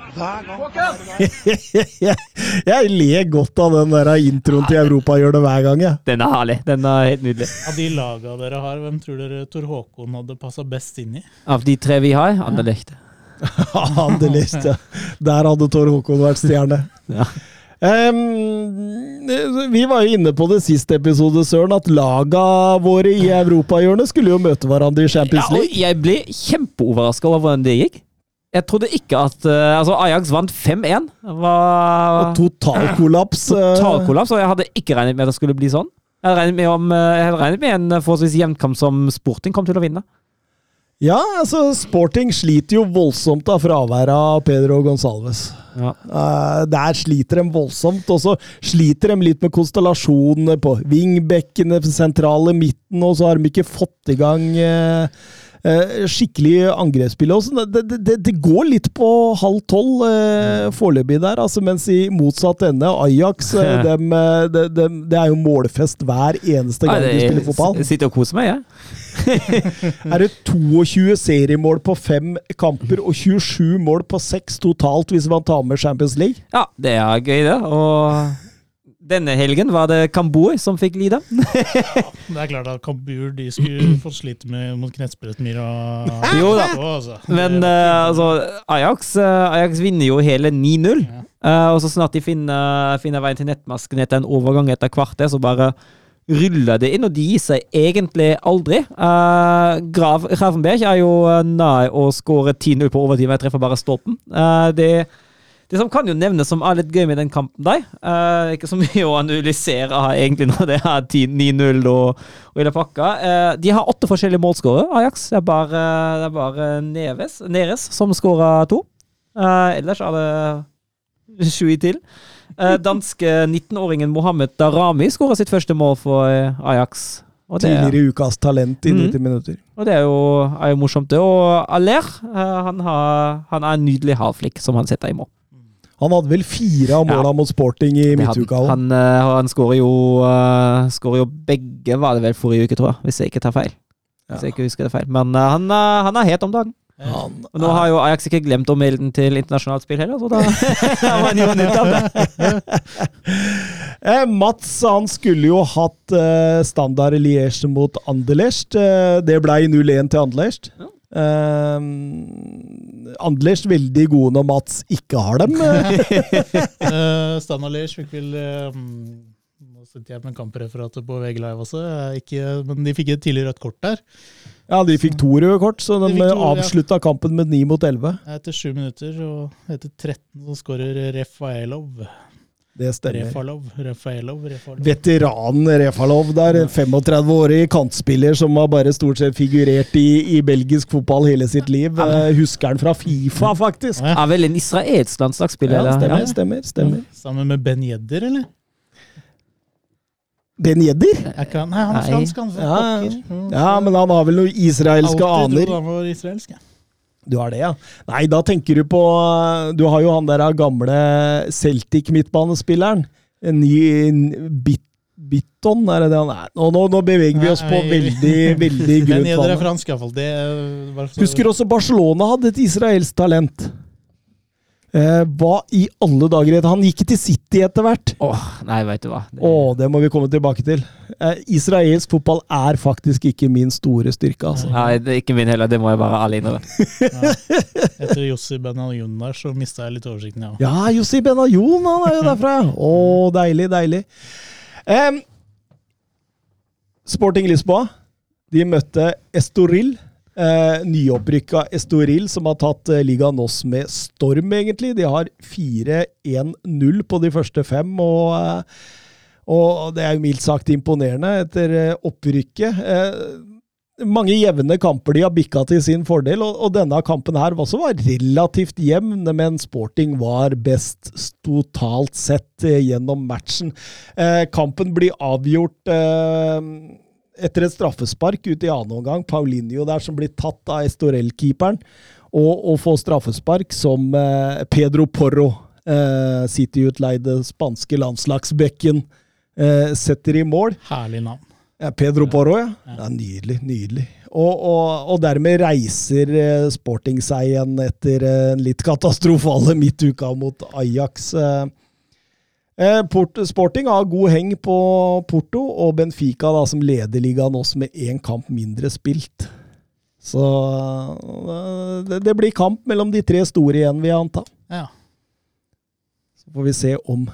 Hver gang. jeg, jeg ler godt av den der introen til europahjørnet hver gang, Ja. Den er herlig. Den er helt nydelig. Av de laga dere har, hvem tror dere Tor Håkon hadde passa best inn i? Av de tre vi har, Anderlecht. Anderlecht, ja. Der hadde Tor Håkon vært stjerne. Ja. Um, vi var jo inne på det siste episode, Søren, at laga våre i europahjørnet skulle jo møte hverandre i Ja, Champions og League. jeg ble kjempeoverraska over hvordan det gikk. Jeg trodde ikke at uh, Altså, Ajax vant 5-1. Det var totalkollaps. eh, totalkollaps, og jeg hadde ikke regnet med at det skulle bli sånn. Jeg hadde regnet med, om, eh, jeg hadde regnet med en forholdsvis jevnkamp som Sporting kom til å vinne. Ja, altså, Sporting sliter jo voldsomt av fraværet av Pedro Gonsalves. Ja. Uh, der sliter de voldsomt, og så sliter de litt med konstellasjonene på vingbekkene, sentrale midten, og så har de ikke fått i gang eh, skikkelig angrepsspill. Det, det, det, går litt på halv tolv eh, foreløpig der, altså, mens i motsatt ende, Ajax, eh, dem, de, det, det er jo målfest hver eneste gang de spiller fotball. Jeg sitter og koser meg, jeg. Er det 22 seriemål på fem kamper og 27 mål på seks totalt hvis man tar med Champions League? Ja, det er gøy, det. Og Denne helgen var det Kambur som fikk lide. Det er klart at Kambur de skulle få slite med mot Knettspretmyr og Jo da. Altså. Men eh, altså, Ajax, uh, Ajax vinner jo hele 9-0. Ja. Uh, og så snart de finner, finner veien til nettmasken etter en overgang etter kvarter, så bare ruller det inn, og de gir seg egentlig aldri. Uh, Grav Ravenberg er jo nær å skåre 10-0 på overtid, jeg treffer bare stolpen. Uh, det, det som kan jo nevnes som er litt gøy med den kampen der, eh, ikke så mye å analysere egentlig når det er 9-0 og, og hele pakka. Eh, de har åtte forskjellige målskårere, Ajax. Det er bare, det er bare Neves, Neres som skårer to. Eh, ellers er det sju til. Eh, danske 19-åringen Mohammed Darami skåra sitt første mål for eh, Ajax. Og det, Tidligere ukas talent i Mhm. 90 minutter. og det er, jo, er jo morsomt, det. Og Aller, eh, han, har, han er en nydelig halvflikk som han setter i mål. Han hadde vel fire av måla Ja. mot Sporting i Det midtuka Han, han, eh, han skårer jo, uh, jo begge, var det vel forrige uke, tror jeg. Hvis jeg ikke tar feil. Hvis jeg ikke husker det feil. Men eh, han, eh, han er het om dagen. Han Og nå har jo Ajax ikke glemt å melde den til internasjonalt spill heller, så da har man jo nytt av det. Eh, Mats han skulle jo hatt eh, standard Liège mot Anderlecht. Eh, det ble 0-1 til Anderlecht. Eh, Anders veldig gode når Mats ikke har dem. Uh, Stan Alish fikk vel um, Nå sitter jeg med kampreferatet på VG Live også, eh, ikke, men de fikk et tidlig rødt kort der. ja, de fikk to røde kort, så de, De to, ja. avslutta kampen med 9 mot 11. Etter sju minutter, og etter 13 så skårer Refaelov. Det stemmer. Refalov, Refalov, Refalov. Veteranen Refalov der, 35-årig kantspiller som har bare stort sett figurert i, i belgisk fotball hele sitt liv. Eh, husker han fra Fifa, faktisk. Ja. Er vel en israelsk landslagsspiller? Ja, stemmer, Ja. stemmer. stemmer. Sammen med Ben Jedder, eller? Ben Jedder? Er han? Nei, han er fransk, han. Ja, Ja, men han har vel noen israelske Alltid aner. trodde han var israelsk. jeg. Du har det, ja? Nei, da tenker du på Du har jo han der gamle Celtic-midtbanespilleren. En ny bit, Bitton, er det det han er? Nå, nå, nå beveger vi oss på Nei. veldig, veldig grunn så- Husker også Barcelona hadde et israelsk talent. Eh, hva i alle dager het Han gikk til City etter hvert. Åh, nei, vet du hva. Det, Åh, det må vi komme tilbake til. Eh, israelsk fotball er faktisk ikke min store styrke, altså. Nei, det er ikke min heller, det må jeg bare alle innrømme. Etter Jossi Benayoun der, så mista jeg litt oversikten, ja. Ja, Jossi Benayoun, han er jo derfra. Å, deilig, deilig. Eh, Sporting Lisboa, de møtte Estoril. Eh, nyopprykka Estoril, som har tatt eh, Liga oss med storm, egentlig. De har 4-1-0 på de første fem, og, eh, og det er jo mildt sagt imponerende etter eh, opprykket. Eh, mange jevne kamper de har bikka til sin fordel, og, og denne kampen her også var relativt jevn, men Sporting var best totalt sett eh, gjennom matchen. Kampen blir avgjort etter et straffespark ut i annen omgang. Paulinho der som blir tatt av Estorell-keeperen, og, og få straffespark som eh, Pedro Porro, eh, City-utleide spanske landslagsbekken, eh, setter i mål. Herlig navn. Ja, Pedro Porro, ja. ja nydelig, nydelig. Og, og, og dermed reiser eh, Sporting seg igjen etter eh, en litt katastrofale midtuka mot Ajax. Eh, Sporting har god heng på Porto, og Benfica da, som leder ligaen også med én kamp mindre spilt. Så eh, det, blir kamp mellom de tre store igjen, vil jeg anta. Ja. Så får vi se om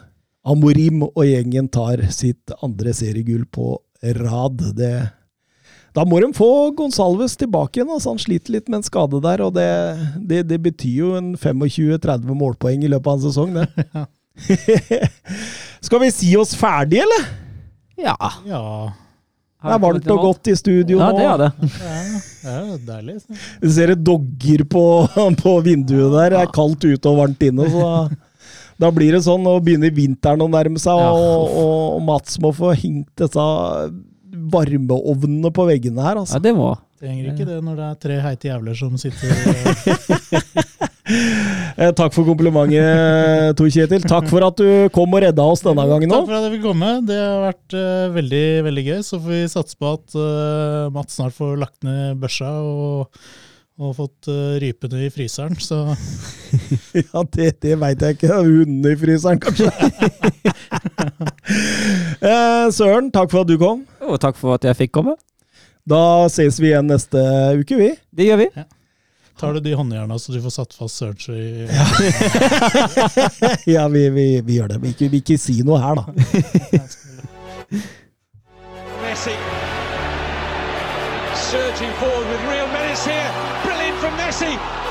Amorim og gjengen tar sitt andre seriegull på rad. Det, da må de få Gonsalves tilbake igjen. Altså han sliter litt med en skade der, og det, det, det betyr jo en 25-30 målpoeng i løpet av en sesong, det. Skal vi si oss ferdige, eller? Ja. Ja, Det er varmt og godt i studio Ja, nå. det er det. ja, ja deilig. Du ser det dogger på, på vinduet der. Det er kaldt ute og varmt inne, så da blir det sånn. Nå begynner vinteren å nærme seg, og, og Mats må få hengt disse varmeovnene på veggene her, Ja, altså. det må. Trenger ikke det når det er tre heite jævler som sitter takk for komplimentet, Tor Kjetil. Takk for at du kom og redda oss denne gangen Takk for at jeg fikk komme. Det har vært uh, veldig veldig gøy. Så får vi satse på at uh, Mats snart får lagt ned børsa og og fått uh, rypene i fryseren, så Ja, det, det veit jeg ikke. Hundene i fryseren, kanskje. eh, Søren, takk for at du kom. Og takk for at jeg fikk komme. Da ses vi igjen neste uke, vi. Det gjør vi. Tar du de håndjerna så du får satt fast Search Ja, ja, vi, vi, vi gjør det. Vi vil ikke si noe her, da. Messi surging forward with real menace here. Brilliant from Messi.